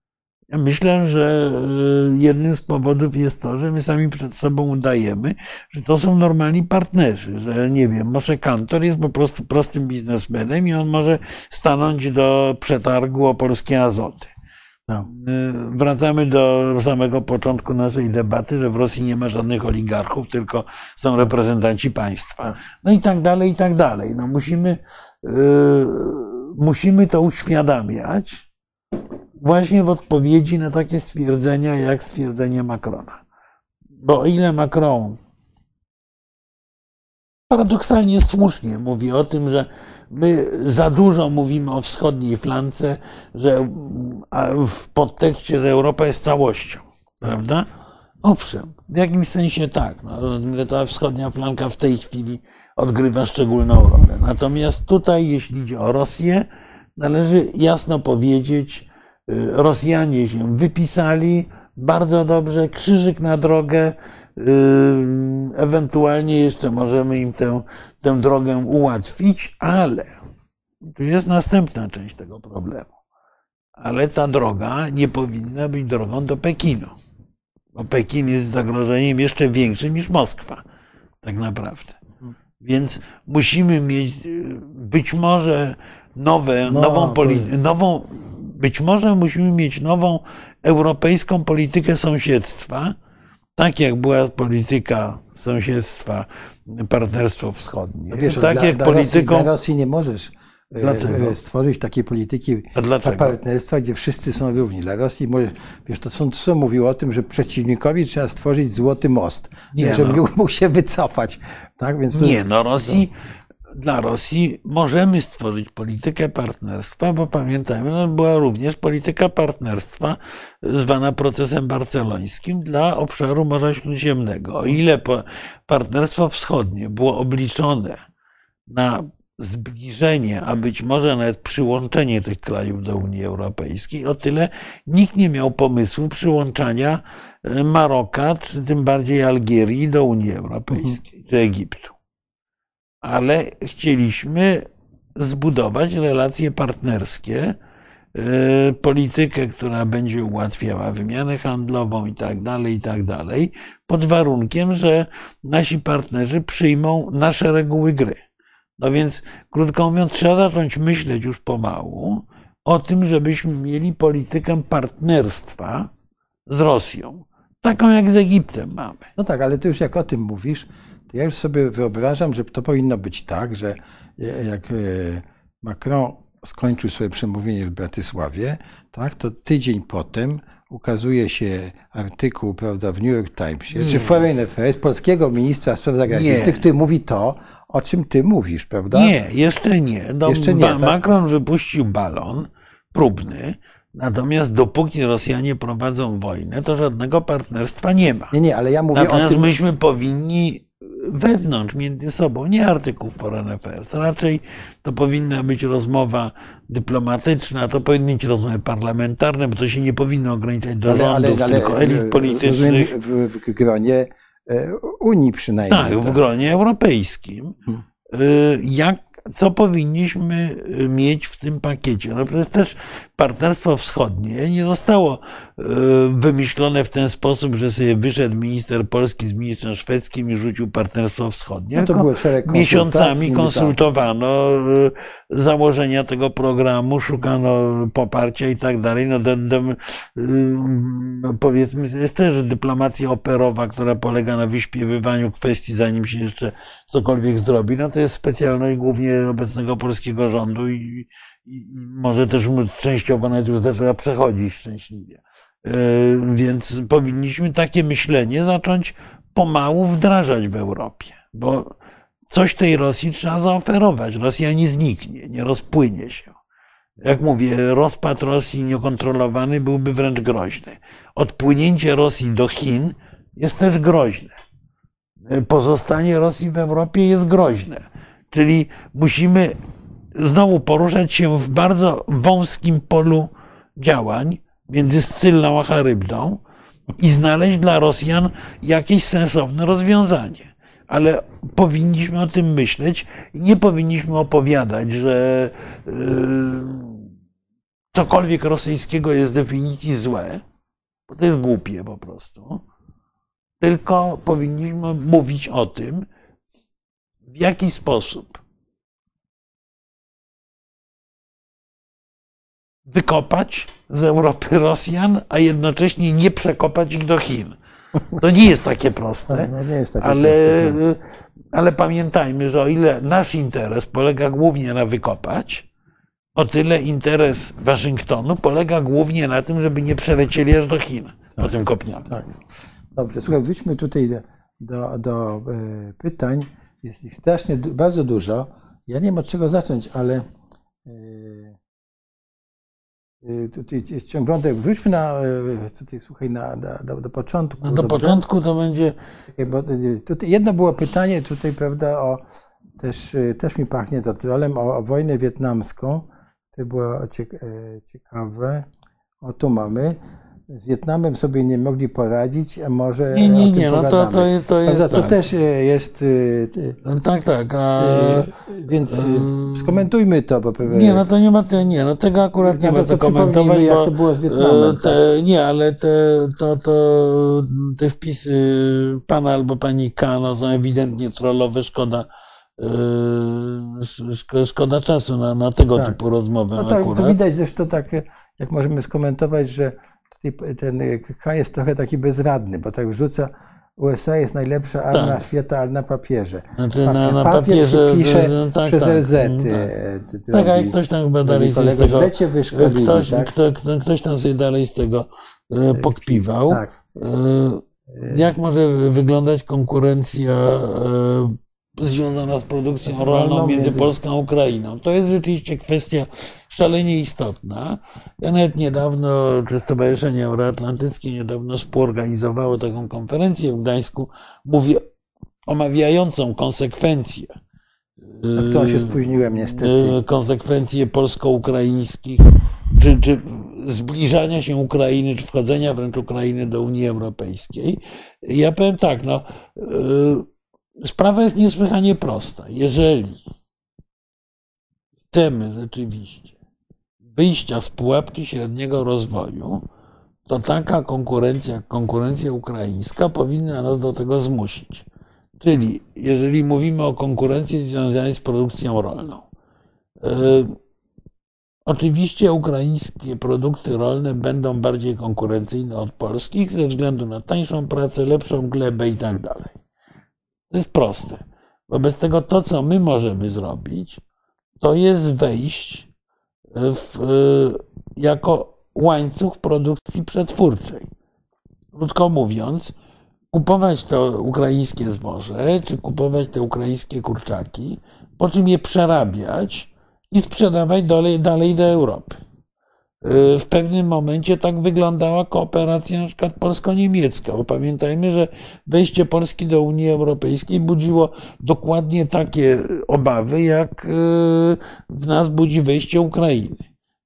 Myślę, że jednym z powodów jest to, że my sami przed sobą udajemy, że to są normalni partnerzy, że nie wiem, może Kantor jest po prostu prostym biznesmenem i on może stanąć do przetargu o polskie azoty. No. Wracamy do samego początku naszej debaty, że w Rosji nie ma żadnych oligarchów, tylko są reprezentanci państwa. No i tak dalej, i tak dalej. No musimy, yy, musimy to uświadamiać właśnie w odpowiedzi na takie stwierdzenia, jak stwierdzenie Macrona. Bo o ile Macron paradoksalnie słusznie mówi o tym, że my za dużo mówimy o wschodniej flance, że w podtekście, że Europa jest całością, prawda? Owszem, w jakimś sensie tak. No, ta wschodnia flanka w tej chwili odgrywa szczególną rolę. Natomiast tutaj, jeśli idzie o Rosję, należy jasno powiedzieć, y, Rosjanie się wypisali bardzo dobrze, krzyżyk na drogę, Yy, ewentualnie jeszcze możemy im tę, tę drogę ułatwić, ale tu jest następna część tego problemu. Ale ta droga nie powinna być drogą do Pekinu. Bo Pekin jest zagrożeniem jeszcze większym niż Moskwa, tak naprawdę. Więc musimy mieć yy, być może nowe, no, nową, poli- nową, być może musimy mieć nową europejską politykę sąsiedztwa, tak jak była polityka sąsiedztwa, partnerstwo wschodnie, no wiesz, tak dla, jak dla polityką... Rosji, dla Rosji nie możesz e, dlaczego? E, stworzyć takiej polityki partnerstwa, gdzie wszyscy są równi. Dla Rosji, możesz, wiesz, to są, co mówiło o tym, że przeciwnikowi trzeba stworzyć złoty most, nie, żeby no. mógł się wycofać. Tak? Więc to, nie, no Rosji, dla Rosji możemy stworzyć politykę partnerstwa, bo pamiętajmy, no była również polityka partnerstwa zwana procesem barcelońskim dla obszaru Morza Śródziemnego. O ile partnerstwo wschodnie było obliczone na zbliżenie, a być może nawet przyłączenie tych krajów do Unii Europejskiej, o tyle nikt nie miał pomysłu przyłączania Maroka, czy tym bardziej Algierii do Unii Europejskiej, czy Egiptu ale chcieliśmy zbudować relacje partnerskie, e, politykę, która będzie ułatwiała wymianę handlową i tak dalej, i tak dalej, pod warunkiem, że nasi partnerzy przyjmą nasze reguły gry. No więc, krótko mówiąc, trzeba zacząć myśleć już pomału o tym, żebyśmy mieli politykę partnerstwa z Rosją. Taką jak z Egiptem mamy. No tak, ale ty już jak o tym mówisz, ja już sobie wyobrażam, że to powinno być tak, że jak e, Macron skończył swoje przemówienie w Bratysławie, tak, to tydzień potem ukazuje się artykuł prawda, w New York Timesie, czy Foreign Affairs, polskiego ministra spraw zagranicznych, który mówi to, o czym ty mówisz, prawda? Nie, jeszcze nie. No, jeszcze nie tak? Macron wypuścił balon próbny, natomiast dopóki Rosjanie prowadzą wojnę, to żadnego partnerstwa nie ma. Nie, nie, ale ja mówię Natomiast o tym... myśmy powinni wewnątrz, między sobą, nie artykuł Foreign Affairs. Raczej to powinna być rozmowa dyplomatyczna, to powinny być rozmowy parlamentarne, bo to się nie powinno ograniczać do ale, rządów, ale, ale, tylko elit politycznych. W, w gronie e, Unii przynajmniej. Tak, tak, w gronie europejskim. Hmm. E, jak co powinniśmy mieć w tym pakiecie. No przecież też partnerstwo wschodnie nie zostało e, wymyślone w ten sposób, że sobie wyszedł minister polski z ministrem szwedzkim i rzucił partnerstwo wschodnie. No miesiącami tak. konsultowano tak. założenia tego programu, szukano poparcia i tak dalej. No, do, do, powiedzmy jeszcze, że dyplomacja operowa, która polega na wyśpiewywaniu kwestii, zanim się jeszcze cokolwiek zrobi, no to jest specjalność głównie obecnego polskiego rządu i, może też częściowo nawet już zaczęła przechodzić szczęśliwie. E, więc powinniśmy takie myślenie zacząć pomału wdrażać w Europie, bo coś tej Rosji trzeba zaoferować. Rosja nie zniknie, nie rozpłynie się. Jak mówię, rozpad Rosji niekontrolowany byłby wręcz groźny. Odpłynięcie Rosji do Chin jest też groźne. Pozostanie Rosji w Europie jest groźne. Czyli musimy znowu poruszać się w bardzo wąskim polu działań między Scyllą a Charybdą i znaleźć dla Rosjan jakieś sensowne rozwiązanie. Ale powinniśmy o tym myśleć i nie powinniśmy opowiadać, że yy, cokolwiek rosyjskiego jest z definicji złe, bo to jest głupie po prostu. Tylko powinniśmy mówić o tym, w jaki sposób wykopać z Europy Rosjan, a jednocześnie nie przekopać ich do Chin. To nie jest takie proste, [laughs] no, jest takie ale, proste. ale pamiętajmy, że o ile nasz interes polega głównie na wykopać, o tyle interes Waszyngtonu polega głównie na tym, żeby nie przelecieli aż do Chin tak, po tym kopniaku. Tak. Dobrze, słuchaj, wróćmy tutaj do, do, do e, pytań. Jest ich strasznie bardzo dużo. Ja nie wiem od czego zacząć, ale e, e, tutaj jest ciąg wątek. Wróćmy na, e, tutaj słuchaj, na, na do, do, początku. No do dobrze? początku to będzie... Bo tutaj jedno było pytanie tutaj, prawda, o też, też mi pachnie to trolem, o, o wojnę wietnamską. To było ciekawe. O, tu mamy z Wietnamem sobie nie mogli poradzić, a może. Nie, nie, nie, no to, to, jest. To, jest to tak. też e, jest. E, no tak, tak. A, e, więc skomentujmy to, bo pewnie. Nie, no to nie ma, nie, no tego akurat nie ma co komentować. Jak to było z Wietnamem. Te, tak? Nie, ale te, to, to, te wpisy pana albo pani K no, są ewidentnie trollowe, szkoda. Szkoda czasu na, na tego tak. typu rozmowy. No tak, to widać zresztą tak, jak możemy skomentować, że ten kraj jest trochę taki bezradny, bo tak rzuca USA jest najlepsza armia tak. świata, ale na papierze. Znaczy, na, na Papier papierze pisze no, tak, przez tak, LZ. Tak, tak jak ktoś tam chyba dalej z tego. Ktoś, tak? kto, kto, ktoś tam sobie dalej z tego e, pokpiwał. Tak. E, jak może wyglądać konkurencja e, związana z produkcją rolną między Polską a Ukrainą. To jest rzeczywiście kwestia szalenie istotna. Ja nawet niedawno, przez Stowarzyszenie Euroatlantyckie niedawno współorganizowało taką konferencję w Gdańsku, mówię, omawiającą konsekwencje. A to się spóźniłem niestety. Y, konsekwencje polsko-ukraińskich, czy, czy zbliżania się Ukrainy, czy wchodzenia wręcz Ukrainy do Unii Europejskiej. Ja powiem tak, no, y, sprawa jest niesłychanie prosta. Jeżeli chcemy rzeczywiście wyjścia z pułapki średniego rozwoju, to taka konkurencja konkurencja ukraińska powinna nas do tego zmusić. Czyli jeżeli mówimy o konkurencji związanej z produkcją rolną, yy, oczywiście ukraińskie produkty rolne będą bardziej konkurencyjne od polskich ze względu na tańszą pracę, lepszą glebę i tak. To jest proste. Wobec tego to, co my możemy zrobić, to jest wejść w, jako łańcuch produkcji przetwórczej. Krótko mówiąc, kupować to ukraińskie zboże, czy kupować te ukraińskie kurczaki, po czym je przerabiać i sprzedawać dalej, dalej do Europy. W pewnym momencie tak wyglądała kooperacja na przykład polsko-niemiecka, bo pamiętajmy, że wejście Polski do Unii Europejskiej budziło dokładnie takie obawy, jak e, w nas budzi wejście Ukrainy.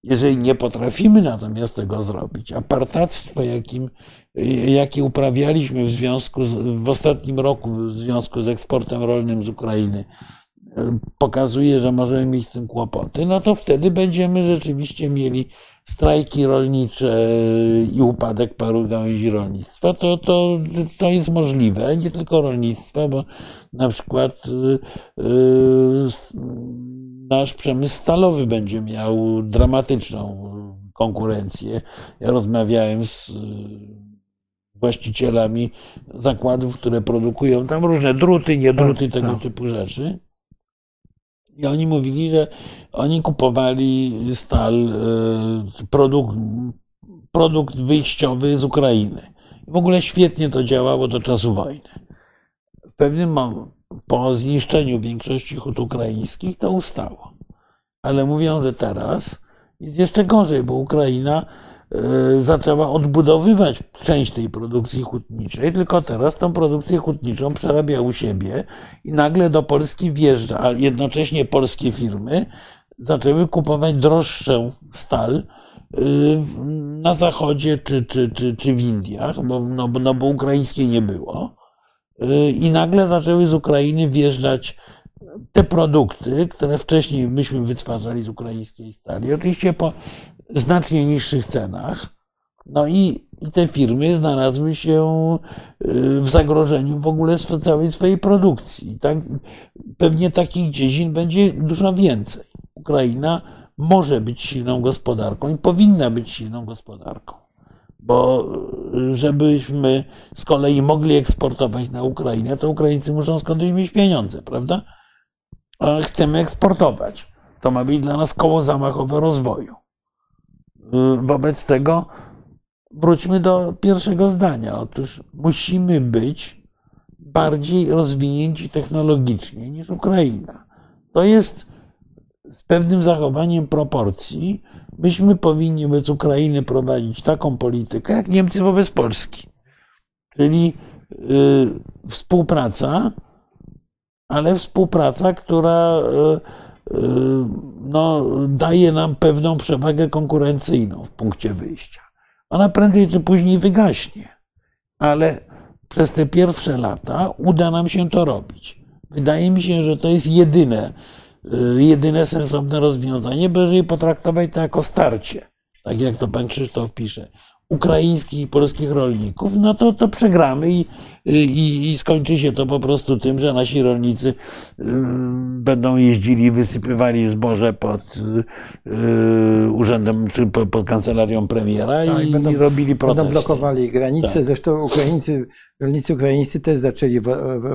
Jeżeli nie potrafimy natomiast tego zrobić, apartactwo, jakim, jakie uprawialiśmy w związku z, w ostatnim roku w związku z eksportem rolnym z Ukrainy, pokazuje, że możemy mieć z tym kłopoty, no to wtedy będziemy rzeczywiście mieli strajki rolnicze i upadek paru gałęzi rolnictwa. To, to, to jest możliwe, nie tylko rolnictwa, bo na przykład yy, nasz przemysł stalowy będzie miał dramatyczną konkurencję. Ja rozmawiałem z y, właścicielami zakładów, które produkują tam różne druty, niedruty, tak, tego tak. typu rzeczy. I oni mówili, że oni kupowali stal, y, produkt, produkt wyjściowy z Ukrainy. w ogóle świetnie to działało do czasu wojny. W pewnym momencie po zniszczeniu większości hut ukraińskich to ustało. Ale mówią, że teraz jest jeszcze gorzej, bo Ukraina e, zaczęła odbudowywać część tej produkcji hutniczej, tylko teraz tą produkcję hutniczą przerabia u siebie i nagle do Polski wjeżdża, a jednocześnie polskie firmy zaczęły kupować droższą stal e, na zachodzie czy, czy, czy, czy w Indiach, bo, no, no bo ukraińskiej nie było. I nagle zaczęły z Ukrainy wjeżdżać te produkty, które wcześniej myśmy wytwarzali z ukraińskiej stali, oczywiście po znacznie niższych cenach. No i, i te firmy znalazły się y, w zagrożeniu w ogóle całej swojej produkcji. Tak, pewnie takich dziedzin będzie dużo więcej. Ukraina może być silną gospodarką i powinna być silną gospodarką bo y, żebyśmy z kolei mogli eksportować na Ukrainę, to Ukraińcy muszą skądś mieć pieniądze, prawda? A chcemy eksportować. To ma być dla nas koło zamachowe rozwoju. Y, wobec tego wróćmy do pierwszego zdania. Otóż musimy być bardziej rozwinięci technologicznie niż Ukraina. To jest z pewnym zachowaniem proporcji, myśmy powinni wobec Ukrainy prowadzić taką politykę, jak Niemcy wobec Polski. Czyli y, współpraca, ale współpraca, która y, no, daje nam pewną przewagę konkurencyjną w punkcie wyjścia. Ona prędzej czy później wygaśnie, ale przez te pierwsze lata uda nam się to robić. Wydaje mi się, że to jest jedyne Y, jedyne sensowne rozwiązanie, bo jeżeli potraktować to jako starcie, tak jak to pan Krzysztof pisze, ukraińskich i polskich rolników, no to, to przegramy i, i, i skończy się to po prostu tym, że nasi rolnicy y, będą jeździli, wysypywali zboże pod y, urzędem czy pod, pod kancelarią premiera tak, i, będą, robili protesty. Będą blokowali granice. Tak. Zresztą Ukraińcy, rolnicy ukraińscy też zaczęli w,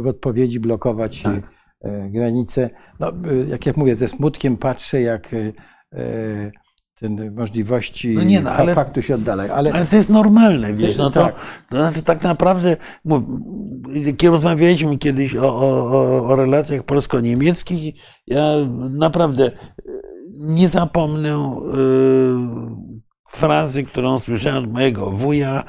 w, odpowiedzi blokować tak E, granice. No, jak ja mówię, ze smutkiem patrzę, jak e, ten możliwości no nie, no, ale, się oddalają. Ale, ale to jest normalne, wiesz, no to, tak. to znaczy tak naprawdę, mów, rozmawialiśmy kiedyś o, o, o relacjach polsko-niemieckich, ja naprawdę nie zapomnę frazy, którą słyszałem od mojego wuja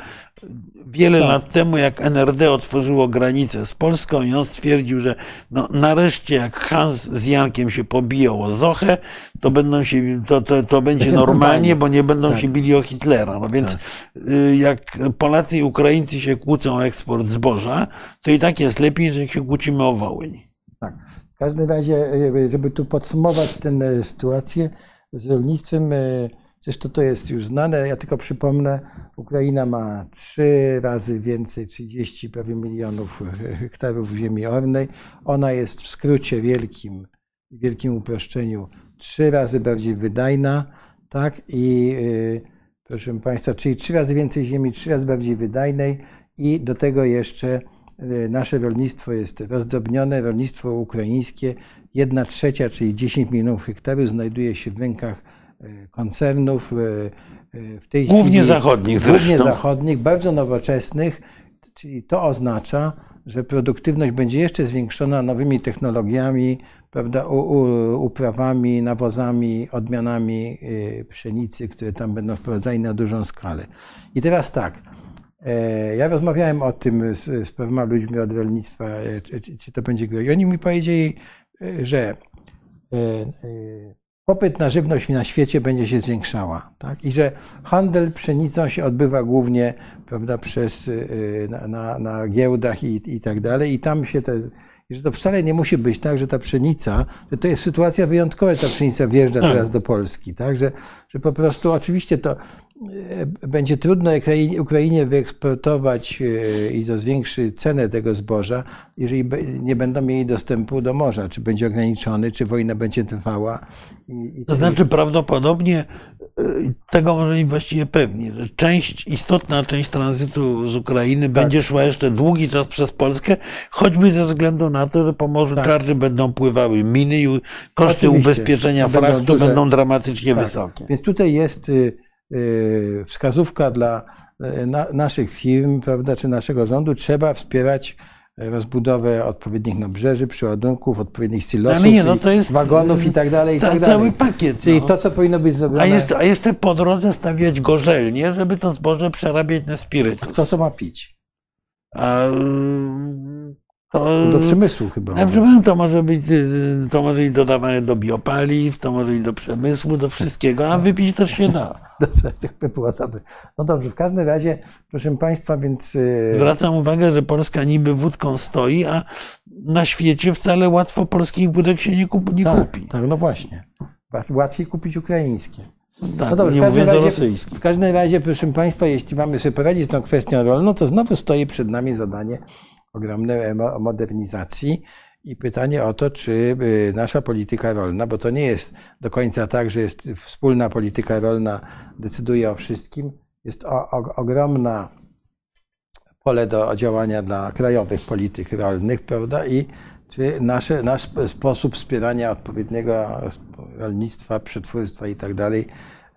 wiele tak. lat temu, jak NRD otworzyło granicę z Polską i on stwierdził, że no, nareszcie jak Hans z Jankiem się pobiją o Zochę, to, będą się, to, to, to będzie [laughs] normalnie, bo nie będą tak. się bili o Hitlera. No więc tak. Y, jak Polacy i Ukraińcy się kłócą o eksport zboża, to i tak jest lepiej, że się kłócimy o Wołyń. Tak. W każdym razie, y, żeby tu podsumować tę sytuację z rolnictwem, Zresztą to jest już znane. Ja tylko przypomnę, Ukraina ma trzy razy więcej, 30 prawie milionów hektarów ziemi ornej. Ona jest w skrócie wielkim, wielkim uproszczeniu, trzy razy bardziej wydajna, tak? I yy, proszę Państwa, czyli trzy razy więcej ziemi, trzy razy bardziej wydajnej i do tego jeszcze e, nasze rolnictwo jest rozdrobnione, rolnictwo ukraińskie, jedna trzecia, czyli 10 milionów hektarów znajduje się w rękach e, koncernów. e, e, W tej Głównie chwili, zachodnich Głównie zresztą. zachodnich, bardzo nowoczesnych, czyli to oznacza, że produktywność będzie jeszcze zwiększona nowymi technologiami, prawda, uprawami, nawozami, odmianami pszenicy, które tam będą wprowadzane na dużą skalę. I teraz tak, e, ja rozmawiałem o tym z, z pewnymi ludźmi od rolnictwa, e, czy, czy- czy to będzie groziło. I oni mi powiedzieli, e, że e, e, popyt na żywność na świecie będzie się zwiększała. Tak? I że handel pszenicą się odbywa głównie prawda, przez, y, na, na, na giełdach i, i tak dalej. I tam się te, i że to wcale nie musi być tak, że ta pszenica, że to jest sytuacja wyjątkowa, ta pszenica wjeżdża teraz do Polski. Tak? Że, że po prostu oczywiście to będzie trudno Ukrainie, wyeksportować e, i to zwiększy cenę tego zboża, jeżeli nie będą mieli dostępu do morza, czy będzie ograniczony, czy wojna będzie trwała. I, i To znaczy prawdopodobnie y, tego może być właściwie pewnie, że część, istotna część tranzytu z Ukrainy Tak. będzie szła jeszcze długi czas przez Polskę, choćby ze względu na to, że po Morzu Czarnym będą pływały miny i koszty Tak. Oczywiście. ubezpieczenia Będą fraktu duże. będą dramatycznie Tak. wysokie. Więc tutaj jest y, wskazówka dla y, na, naszych firm, prawda, czy naszego rządu. Trzeba wspierać y, rozbudowę odpowiednich nabrzeży, przeładunków, odpowiednich silosów, nie, no jest, wagonów i tak dalej, i tak cały dalej. pakiet. Czyli no. to, co powinno być zrobione, a, jeszcze, a jeszcze po drodze stawiać gorzelnie, żeby to zboże przerabiać na spirytus. kto to ma pić? A, y, to, Do przemysłu chyba. To może być, y, to może i dodawane do biopaliw, to może i do przemysłu, do wszystkiego, a wypić też się da. [laughs] Dobrze, to by było dobre. No dobrze, w każdym razie, proszę Państwa, więc... y, Zwracam uwagę, że Polska niby wódką stoi, a na świecie wcale łatwo polskich wódek się nie, kup, nie tak, kupi. tak, no właśnie. Łatwiej kupić ukraińskie. Tak, No dobrze, nie mówiąc o razie- rosyjskim. W każdym razie, proszę Państwa, jeśli mamy sobie poradzić z tą kwestią rolną, to znowu stoi przed nami zadanie ogromnej mo- modernizacji i pytanie o to, czy y, nasza polityka rolna, bo to nie jest do końca tak, że jest wspólna polityka rolna, decyduje o wszystkim, jest o, o, ogromna pole do działania dla krajowych polityk rolnych, prawda? I czy nasze, nasz sp- sposób wspierania odpowiedniego rolnictwa, przetwórstwa i tak dalej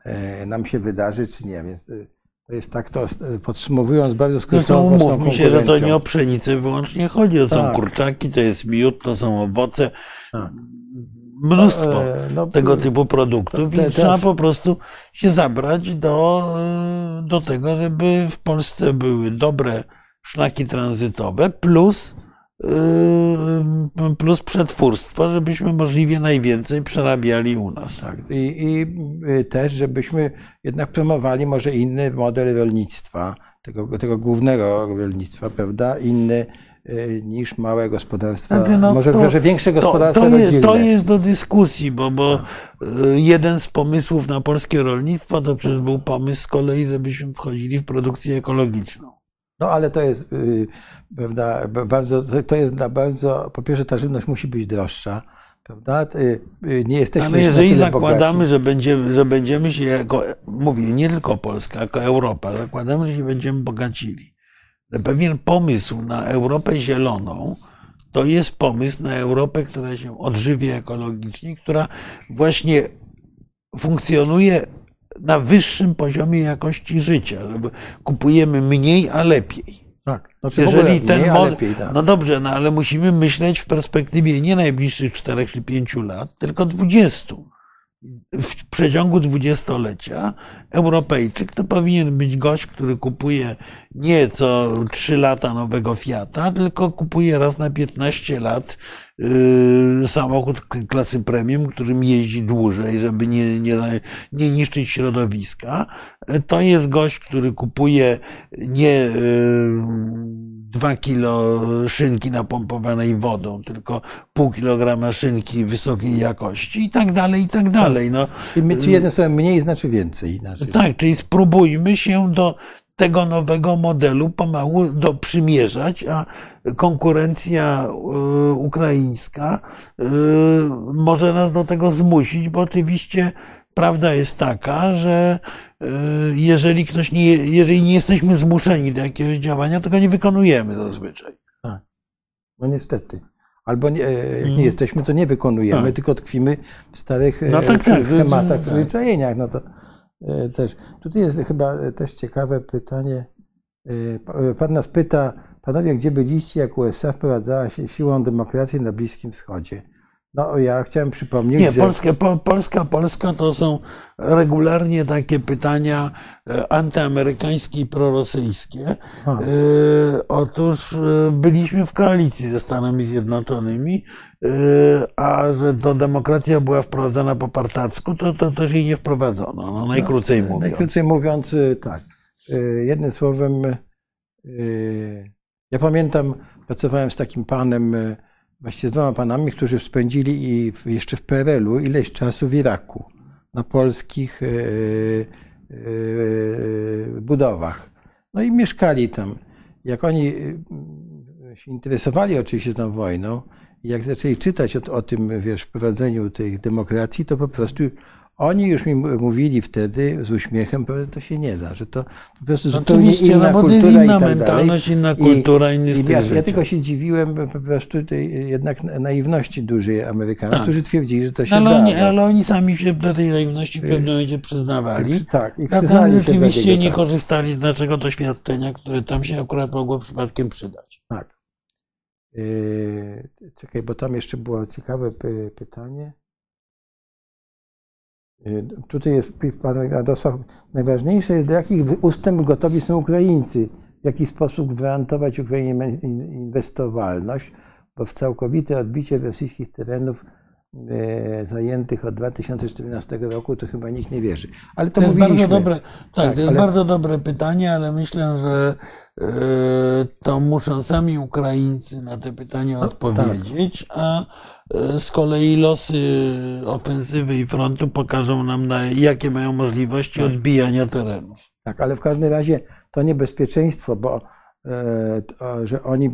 e, nam się wydarzy, czy nie. Więc e, to jest tak, to e, podsumowując bardzo No to skrótowo tą umówmy się, że to nie o pszenicę wyłącznie chodzi. To są Tak. kurczaki, to jest miód, to są owoce. Tak. Mnóstwo E, no, tego typu produktów te- i trzeba po prostu się zabrać do, e, do tego, żeby w Polsce były dobre szlaki tranzytowe plus, e, plus przetwórstwo, żebyśmy możliwie najwięcej przerabiali u nas. Tak. I, I y, też, żebyśmy jednak promowali może inny model rolnictwa, tego, tego głównego rolnictwa, prawda? Inny y, niż małe gospodarstwa, Znaczy, no, może, to- może większe To, gospodarstwa to, jest, rodzinne. to jest do dyskusji, bo, bo e, jeden z pomysłów na polskie rolnictwo to przecież był pomysł z kolei, żebyśmy wchodzili w produkcję ekologiczną. No ale to jest, y, prawda, bardzo, to- jest dla bardzo, po pierwsze ta żywność musi być droższa, prawda? Y, y, Nie jesteśmy Ale na jeżeli zakładamy, bogaci. że będziemy, że będziemy się jako, mówię, nie tylko Polska, jako Europa, zakładamy, że się będziemy bogacili. Pewien pomysł na Europę zieloną to jest pomysł na Europę, która się odżywia ekologicznie, która właśnie funkcjonuje na wyższym poziomie jakości życia. Żeby kupujemy mniej, a lepiej. Tak, znaczy Jeżeli ten mniej, mod... lepiej, tak. No dobrze, no ale musimy myśleć w perspektywie nie najbliższych 4 czy 5 lat, tylko 20. W przeciągu dwudziestolecia Europejczyk to powinien być gość, który kupuje nie co 3 lata nowego Fiata, tylko kupuje raz na 15 lat yy, samochód klasy premium, którym jeździ dłużej, żeby nie, nie, nie niszczyć środowiska. To jest gość, który kupuje nie dwa kilo szynki napompowanej wodą, tylko pół kilograma szynki wysokiej jakości i tak dalej, i tak dalej. No, jedne są mniej, znaczy więcej. Inaczej. tak, czyli spróbujmy się do tego nowego modelu pomału do przymierzać, a konkurencja y, ukraińska y, może nas do tego zmusić, bo oczywiście prawda jest taka, że y, jeżeli ktoś nie, jeżeli nie jesteśmy zmuszeni do jakiegoś działania, to go nie wykonujemy zazwyczaj. Tak. No niestety. Albo nie, e, jak Mhm. nie jesteśmy, to nie wykonujemy, Tak. tylko tkwimy w starych No e, tak, tak, schematach, tak. przyzwyczajeniach. No to e, też. Tutaj jest chyba też ciekawe pytanie. Pa- Pan nas pyta, panowie, gdzie byliście, jak USA wprowadzała się siłą demokrację na Bliskim Wschodzie? No ja chciałem przypomnieć, Nie, że... Polska, po, Polska, Polska to są regularnie takie pytania e, antyamerykańskie i prorosyjskie. E, Otóż e, byliśmy w koalicji ze Stanami Zjednoczonymi, e, a że to demokracja była wprowadzana po partacku, to, to też jej nie wprowadzono, no, najkrócej mówiąc. Najkrócej mówiąc, y, tak. Y, Jednym słowem, ja pamiętam, pracowałem z takim panem, właściwie z dwoma panami, którzy spędzili i w- jeszcze w PRL-u ileś czasu w Iraku, na polskich y, y, budowach. No i mieszkali tam. Jak oni y, się interesowali oczywiście tą wojną, jak zaczęli czytać o, o tym, wiesz, wprowadzeniu tej demokracji, to po prostu oni już mi mówili wtedy z uśmiechem, że to się nie da, że to po prostu zupełnie Oczywiście, inna no bo to jest kultura i inna tak dalej. mentalność, inna I- kultura, inny I styl ja, ja tylko się dziwiłem po prostu tej jednak naiwności dużej Amerykanów, Tak. którzy twierdzili, że to się ale, da. oni, no. ale oni sami się do tej naiwności w pewnym momencie przyznawali. Tak, i przyznali się do rzeczywiście tego, nie tak. korzystali z naszego doświadczenia, które tam się akurat mogło przypadkiem przydać. Tak. Yy, czekaj, bo tam jeszcze było ciekawe py- pytanie. Yy, Tutaj jest pan Radosław. Najważniejsze jest, do jakich ustępów gotowi są Ukraińcy. W jaki sposób gwarantować Ukrainie inwestowalność, bo w całkowite odbicie rosyjskich terenów zajętych od 2014 roku to chyba nikt nie wierzy. Ale to, To jest mówiliśmy. bardzo dobre, tak, Tak, to jest ale- bardzo dobre pytanie, ale myślę, że e, to muszą sami Ukraińcy na te pytanie No, odpowiedzieć, a e, z kolei losy ofensywy i frontu pokażą nam, na, jakie mają możliwości odbijania terenów. Tak, ale w każdym razie to niebezpieczeństwo, bo e, to, że oni e,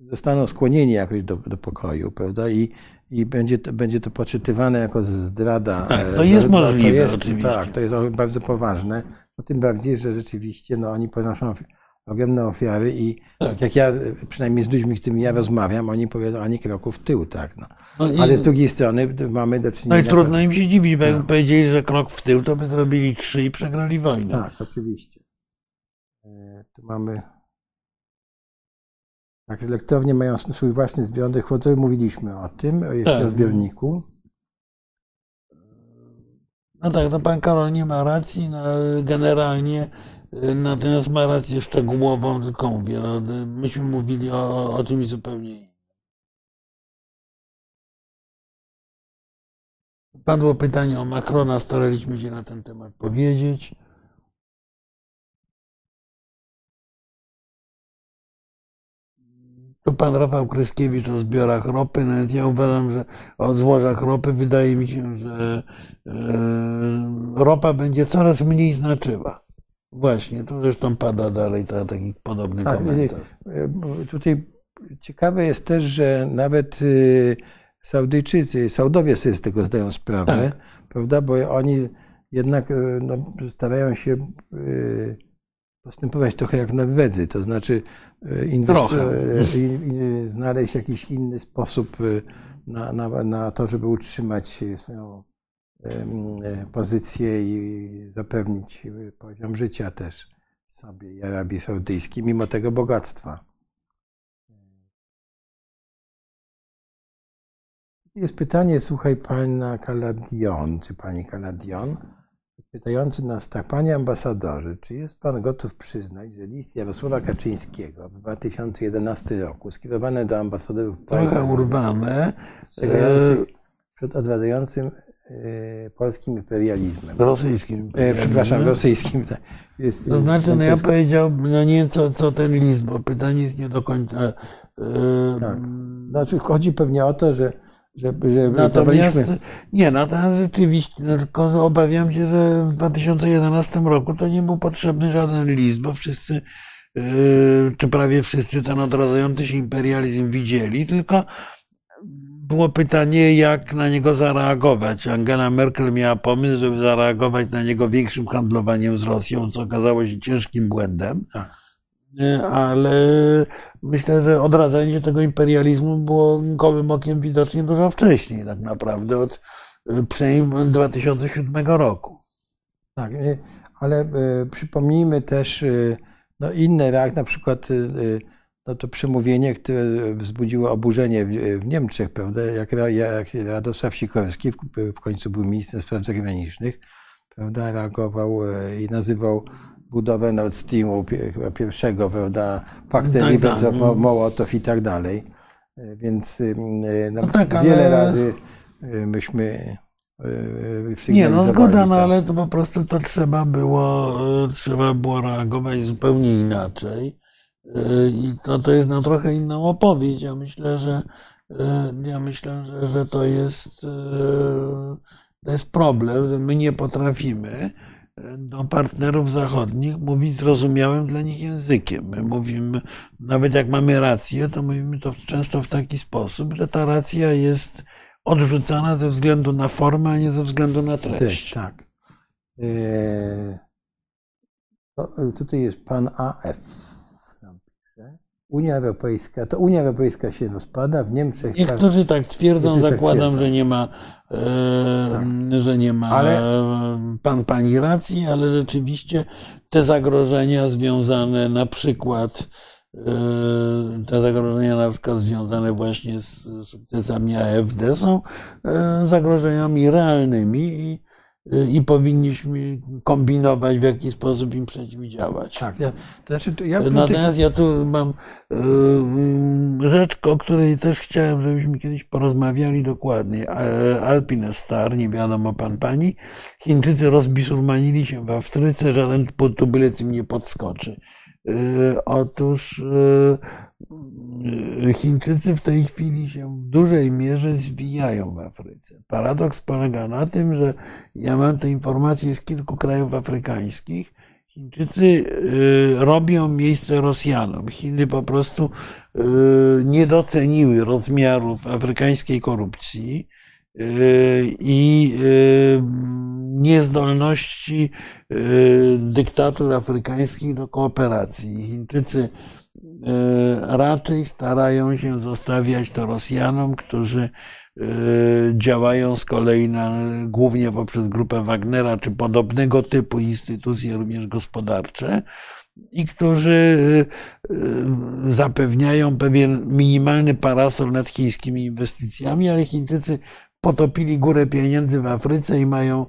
zostaną skłonieni jakoś do, do pokoju, prawda? I, i będzie, to, będzie to poczytywane jako zdrada. Tak, e, to jest to możliwe jest, oczywiście. Tak, to jest bardzo poważne. No, tym bardziej, że rzeczywiście no, oni ponoszą ogromne ofiary i Tak. tak jak ja, e, przynajmniej z ludźmi, z którymi ja rozmawiam, oni powiedzą ani kroku w tył, tak. No. No Ale z drugiej strony mamy do No czynienia... i trudno im się dziwić, bo jakby powiedzieli, że krok w tył, to by zrobili trzy i przegrali wojnę. Tak, oczywiście. E, Tu mamy. Tak, elektrownie mają swój własny zbiornik wody. Mówiliśmy o tym, o jeszcze Tak. o zbiorniku. No tak, to pan Karol nie ma racji, no, generalnie, y, natomiast ma rację szczegółową, tylko mówię, no, y, myśmy mówili o, o czymś zupełnie innym. Padło pytanie o Macrona, staraliśmy się na ten temat powiedzieć. Tu pan Rafał Kryskiewicz o zbiorach ropy, nawet ja uważam, że o złożach ropy wydaje mi się, że e, ropa będzie coraz mniej znaczyła. Właśnie, tu zresztą pada dalej ta, taki podobny Tak, komentarz. e, Tutaj ciekawe jest też, że nawet y, Saudyjczycy, Saudowie sobie z tego zdają sprawę, Tak. prawda? Bo oni jednak y, no, starają się y, postępować trochę jak Norwedzy, to znaczy y, inwest- i znaleźć jakiś inny sposób y, na, na, na to, żeby utrzymać swoją e, pozycję i zapewnić poziom życia też sobie i Arabii Saudyjskiej, mimo tego bogactwa. Jest pytanie, słuchaj, pana Kaladion, czy pani Kaladion, pytający nas tak, panie ambasadorze, czy jest pan gotów przyznać, że list Jarosława Kaczyńskiego w 2011 roku skierowany do ambasadorów Trochę państw urwane. ostrzegających przed odwracającym e, polskim imperializmem. e, rosyjskim. E, przepraszam, rosyjskim. tak. Jest, To znaczy, no ja francuskim. powiedział, no nie co, co ten list, bo pytanie jest nie do końca. e, Tak. Znaczy, chodzi pewnie o to, że, że, że Natomiast nie, natomiast rzeczywiście, no tylko obawiam się, że w 2011 roku to nie był potrzebny żaden list, bo wszyscy, yy, czy prawie wszyscy ten odradzający się imperializm widzieli, tylko było pytanie, jak na niego zareagować. Angela Merkel miała pomysł, żeby zareagować na niego większym handlowaniem z Rosją, co okazało się ciężkim błędem. Tak. Ale myślę, że odradzanie tego imperializmu było gołym okiem widocznie dużo wcześniej, tak naprawdę, od przynajmniej 2007 roku. Tak, ale przypomnijmy też no, inne reakcje, na przykład no to przemówienie, które wzbudziło oburzenie w, Niemczech, prawda, jak, jak Radosław Sikorski, w, w końcu był ministrem spraw zagranicznych, prawda, reagował e, i nazywał budowę Nord Streamu chyba pierwszego, prawda, paktem tak, Ribbentrop-Mołotow i tak dalej. E, więc e, no tak, wiele ale... razy myśmy nie, no zgoda, no ale to po prostu to trzeba było, trzeba było reagować zupełnie inaczej. I to, to jest na trochę inną opowieść. Ja myślę, że ja myślę, że, że to jest to jest problem, że my nie potrafimy e, do partnerów zachodnich mówić zrozumiałym dla nich językiem. My mówimy, nawet jak mamy rację, to mówimy to często w taki sposób, że ta racja jest odrzucana ze względu na formę, a nie ze względu na treść. tak. Eee, tutaj jest pan AF. Unia Europejska, to Unia Europejska się rozpada, w Niemczech... Niektórzy tak twierdzą, tak zakładam, tak że nie ma, e, tak. że nie ma ale... pan pani racji, ale rzeczywiście te zagrożenia związane na przykład e, te zagrożenia na przykład związane właśnie z sukcesami AfD są e, zagrożeniami realnymi i i powinniśmy kombinować, w jaki sposób im przeciwdziałać. Tak, ja, to znaczy, to ja Natomiast ja tu mam y, rzecz, o której też chciałem, żebyśmy kiedyś porozmawiali dokładnie. Alpine Star, nie wiadomo pan pani. Chińczycy rozbisurmanili się w Afryce, żaden tubylec im nie podskoczy. Y, otóż y, Chińczycy w tej chwili się w dużej mierze zwijają w Afryce. Paradoks polega na tym, że ja mam te informacje z kilku krajów afrykańskich. Chińczycy y, robią miejsce Rosjanom. Chiny po prostu nie doceniły rozmiarów afrykańskiej korupcji i niezdolności dyktatur afrykańskich do kooperacji. Chińczycy raczej starają się zostawiać to Rosjanom, którzy działają z kolei na, głównie poprzez grupę Wagnera czy podobnego typu instytucje, również gospodarcze, i którzy zapewniają pewien minimalny parasol nad chińskimi inwestycjami, ale Chińczycy potopili górę pieniędzy w Afryce i mają,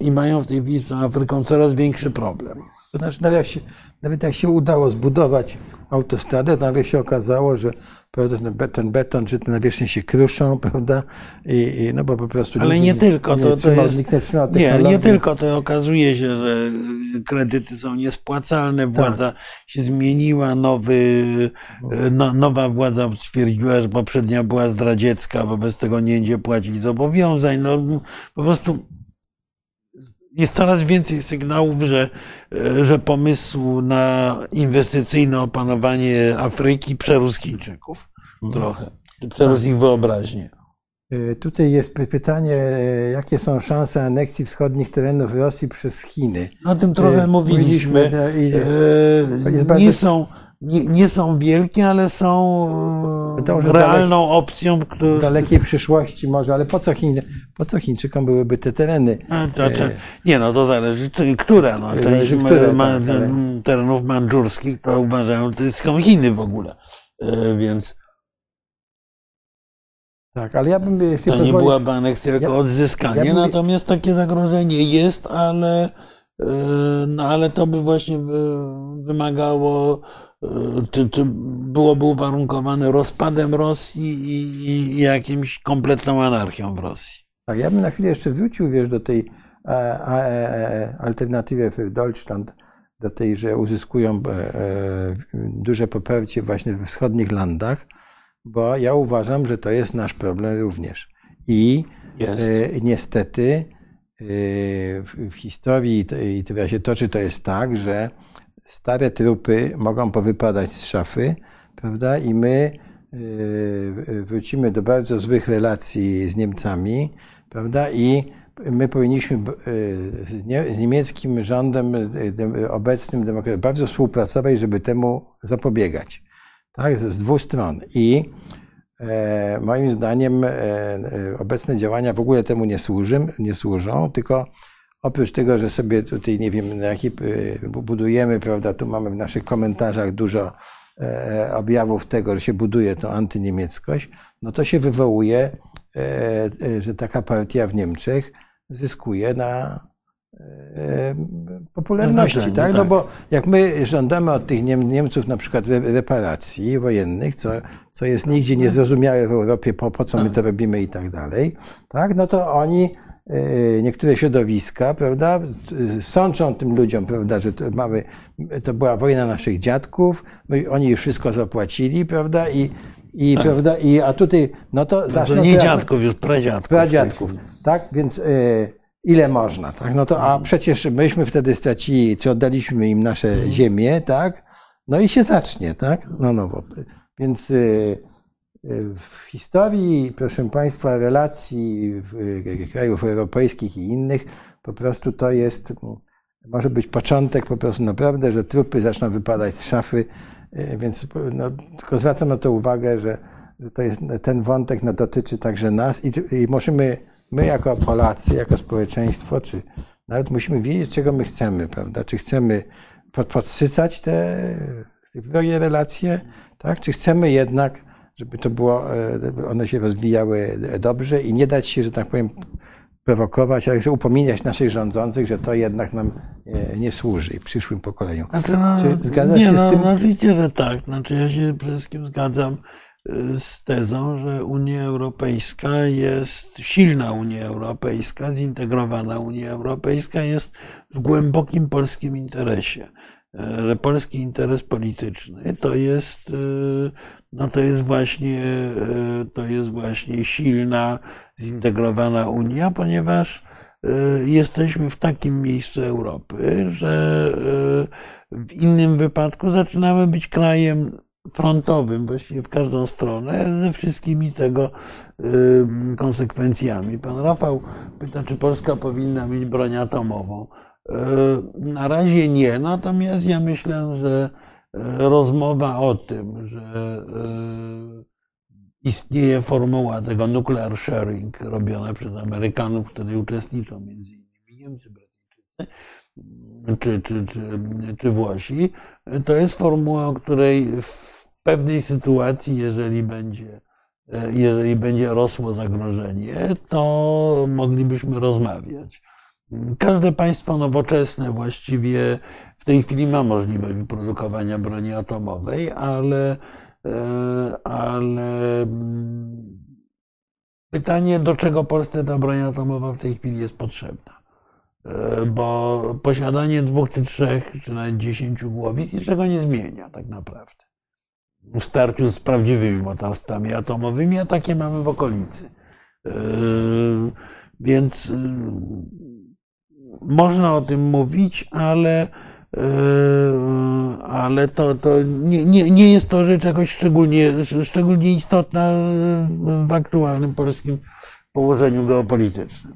i mają w tej z Afryką coraz większy problem. To znaczy, nawet jak, się, nawet jak się udało zbudować autostradę, nagle się okazało, że prawda, ten beton czy te nawierzchnie się kruszą, [laughs] prawda? I, i, no bo po prostu. Ale nie tylko, to, to jest. Nie, nie tylko, to okazuje się, że kredyty są niespłacalne, władza tak. się zmieniła, nowy, no, nowa władza stwierdziła, że poprzednia była zdradziecka, wobec tego nie będzie płacić zobowiązań. No, po prostu jest coraz więcej sygnałów, że, że pomysł na inwestycyjne opanowanie Afryki przerósł Chińczyków mhm. trochę. Przerósł ich wyobraźnię. E, tutaj jest pytanie, e, jakie są szanse aneksji wschodnich terenów Rosji przez Chiny? O tym trochę e, mówiliśmy. mówiliśmy nie są nie, nie, są wielkie, ale są to realną dalek, opcją. W dalekiej przyszłości może, ale po co, Chin, po co Chińczykom byłyby te tereny? To, to, nie no, to zależy, które. No. Część które, ma, tak, ale... terenów mandżurskich to uważają, to są Chiny w ogóle. Więc tak, ale ja bym jeszcze. To nie byłaby aneksja, tylko ja, odzyskanie, ja natomiast takie zagrożenie jest, ale, no, ale to by właśnie wymagało czy, czy byłoby uwarunkowane rozpadem Rosji i, i jakimś kompletną anarchią w Rosji. Tak, ja bym na chwilę jeszcze wrócił, wiesz, do tej e, e, e, alternatywy für Deutschland, do tej, że uzyskują duże poparcie właśnie we wschodnich landach, bo ja uważam, że to jest nasz problem również. I niestety w historii, i to się toczy, to jest tak, że stare trupy mogą powypadać z szafy, prawda? I my y, wrócimy do bardzo złych relacji z Niemcami, prawda? I my powinniśmy z, nie, z niemieckim rządem obecnym demokratycznym bardzo współpracować, żeby temu zapobiegać. Tak, z dwóch stron. I e, moim zdaniem e, obecne działania w ogóle temu nie, służy, nie służą, tylko oprócz tego, że sobie tutaj, nie wiem, na jaki budujemy, prawda, tu mamy w naszych komentarzach dużo e, objawów tego, że się buduje to antyniemieckość, no to się wywołuje, e, e, że taka partia w Niemczech zyskuje na popularności, tak? tak? No bo jak my żądamy od tych Niemców na przykład reparacji wojennych, co, co jest nigdzie niezrozumiałe w Europie, po, po co my to robimy i tak dalej, tak? No to oni niektóre środowiska, prawda, sączą tym ludziom, prawda, że to mamy, to była wojna naszych dziadków, my, oni już wszystko zapłacili, prawda, i, i, tak. prawda, i a tutaj, no to... No to nie dziadków, już pradziadków. Pradziadków, tak, więc... Y, ile można, tak? No to, a przecież myśmy wtedy stracili, czy oddaliśmy im nasze mhm. ziemię, tak? No i się zacznie, tak? No, no, więc y, y, w historii, proszę Państwa, relacji krajów europejskich i innych, po prostu to jest, może być początek po prostu naprawdę, że trupy zaczną wypadać z szafy, y, więc no, tylko zwracam na to uwagę, że, że to jest, ten wątek no, dotyczy także nas i, i możemy my jako Polacy, jako społeczeństwo, czy nawet musimy wiedzieć, czego my chcemy, prawda? Czy chcemy pod, podsycać te, te relacje, tak? Czy chcemy jednak, żeby to było, e, one się rozwijały dobrze i nie dać się, że tak powiem, prowokować, ale że upominać naszych rządzących, że to jednak nam e, nie służy przyszłym pokoleniom. Znaczy, no, Czy zgadza się no, z tym? No, oczywiście, że tak. Znaczy, ja się przede wszystkim zgadzam z tezą, że Unia Europejska jest silna Unia Europejska, zintegrowana Unia Europejska jest w głębokim polskim interesie. Polski interes polityczny to jest, e, no to jest właśnie, e, to jest właśnie silna, zintegrowana Unia, ponieważ jesteśmy w takim miejscu Europy, że w innym wypadku zaczynamy być krajem frontowym, właściwie w każdą stronę, ze wszystkimi tego y, konsekwencjami. Pan Rafał pyta, czy Polska powinna mieć broń atomową. Y, na razie nie, natomiast ja myślę, że y, rozmowa o tym, że istnieje formuła tego nuclear sharing robiona przez Amerykanów, w której uczestniczą między innymi Niemcy, Brytyjczycy, czy, czy, czy, czy Włosi, to jest formuła, o której w pewnej sytuacji, jeżeli będzie, e, jeżeli będzie rosło zagrożenie, to moglibyśmy rozmawiać. Każde państwo nowoczesne właściwie w tej chwili ma możliwość wyprodukowania broni atomowej, ale, e, ale mm, pytanie, do czego Polsce ta broń atomowa w tej chwili jest potrzebna. E, bo posiadanie dwóch czy trzech, czy nawet dziesięciu głowic niczego nie zmienia tak naprawdę w starciu z prawdziwymi mocarstwami atomowymi, a takie mamy w okolicy. Yy, więc można o tym mówić, ale, yy, ale to, to nie, nie, nie jest to rzecz jakoś szczególnie, szczególnie istotna w aktualnym polskim położeniu geopolitycznym.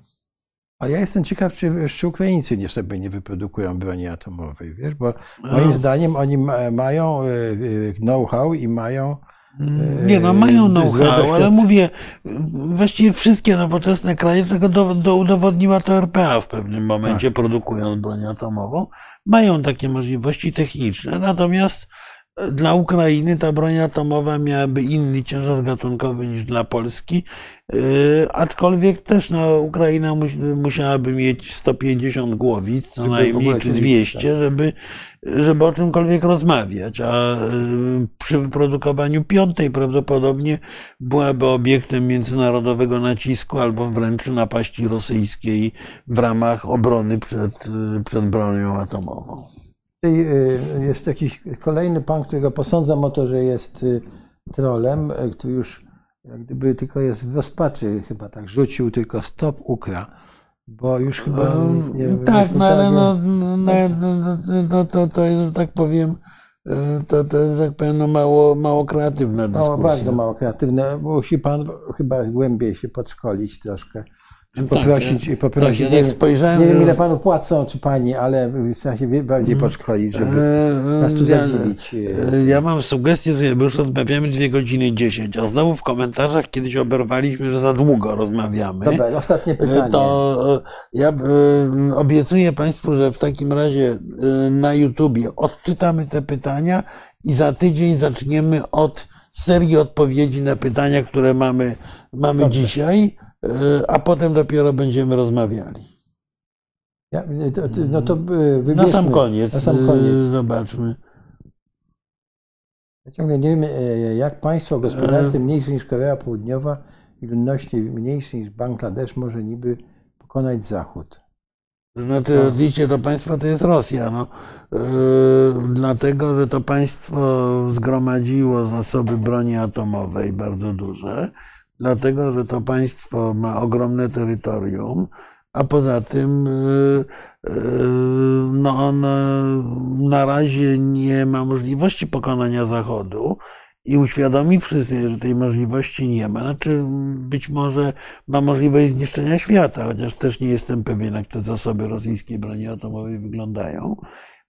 Ale ja jestem ciekaw, czy, czy Ukraińcy nie sobie nie wyprodukują broni atomowej, wiesz, bo moim no. zdaniem oni ma, mają e, e, know-how i mają e, nie, no mają know-how, ale mówię, właściwie wszystkie nowoczesne kraje, czego do, do udowodniła to RPA w pewnym momencie, tak. produkując broń atomową, mają takie możliwości techniczne, natomiast dla Ukrainy ta broń atomowa miałaby inny ciężar gatunkowy niż dla Polski, yy, aczkolwiek też no, Ukraina musiałaby mieć 150 głowic, co najmniej, czy 200, tak. żeby, żeby o czymkolwiek rozmawiać, a yy, przy wyprodukowaniu piątej prawdopodobnie byłaby obiektem międzynarodowego nacisku albo wręcz napaści rosyjskiej w ramach obrony przed, yy, przed bronią atomową. Y, jest jakiś kolejny pan, którego posądzam o to, że jest y, trolem, który już jak gdyby tylko jest w rozpaczy, chyba tak rzucił tylko stop ukra, bo już chyba um, nie Tak, no ale no, no, no, no, no, to, to jest, że tak powiem, to, to jest, tak powiem, no mało, mało kreatywna dyskusja. Mało, bardzo mało kreatywne. Musi pan chyba głębiej się podszkolić troszkę Tak, poprosić, ja- poprosić. tak, ja nie, tak wiem- spojrzałem, nie wiem, ile panu płacą, czy pani, ale trzeba się bardziej podszkolić, żeby Eee, nas tu ja- zadziwić. e, Ja mam sugestię, że już rozmawiamy 2 godziny 10, a znowu w komentarzach kiedyś oberwaliśmy, że za długo rozmawiamy. Dobra, ostatnie E, pytanie. To e, ja e, obiecuję Państwu, że w takim razie e, na YouTubie odczytamy te pytania i za tydzień zaczniemy od serii odpowiedzi na pytania, które mamy, mamy Dobrze. dzisiaj, e, a potem dopiero będziemy rozmawiali. Ja, to, no to e, Na wybierzmy. sam koniec, Na sam e, koniec. zobaczmy. Ja ciągle nie wiem, e, jak państwo o gospodarce mniejsze niż Korea Południowa i ludności mniejszej niż Bangladesz może niby pokonać Zachód. Znaczy, oczywiście to państwo to jest Rosja, no, Yy, dlatego, że to państwo zgromadziło zasoby broni atomowej bardzo duże, dlatego, że to państwo ma ogromne terytorium, a poza tym yy, yy, no, on yy, na razie nie ma możliwości pokonania Zachodu i uświadomi wszyscy, że tej możliwości nie ma. Znaczy, być może ma możliwość zniszczenia świata, chociaż też nie jestem pewien, jak te zasoby rosyjskiej broni atomowej wyglądają,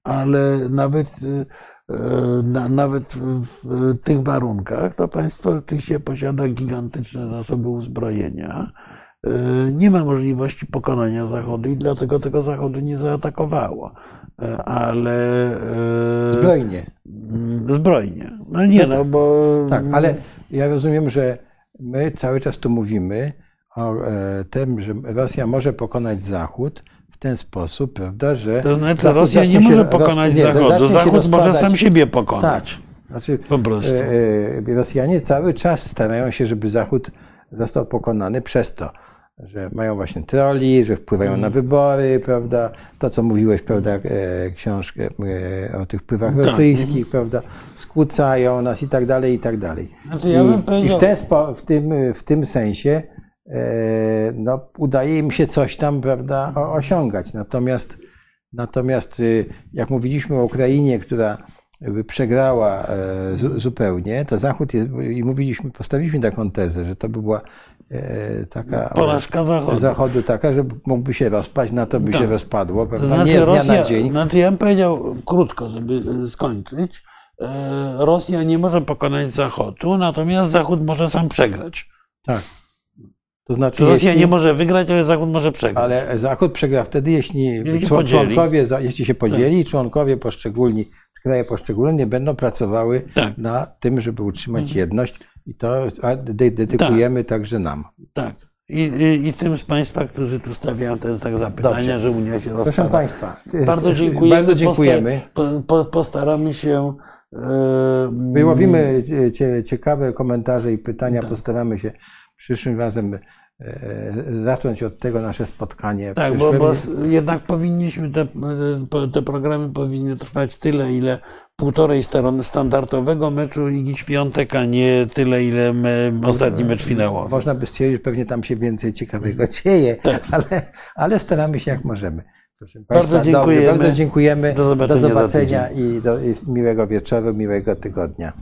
ale nawet, y, y, na, nawet w, tych warunkach to państwo oczywiście posiada gigantyczne zasoby uzbrojenia. Y, Nie ma możliwości pokonania Zachodu i dlatego tego Zachodu nie zaatakowało. Ale. Zbrojnie. mm, Zbrojnie. No nie, no bo. Tak, ale ja rozumiem, że my cały czas tu mówimy o e, tym, że Rosja może pokonać Zachód ten sposób, prawda, że. To znaczy, Zachód Rosja nie może roz- pokonać nie, Zachodu. Zachód może sam siebie Tak. pokonać. Znaczy, Po prostu. e, e, Rosjanie cały czas starają się, żeby Zachód został pokonany przez to, że mają właśnie troli, że wpływają na wybory, prawda? To, co mówiłeś, prawda, e, książkę o tych wpływach Tak. rosyjskich, prawda? Skłócają nas i tak dalej, i tak dalej. Znaczy, ja I, w, ten w, tym, w tym sensie no, udaje im się coś tam, prawda, osiągać. Natomiast, natomiast y, jak mówiliśmy o Ukrainie, która przegrała e, zu, zupełnie, to Zachód jest, i mówiliśmy, postawiliśmy taką tezę, że to by była e, taka Porażka Zachodu. Zachodu taka, że mógłby się rozpaść, na to by Tak. się rozpadło, To prawda? znaczy, nie z dnia Rosja, na dzień. znaczy ja bym powiedział krótko, żeby e, skończyć. E, Rosja nie może pokonać Zachodu, natomiast Zachód może sam przegrać. Tak. To znaczy, Rosja jeśli- nie może wygrać, ale Zachód może przegrać. Ale Zachód przegra wtedy, jeśli Jeśli się człon- podzieli. Tak. członkowie, za- jeśli się podzieli, członkowie poszczególni, kraje poszczególne nie będą pracowały Tak. Mhm. na tym, żeby utrzymać jedność i to dedykujemy także nam. Tak. I, i, I tym z Państwa, którzy tu stawiają te tak zapytania, Dobrze. że Unia się rozpada. Proszę Państwa, Bardzo dziękujemy. Bardzo dziękujemy. Posta- po, po, postaramy się. E, Wyłowimy cie, ciekawe komentarze i Tak. pytania, postaramy się przyszłym razem e, zacząć od tego nasze spotkanie. Tak, bo, bo jednak powinniśmy, te, te programy powinny trwać tyle, ile półtorej strony standardowego meczu Ligi Świątek, a nie tyle, ile ostatni mecz finałowy. Można by stwierdzić, że pewnie tam się więcej ciekawego [laughs] dzieje, ale, ale staramy się jak możemy. Tak. Bardzo Państwa, dziękujemy. Bardzo dziękujemy. Do zobaczenia do zobaczenia i, do, i miłego wieczoru, miłego tygodnia.